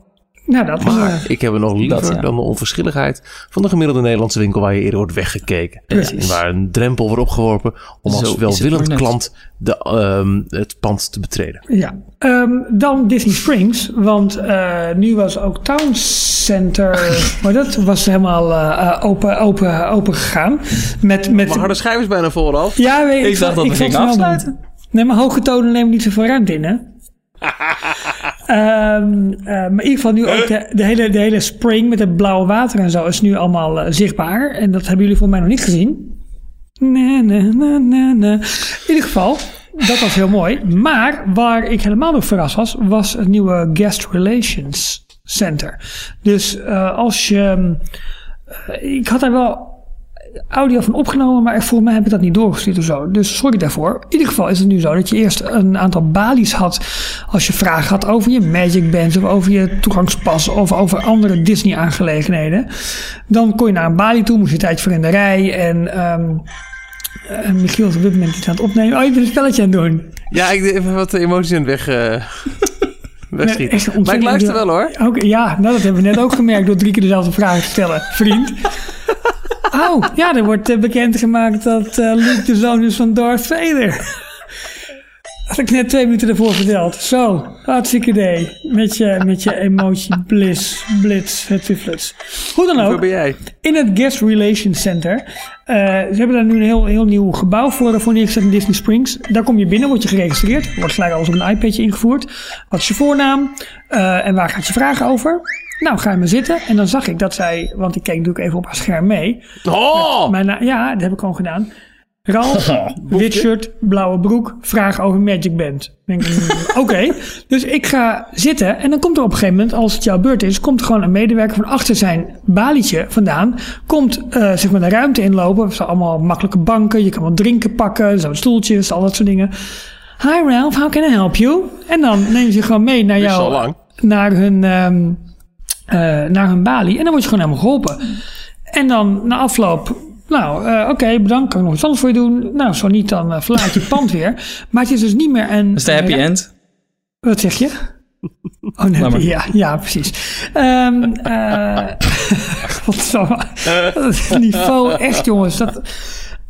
S3: Nou, dat.
S2: Maar
S3: eh,
S2: ik heb het nog liever
S4: Dat, ja.
S2: dan de onverschilligheid van de gemiddelde Nederlandse winkel waar je eerder wordt weggekeken.
S3: Precies.
S2: En waar een drempel wordt opgeworpen om als
S4: is
S2: welwillend klant de, ehm, het pand te betreden.
S3: Ja. Ehm, dan Disney Springs, want eh, nu was ook Town Center, maar dat was helemaal eh, eh, open, open, open gegaan. Met, met,
S2: Maar harde schijf is bijna vooraf.
S3: ja, weet,
S4: Ik dacht dat we gingen
S3: snel doen.
S4: afsluiten.
S3: Nee, maar hoge tonen nemen niet zoveel ruimte in, hè? Ehm, eh, maar in ieder geval nu ook de, de, hele, de hele spring met het blauwe water en zo is nu allemaal eh, zichtbaar. En dat hebben jullie volgens mij nog niet gezien. Nee, nee, nee, nee. In ieder geval, dat was heel mooi. Maar waar ik helemaal door verrast was, was het nieuwe Guest Relations Center. Dus eh, als je... ik had daar wel audio van opgenomen, maar volgens mij heb ik dat niet doorgestuurd of zo. Dus sorry daarvoor. In ieder geval is het nu zo dat je eerst een aantal balies had als je vragen had over je Magic Bands of over je toegangspas of over andere Disney aangelegenheden. Dan kon je naar een balie toe, moest je tijdje voor in de rij en... ehm eh, Michiel is op dit moment iets aan het opnemen. Oh, je bent een spelletje aan het doen.
S2: Ja, ik even wat emoties in het weg, eh wegschieten.
S3: Nee,
S2: maar ik luister wel hoor.
S3: Ja, nou, dat hebben we net ook gemerkt door drie keer dezelfde vraag te stellen, vriend. Oh, ja, er wordt eh, bekendgemaakt dat eh, Luke de zoon is van Darth Vader. Dat had ik net twee minuten ervoor verteld. Zo, hartstikke idee. Met je, met je emotie bliss, blitz, het Hoe dan ook
S2: ben jij?
S3: in het Guest Relations Center. eh, ze hebben daar nu een heel, heel nieuw gebouw voor, voor neergezet in Disney Springs. Daar kom je binnen, word je geregistreerd. Wordt gelijk alles op een iPadje ingevoerd. Wat is je voornaam? En waar gaat je vragen over? Nou, ga je maar zitten. En dan zag ik dat zij, want ik keek natuurlijk even op haar scherm mee.
S2: Oh!
S3: Ja, dat heb ik gewoon gedaan. Ralf, wit shirt, blauwe broek, vraag over Magic Band. Denk, mm, Oké, dus ik ga zitten en dan komt er op een gegeven moment, als het jouw beurt is, komt er gewoon een medewerker van achter zijn balietje vandaan. Komt eh, zeg maar de ruimte inlopen. Er zijn allemaal makkelijke banken, je kan wat drinken pakken, zo stoeltjes, al dat soort dingen. Hi Ralph, how can I help you? En dan ze je gewoon mee naar jou,
S2: lang.
S3: naar hun, ehm, eh, naar hun balie. En dan word je gewoon helemaal geholpen. En dan na afloop, nou eh, oké, bedankt, kan ik nog iets anders voor je doen? Nou, zo niet, dan eh, verlaat je het pand weer. Maar het is dus niet meer een...
S4: Dat is de happy end.
S3: Wat zeg je? Oh nee,
S4: Laat
S3: ja, ja, precies. Ehm eh godsamme. Het niveau, echt jongens. Dat,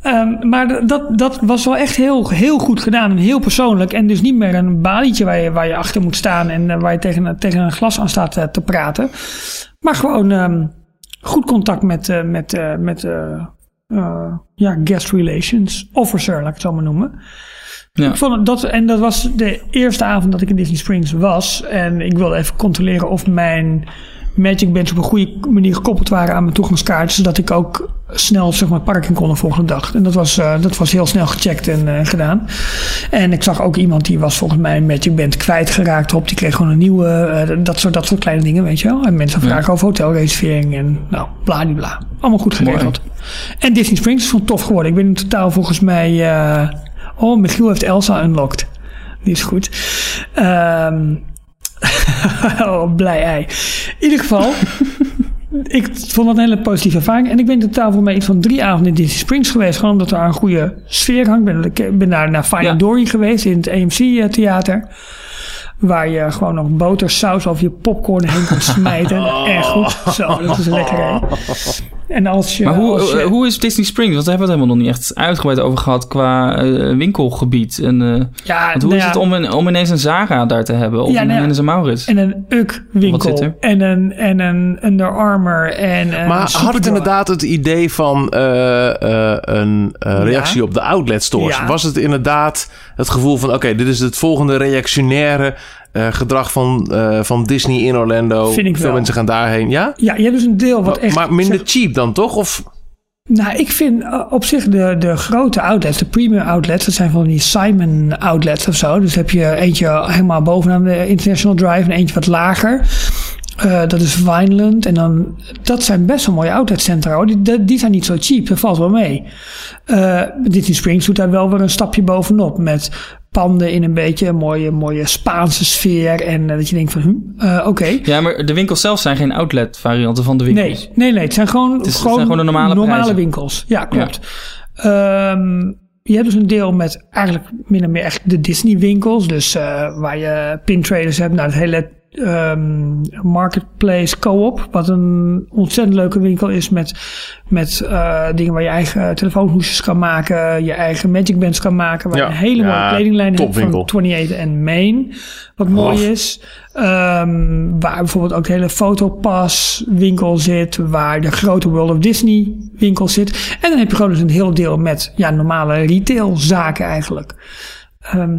S3: ehm, maar dat, dat was wel echt heel, heel goed gedaan en heel persoonlijk. En dus niet meer een balietje waar je, waar je achter moet staan en eh, waar je tegen, tegen een glas aan staat eh, te praten. Maar gewoon ehm, goed contact met, eh, met, met ja, guest relations officer, laat ik het zo maar noemen.
S4: Ja.
S3: Ik vond dat, en dat was de eerste avond dat ik in Disney Springs was. En ik wilde even controleren of mijn Magic Bands op een goede manier gekoppeld waren aan mijn toegangskaart. Zodat ik ook snel zeg maar, parking kon de volgende dag. En dat was, eh, dat was heel snel gecheckt en eh, gedaan. En ik zag ook iemand die was volgens mij een Magic Band kwijtgeraakt. Op, die kreeg gewoon een nieuwe. eh, dat, soort, dat soort kleine dingen, weet je wel. En mensen vragen over hotelreservering en nou, bladibla. Allemaal goed geregeld. En Disney Springs is gewoon tof geworden. Ik ben in totaal volgens mij... oh, Michiel heeft Elsa unlocked. Die is goed. Ehm oh, blij ei. In ieder geval, ik vond dat een hele positieve ervaring. En ik ben in totaal voor mij iets van drie avonden in Disney Springs geweest. Gewoon omdat er een goede sfeer hangt. Ik ben daar naar Finding
S4: Ja.
S3: Dory geweest in het AMC-theater. Waar je gewoon nog botersaus over je popcorn heen kunt smijten. Echt goed. Zo, dat is lekker. hè. En als je...
S4: Maar hoe,
S3: als je-
S4: eh, hoe is Disney Springs? Want daar hebben we het helemaal nog niet echt uitgebreid over gehad qua eh, winkelgebied. En, eh,
S3: ja,
S4: want hoe
S3: nou
S4: is
S3: ja,
S4: het om, een, om ineens een Zara daar te hebben? Of
S3: Ja,
S4: een
S3: nou ja.
S4: Hennis en Maurits?
S3: En een UK
S4: Wat zit
S3: winkel.
S4: er?
S3: En een, en een Under Armour. En een
S2: Maar had het inderdaad het idee van eh, eh, een eh, reactie
S3: Ja.
S2: op de outlet stores?
S3: Ja.
S2: Was het inderdaad het gevoel van... oké, dit is het volgende reactionaire eh, gedrag van, eh, van Disney in Orlando.
S3: Vind ik
S2: Veel
S3: wel.
S2: mensen gaan daarheen. Ja?
S3: Ja, je hebt dus een deel wat echt...
S2: maar minder
S3: zeg-
S2: cheap dan toch? Of
S3: nou, ik vind uh, op zich de, de grote outlets, de premium outlets, dat zijn van die Simon outlets of zo. Dus heb je eentje helemaal bovenaan de International Drive en eentje wat lager. Eh, dat is Vineland. En dan, dat zijn best wel mooie outletcentra hoor. Die, die, die zijn niet zo cheap, dat valt wel mee. Eh Disney Springs doet daar wel weer een stapje bovenop. Met panden in een beetje een mooie, mooie Spaanse sfeer. En eh, dat je denkt van, hm, oké.
S4: Ja, maar de winkels zelf zijn geen outlet varianten van de winkels.
S3: Nee, nee, nee. Het zijn gewoon,
S4: het
S3: gewoon,
S4: zijn gewoon de normale prijzen.
S3: winkels. Ja, klopt. Ehm, je hebt dus een deel met eigenlijk min of meer echt de Disney winkels. Dus eh, waar je pintraders hebt. Nou, het hele ehm, Marketplace Co-op. Wat een ontzettend leuke winkel is met, met eh, dingen waar je eigen telefoonhoesjes kan maken. Je eigen Magic Bands kan maken. Waar
S2: Ja.
S3: een hele mooie
S2: Ja,
S3: kledinglijn hebt van
S2: topwinkel.
S3: 28 en Main. Wat mooi is. Ehm, waar bijvoorbeeld ook de hele Fotopass winkel zit. Waar de grote World of Disney winkel zit. En dan heb je gewoon dus een heel deel met ja, normale retailzaken eigenlijk. Ehm,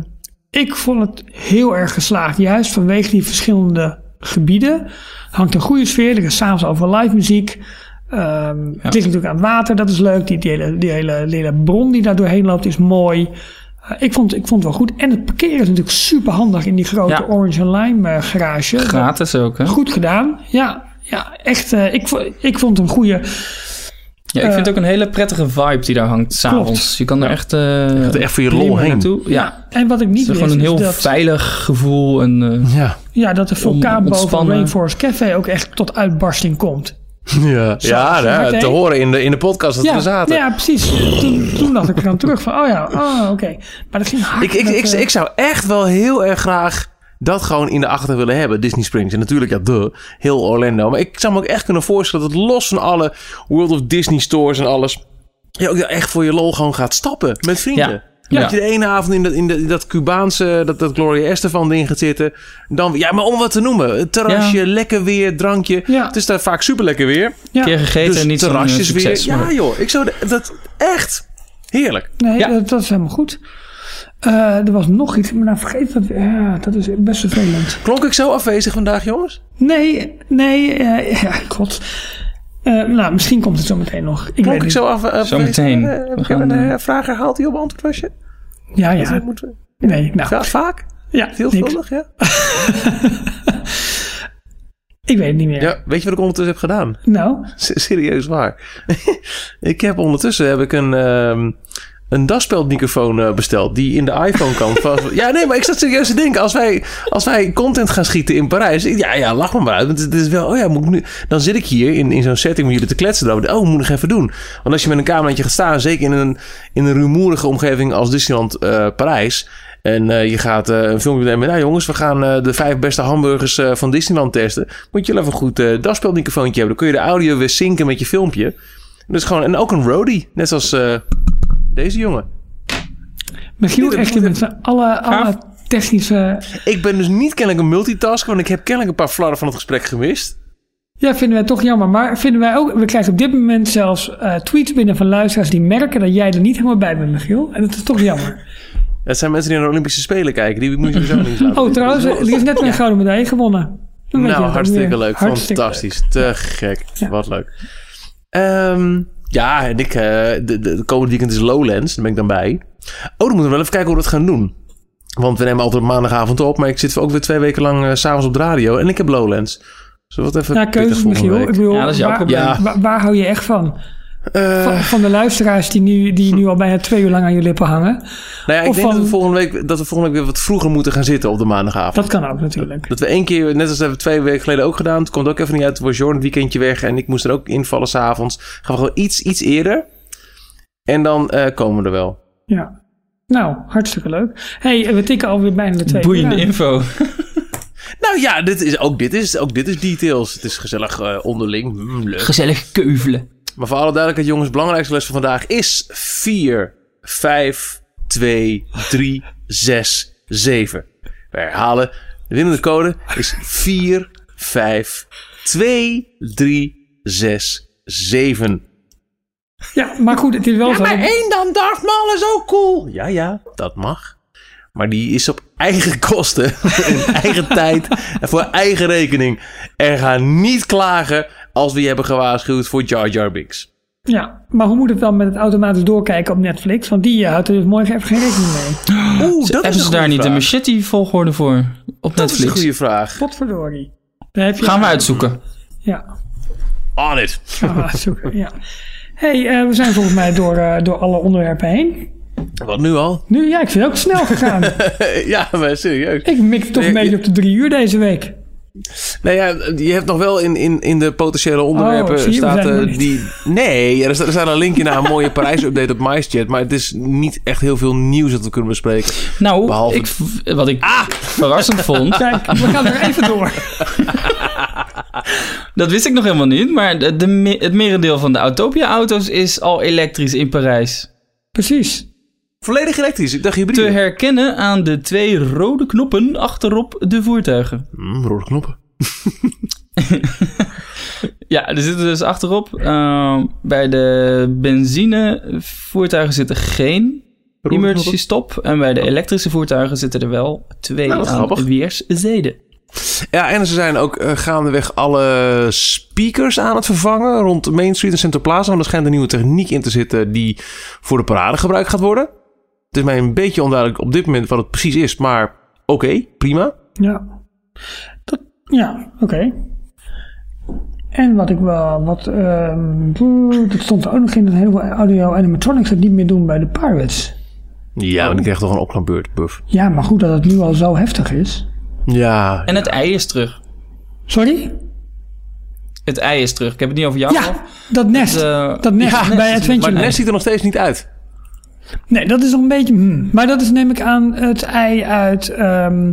S3: ik vond het heel erg geslaagd. Juist vanwege die verschillende gebieden. Hangt een goede sfeer. Er is s'avonds over live muziek. Ehm, Het ligt natuurlijk aan het water. Dat is leuk. Die, die, hele, die hele, die hele bron die daar doorheen loopt is mooi. Eh, ik, vond, ik vond het wel goed. En het parkeren is natuurlijk super handig in die grote
S4: Ja.
S3: Orange Lime eh, garage.
S4: Gratis ook, hè?
S3: Goed gedaan. Ja, ja echt. eh, ik, ik vond het een goede.
S4: Ja, ik vind het ook een hele prettige vibe die daar hangt s'avonds. Je kan er echt, eh
S2: echt voor je lol heen.
S4: naartoe. Ja,
S3: Ja. En wat ik
S4: het
S3: niet
S4: is gewoon een heel
S3: dat,
S4: veilig gevoel. En, eh,
S2: ja.
S3: ja, dat de vulkaan boven. Rainforest Café ook echt tot uitbarsting komt.
S2: Ja,
S3: Zo,
S2: ja hè? te horen in de, in de podcast dat
S3: Ja,
S2: we zaten.
S3: ja, precies. Toen, toen dacht ik er aan terug van, oh ja, oh, oké. Maar dat ging hard.
S2: Ik, ik,
S3: dat,
S2: ik,
S3: eh,
S2: ik zou echt wel heel erg graag dat gewoon in de achter willen hebben. Disney Springs. En natuurlijk, ja, de heel Orlando. Maar ik zou me ook echt kunnen voorstellen dat los van alle World of Disney stores en alles. Je ook echt voor je lol gewoon gaat stappen met vrienden.
S4: Ja.
S2: Dat je de ene avond in dat, in dat, in dat Cubaanse, dat, dat Gloria Estefan ding gaat zitten. Dan, ja, maar om wat te noemen. Het terrasje, lekker weer, drankje.
S3: Ja.
S2: Het is daar vaak super lekker weer.
S3: ja.
S4: keer gegeten
S2: Dus
S4: en niet eh,
S2: terrasjes
S4: succes.
S2: weer. Ja joh, ik zou de- dat echt heerlijk.
S3: Nee,
S4: Ja.
S3: dat, dat is helemaal goed. Eh, er was nog iets, maar nou vergeet dat. Ja, dat is best vervelend.
S2: Klonk ik zo afwezig vandaag, jongens?
S3: Nee, nee, eh, ja, god. Eh, nou, misschien komt het zo meteen nog. Ik weet
S2: Klonk ik zo af, afwezig?
S4: Zometeen.
S2: Eh,
S4: We
S2: Heb
S4: gaan,
S2: een vraag herhaald die op antwoord was je?
S3: Ja, ja.
S2: Dat moeten.
S3: Nee, nou.
S2: Va- Vaak?
S3: Ja.
S2: Veelvuldig, ja?
S3: Ik weet het niet meer.
S2: Ja, weet je wat ik ondertussen heb gedaan?
S3: Nou,
S2: S- Serieus waar. ik heb ondertussen heb ik een, ehm een daspeldmicrofoon eh, besteld die in de iPhone kan. Ja, nee, maar ik zat serieus te denken. Als wij, als wij content gaan schieten in Parijs. Ja, ja, lach me maar uit. Want het is wel, oh ja, moet ik nu, dan zit ik hier in, in zo'n setting met jullie te kletsen. Dan, oh, moet ik nog even doen. Want als je met een cameraatje gaat staan, zeker in een, in een rumoerige omgeving als Disneyland eh, Parijs. En eh, je gaat een filmpje nemen. Nou jongens, we gaan de vijf beste hamburgers van Disneyland testen. Moet je wel even een goed uh, daspeelmicrofoontje hebben. Dan kun je de audio weer synken met je filmpje. Dus gewoon, en ook een roadie. Net zoals eh, deze jongen.
S3: Michiel echt met z'n alle, alle technische...
S2: Ik ben dus niet kennelijk een multitasker. Want ik heb kennelijk een paar flarden van het gesprek gemist.
S3: Ja, vinden wij toch jammer. Maar vinden wij ook... We krijgen op dit moment zelfs eh, tweets binnen van luisteraars... die merken dat jij er niet helemaal bij bent, Michiel. En dat is toch jammer.
S2: Het zijn mensen die naar de Olympische Spelen kijken. Die moet je zo niet laten
S3: Oh, trouwens, er is net een gouden medaille gewonnen. Dan
S2: Nou, hartstikke leuk.
S3: Hartstikke
S2: Fantastisch. Te gek.
S3: Ja.
S2: Wat leuk. Ehm, ja, en ik, eh, de, de, de komende weekend is Lowlands. Daar ben ik dan bij. Oh, dan moeten we wel even kijken hoe we dat gaan doen. Want we nemen altijd op maandagavond op. Maar ik zit ook weer twee weken lang eh, s s'avonds op de radio. En ik heb Lowlands. Zullen we wat even
S3: Ja, keuzes. Ik bedoel,
S4: Ja, dat is jouw
S3: waar,
S4: probleem.
S2: Ja.
S3: Waar, waar hou je echt van?
S2: Eh,
S3: van? Van de luisteraars die nu, die nu al bijna twee uur lang aan je lippen hangen.
S2: nou ja, ik
S3: of
S2: denk dat,
S3: van-
S2: we volgende week, dat we volgende week weer wat vroeger moeten gaan zitten op de maandagavond.
S3: Dat kan ook natuurlijk.
S2: Dat we één keer, net als dat we twee weken geleden ook gedaan. Het komt ook even niet uit. Toen was Jorn het weekendje weg. En ik moest er ook invallen s'avonds. Gaan we gewoon iets, iets eerder. En dan eh, komen we er wel.
S3: Ja. Nou, hartstikke leuk. hey, we tikken alweer bijna de twee uur
S4: Boeiende info.
S2: Nou ja, dit is, ook, dit is, ook dit is details. Het is gezellig eh, onderling. Mm, leuk.
S4: Gezellig keuvelen.
S2: Maar voor alle duidelijkheid, jongens. belangrijkste les van vandaag is 4, 5, 2, 3, 6, 7. We herhalen. De winnende code is 4, 5, 2, 3, 6, 7.
S3: Ja, maar goed, het is wel zo.
S2: Maar één dan, Darth Maul is ook cool. Ja, ja, dat mag. Maar die is op eigen kosten, in eigen tijd en voor eigen rekening. En ga niet klagen als we je hebben gewaarschuwd voor Jar Jar Binks.
S3: Ja, maar hoe moet het dan met het automatisch doorkijken op Netflix? Want die eh, houdt er dus morgen even geen rekening mee.
S2: Oeh, dat
S4: Hebben ze daar niet een machete-volgorde voor op
S2: Dat is een
S4: Netflix?
S2: goede vraag.
S3: Potverdorie. Daar heb je
S4: Gaan we uitzoeken.
S3: Ja,
S2: On it.
S3: gaan we uitzoeken. Ja. hey, eh, we zijn volgens mij door, eh, door alle onderwerpen heen.
S2: Wat nu al?
S3: Nu, ja, ik vind het ook snel gegaan.
S2: ja, maar serieus.
S3: ik mik toch een beetje op de drie uur deze week.
S2: Nou ja, je hebt nog wel in, in, in de potentiële onderwerpen
S3: Oh,
S2: staat eh, die... Nee, ja, er staat, er staat een linkje naar een mooie Parijs-update op MySchat. Maar het is niet echt heel veel nieuws dat we kunnen bespreken.
S4: Nou,
S2: Behalve-
S4: ik, wat ik verrassend vond,
S3: Kijk, we gaan er even door.
S4: dat wist ik nog helemaal niet. Maar de, het merendeel van de Autopia-auto's is al elektrisch in Parijs.
S3: Precies.
S2: Volledig elektrisch. Ik dacht
S4: Te
S2: hybride.
S4: herkennen aan de twee rode knoppen achterop de voertuigen.
S2: Hmm, rode knoppen.
S4: Ja, er zitten dus achterop. ehm, bij de benzinevoertuigen zitten geen
S2: Rode
S4: emergency
S2: knoppen?
S4: stop. En bij de elektrische voertuigen zitten er wel twee
S2: Nou,
S4: aan
S2: grappig.
S4: weerszijden.
S2: Ja, en ze zijn ook eh, gaandeweg alle speakers aan het vervangen rond Main Street en Central Plaza. Want er schijnt een nieuwe techniek in te zitten die voor de parade gebruikt gaat worden. Het is mij een beetje onduidelijk op dit moment wat het precies is, maar oké, prima.
S3: Ja. Dat, ja, oké. En wat ik wel, wat, ehm, dat stond er ook nog in dat heel veel audio animatronics het niet meer doen bij de Pirates.
S2: Ja, maar ik krijg toch een opknapbeurt, buff.
S3: Ja, maar goed dat het nu al zo heftig is.
S2: Ja,
S4: En het ei is terug.
S3: Sorry?
S4: Het ei is terug. Ik heb het niet over jou.
S3: Ja, dat nest.
S4: eh,
S3: dat nest
S2: ja,
S3: bij Adventure
S2: maar
S3: Land.
S2: Nest ziet er nog steeds niet uit.
S3: Nee, dat is nog een beetje... hmm. Maar dat is neem ik aan het ei uit... ehm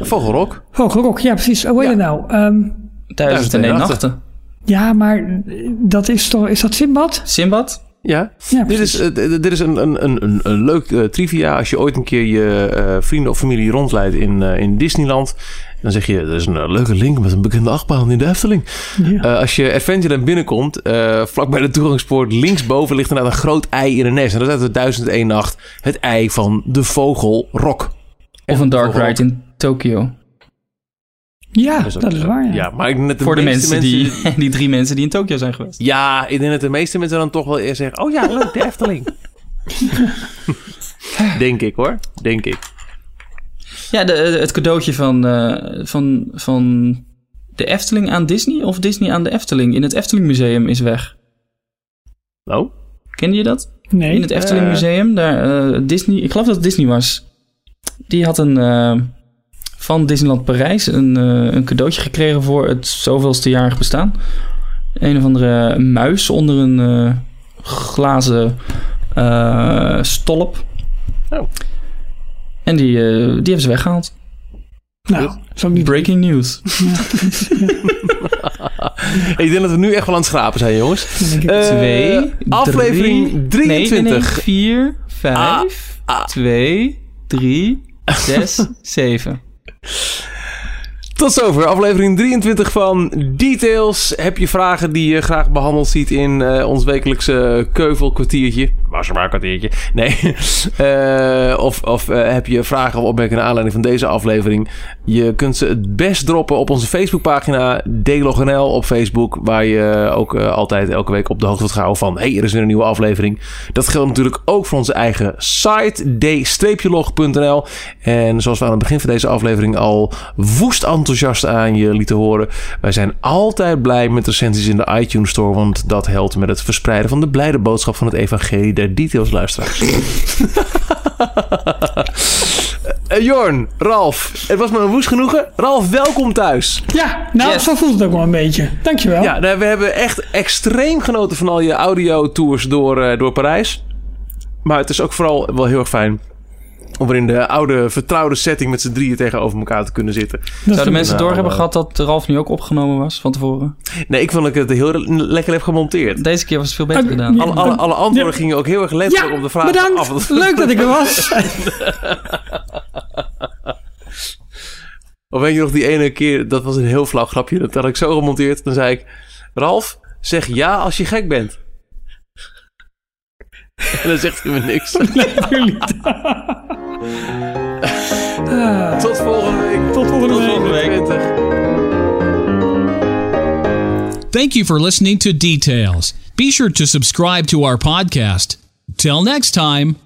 S2: Vogelrok.
S3: Hogerok, ja precies. Hoe heet het nou? Ehm,
S4: Duizend en één
S2: nachten.
S4: nachten.
S3: ja, maar dat is toch... Is dat Simbad?
S4: Simbad?
S2: Ja,
S3: Ja,
S2: dit is, eh, dit is een, een, een, een, leuk eh, trivia. Als je ooit een keer je eh, vrienden of familie rondleidt in, in Disneyland. Dan zeg je, er is een leuke link met een bekende achtbaan in de Efteling.
S3: Ja.
S2: Als je Adventureland binnenkomt, vlak bij de toegangspoort linksboven ligt inderdaad een groot ei in een nest. En dat is uit de 1001 nacht het ei van de vogel Rock.
S4: Of een dark ride in Tokio.
S3: Ja,
S2: ook
S3: dat is waar, ja.
S2: Ja, maar ik denk dat de
S4: Voor de mensen die, die drie mensen die in Tokio zijn geweest.
S2: Ja, ik denk dat de meeste mensen dan toch wel eerst zeggen... Oh ja, leuk, de Efteling. denk ik hoor, denk ik.
S4: Ja, de, het cadeautje van, eh, van, van de Efteling aan Disney of Disney aan de Efteling in het Efteling Museum is weg.
S2: Nou,
S4: Kende je dat?
S3: Nee.
S4: In het Efteling
S2: Eh.
S4: Museum, daar eh, Disney, ik geloof dat het Disney was. Die had een eh, van Disneyland Parijs een, uh, een cadeautje gekregen voor het zoveelste jarig bestaan. Een of andere muis onder een uh, glazen uh, stolp.
S2: Oh.
S4: En die, die hebben ze weggehaald.
S3: Nou.
S4: Breaking news.
S2: ik denk dat we nu echt wel aan het schrapen zijn, jongens.
S4: Twee,
S2: aflevering 23. 4, 5,
S4: 2, 3, 6, 7.
S2: Tot zover aflevering 23 van Details. Heb je vragen die je graag behandeld ziet in eh, ons wekelijkse keuvelkwartiertje? Was er maar een kwartiertje. Nee. Eh, of of eh, heb je vragen of opmerkingen naar aanleiding van deze aflevering? Je kunt ze het best droppen op onze Facebookpagina DLogNL op Facebook. Waar je ook eh, altijd elke week op de hoogte wordt gehouden van... hey, er is weer een nieuwe aflevering. Dat geldt natuurlijk ook voor onze eigen site d-log.nl. En zoals we aan het begin van deze aflevering al woest enthousiast aan je lieten horen... wij zijn altijd blij met recensies in de iTunes Store... want dat helpt met het verspreiden van de blijde boodschap van het evangelie details luisteraars. Eh, Jorn, Ralf, het was me een woest genoegen. Ralf, welkom thuis.
S3: Ja, nou,
S4: Yes.
S3: zo voelt het ook wel een beetje. Dankjewel.
S2: Ja, nou, we hebben echt extreem genoten van al je audio-tours door, eh, door Parijs. Maar het is ook vooral wel heel erg fijn om weer in de oude, vertrouwde setting met z'n drieën tegenover elkaar te kunnen zitten.
S4: Zouden mensen
S2: Nou,
S4: door hebben
S2: eh,
S4: gehad dat Ralf nu ook opgenomen was van tevoren?
S2: Nee, ik vond dat ik het heel lekker heb gemonteerd.
S4: Deze keer was het veel beter
S3: Oké,
S4: gedaan.
S2: Alle, alle, alle antwoorden
S3: Ja.
S2: gingen ook heel erg letterlijk
S3: Ja,
S2: op de vraag
S3: bedankt.
S2: af.
S3: Leuk dat ik er was.
S2: Of weet je nog die ene keer, dat was een heel flauw grapje. Dat had ik zo gemonteerd. Dan zei ik, Ralf, zeg ja als je gek bent. En dan zegt hij me niks. Ah. Tot volgende week.
S3: Tot volgende week.
S2: volgende week. 20.
S1: Thank you for listening to Details. Be sure to subscribe to our podcast. Till next time.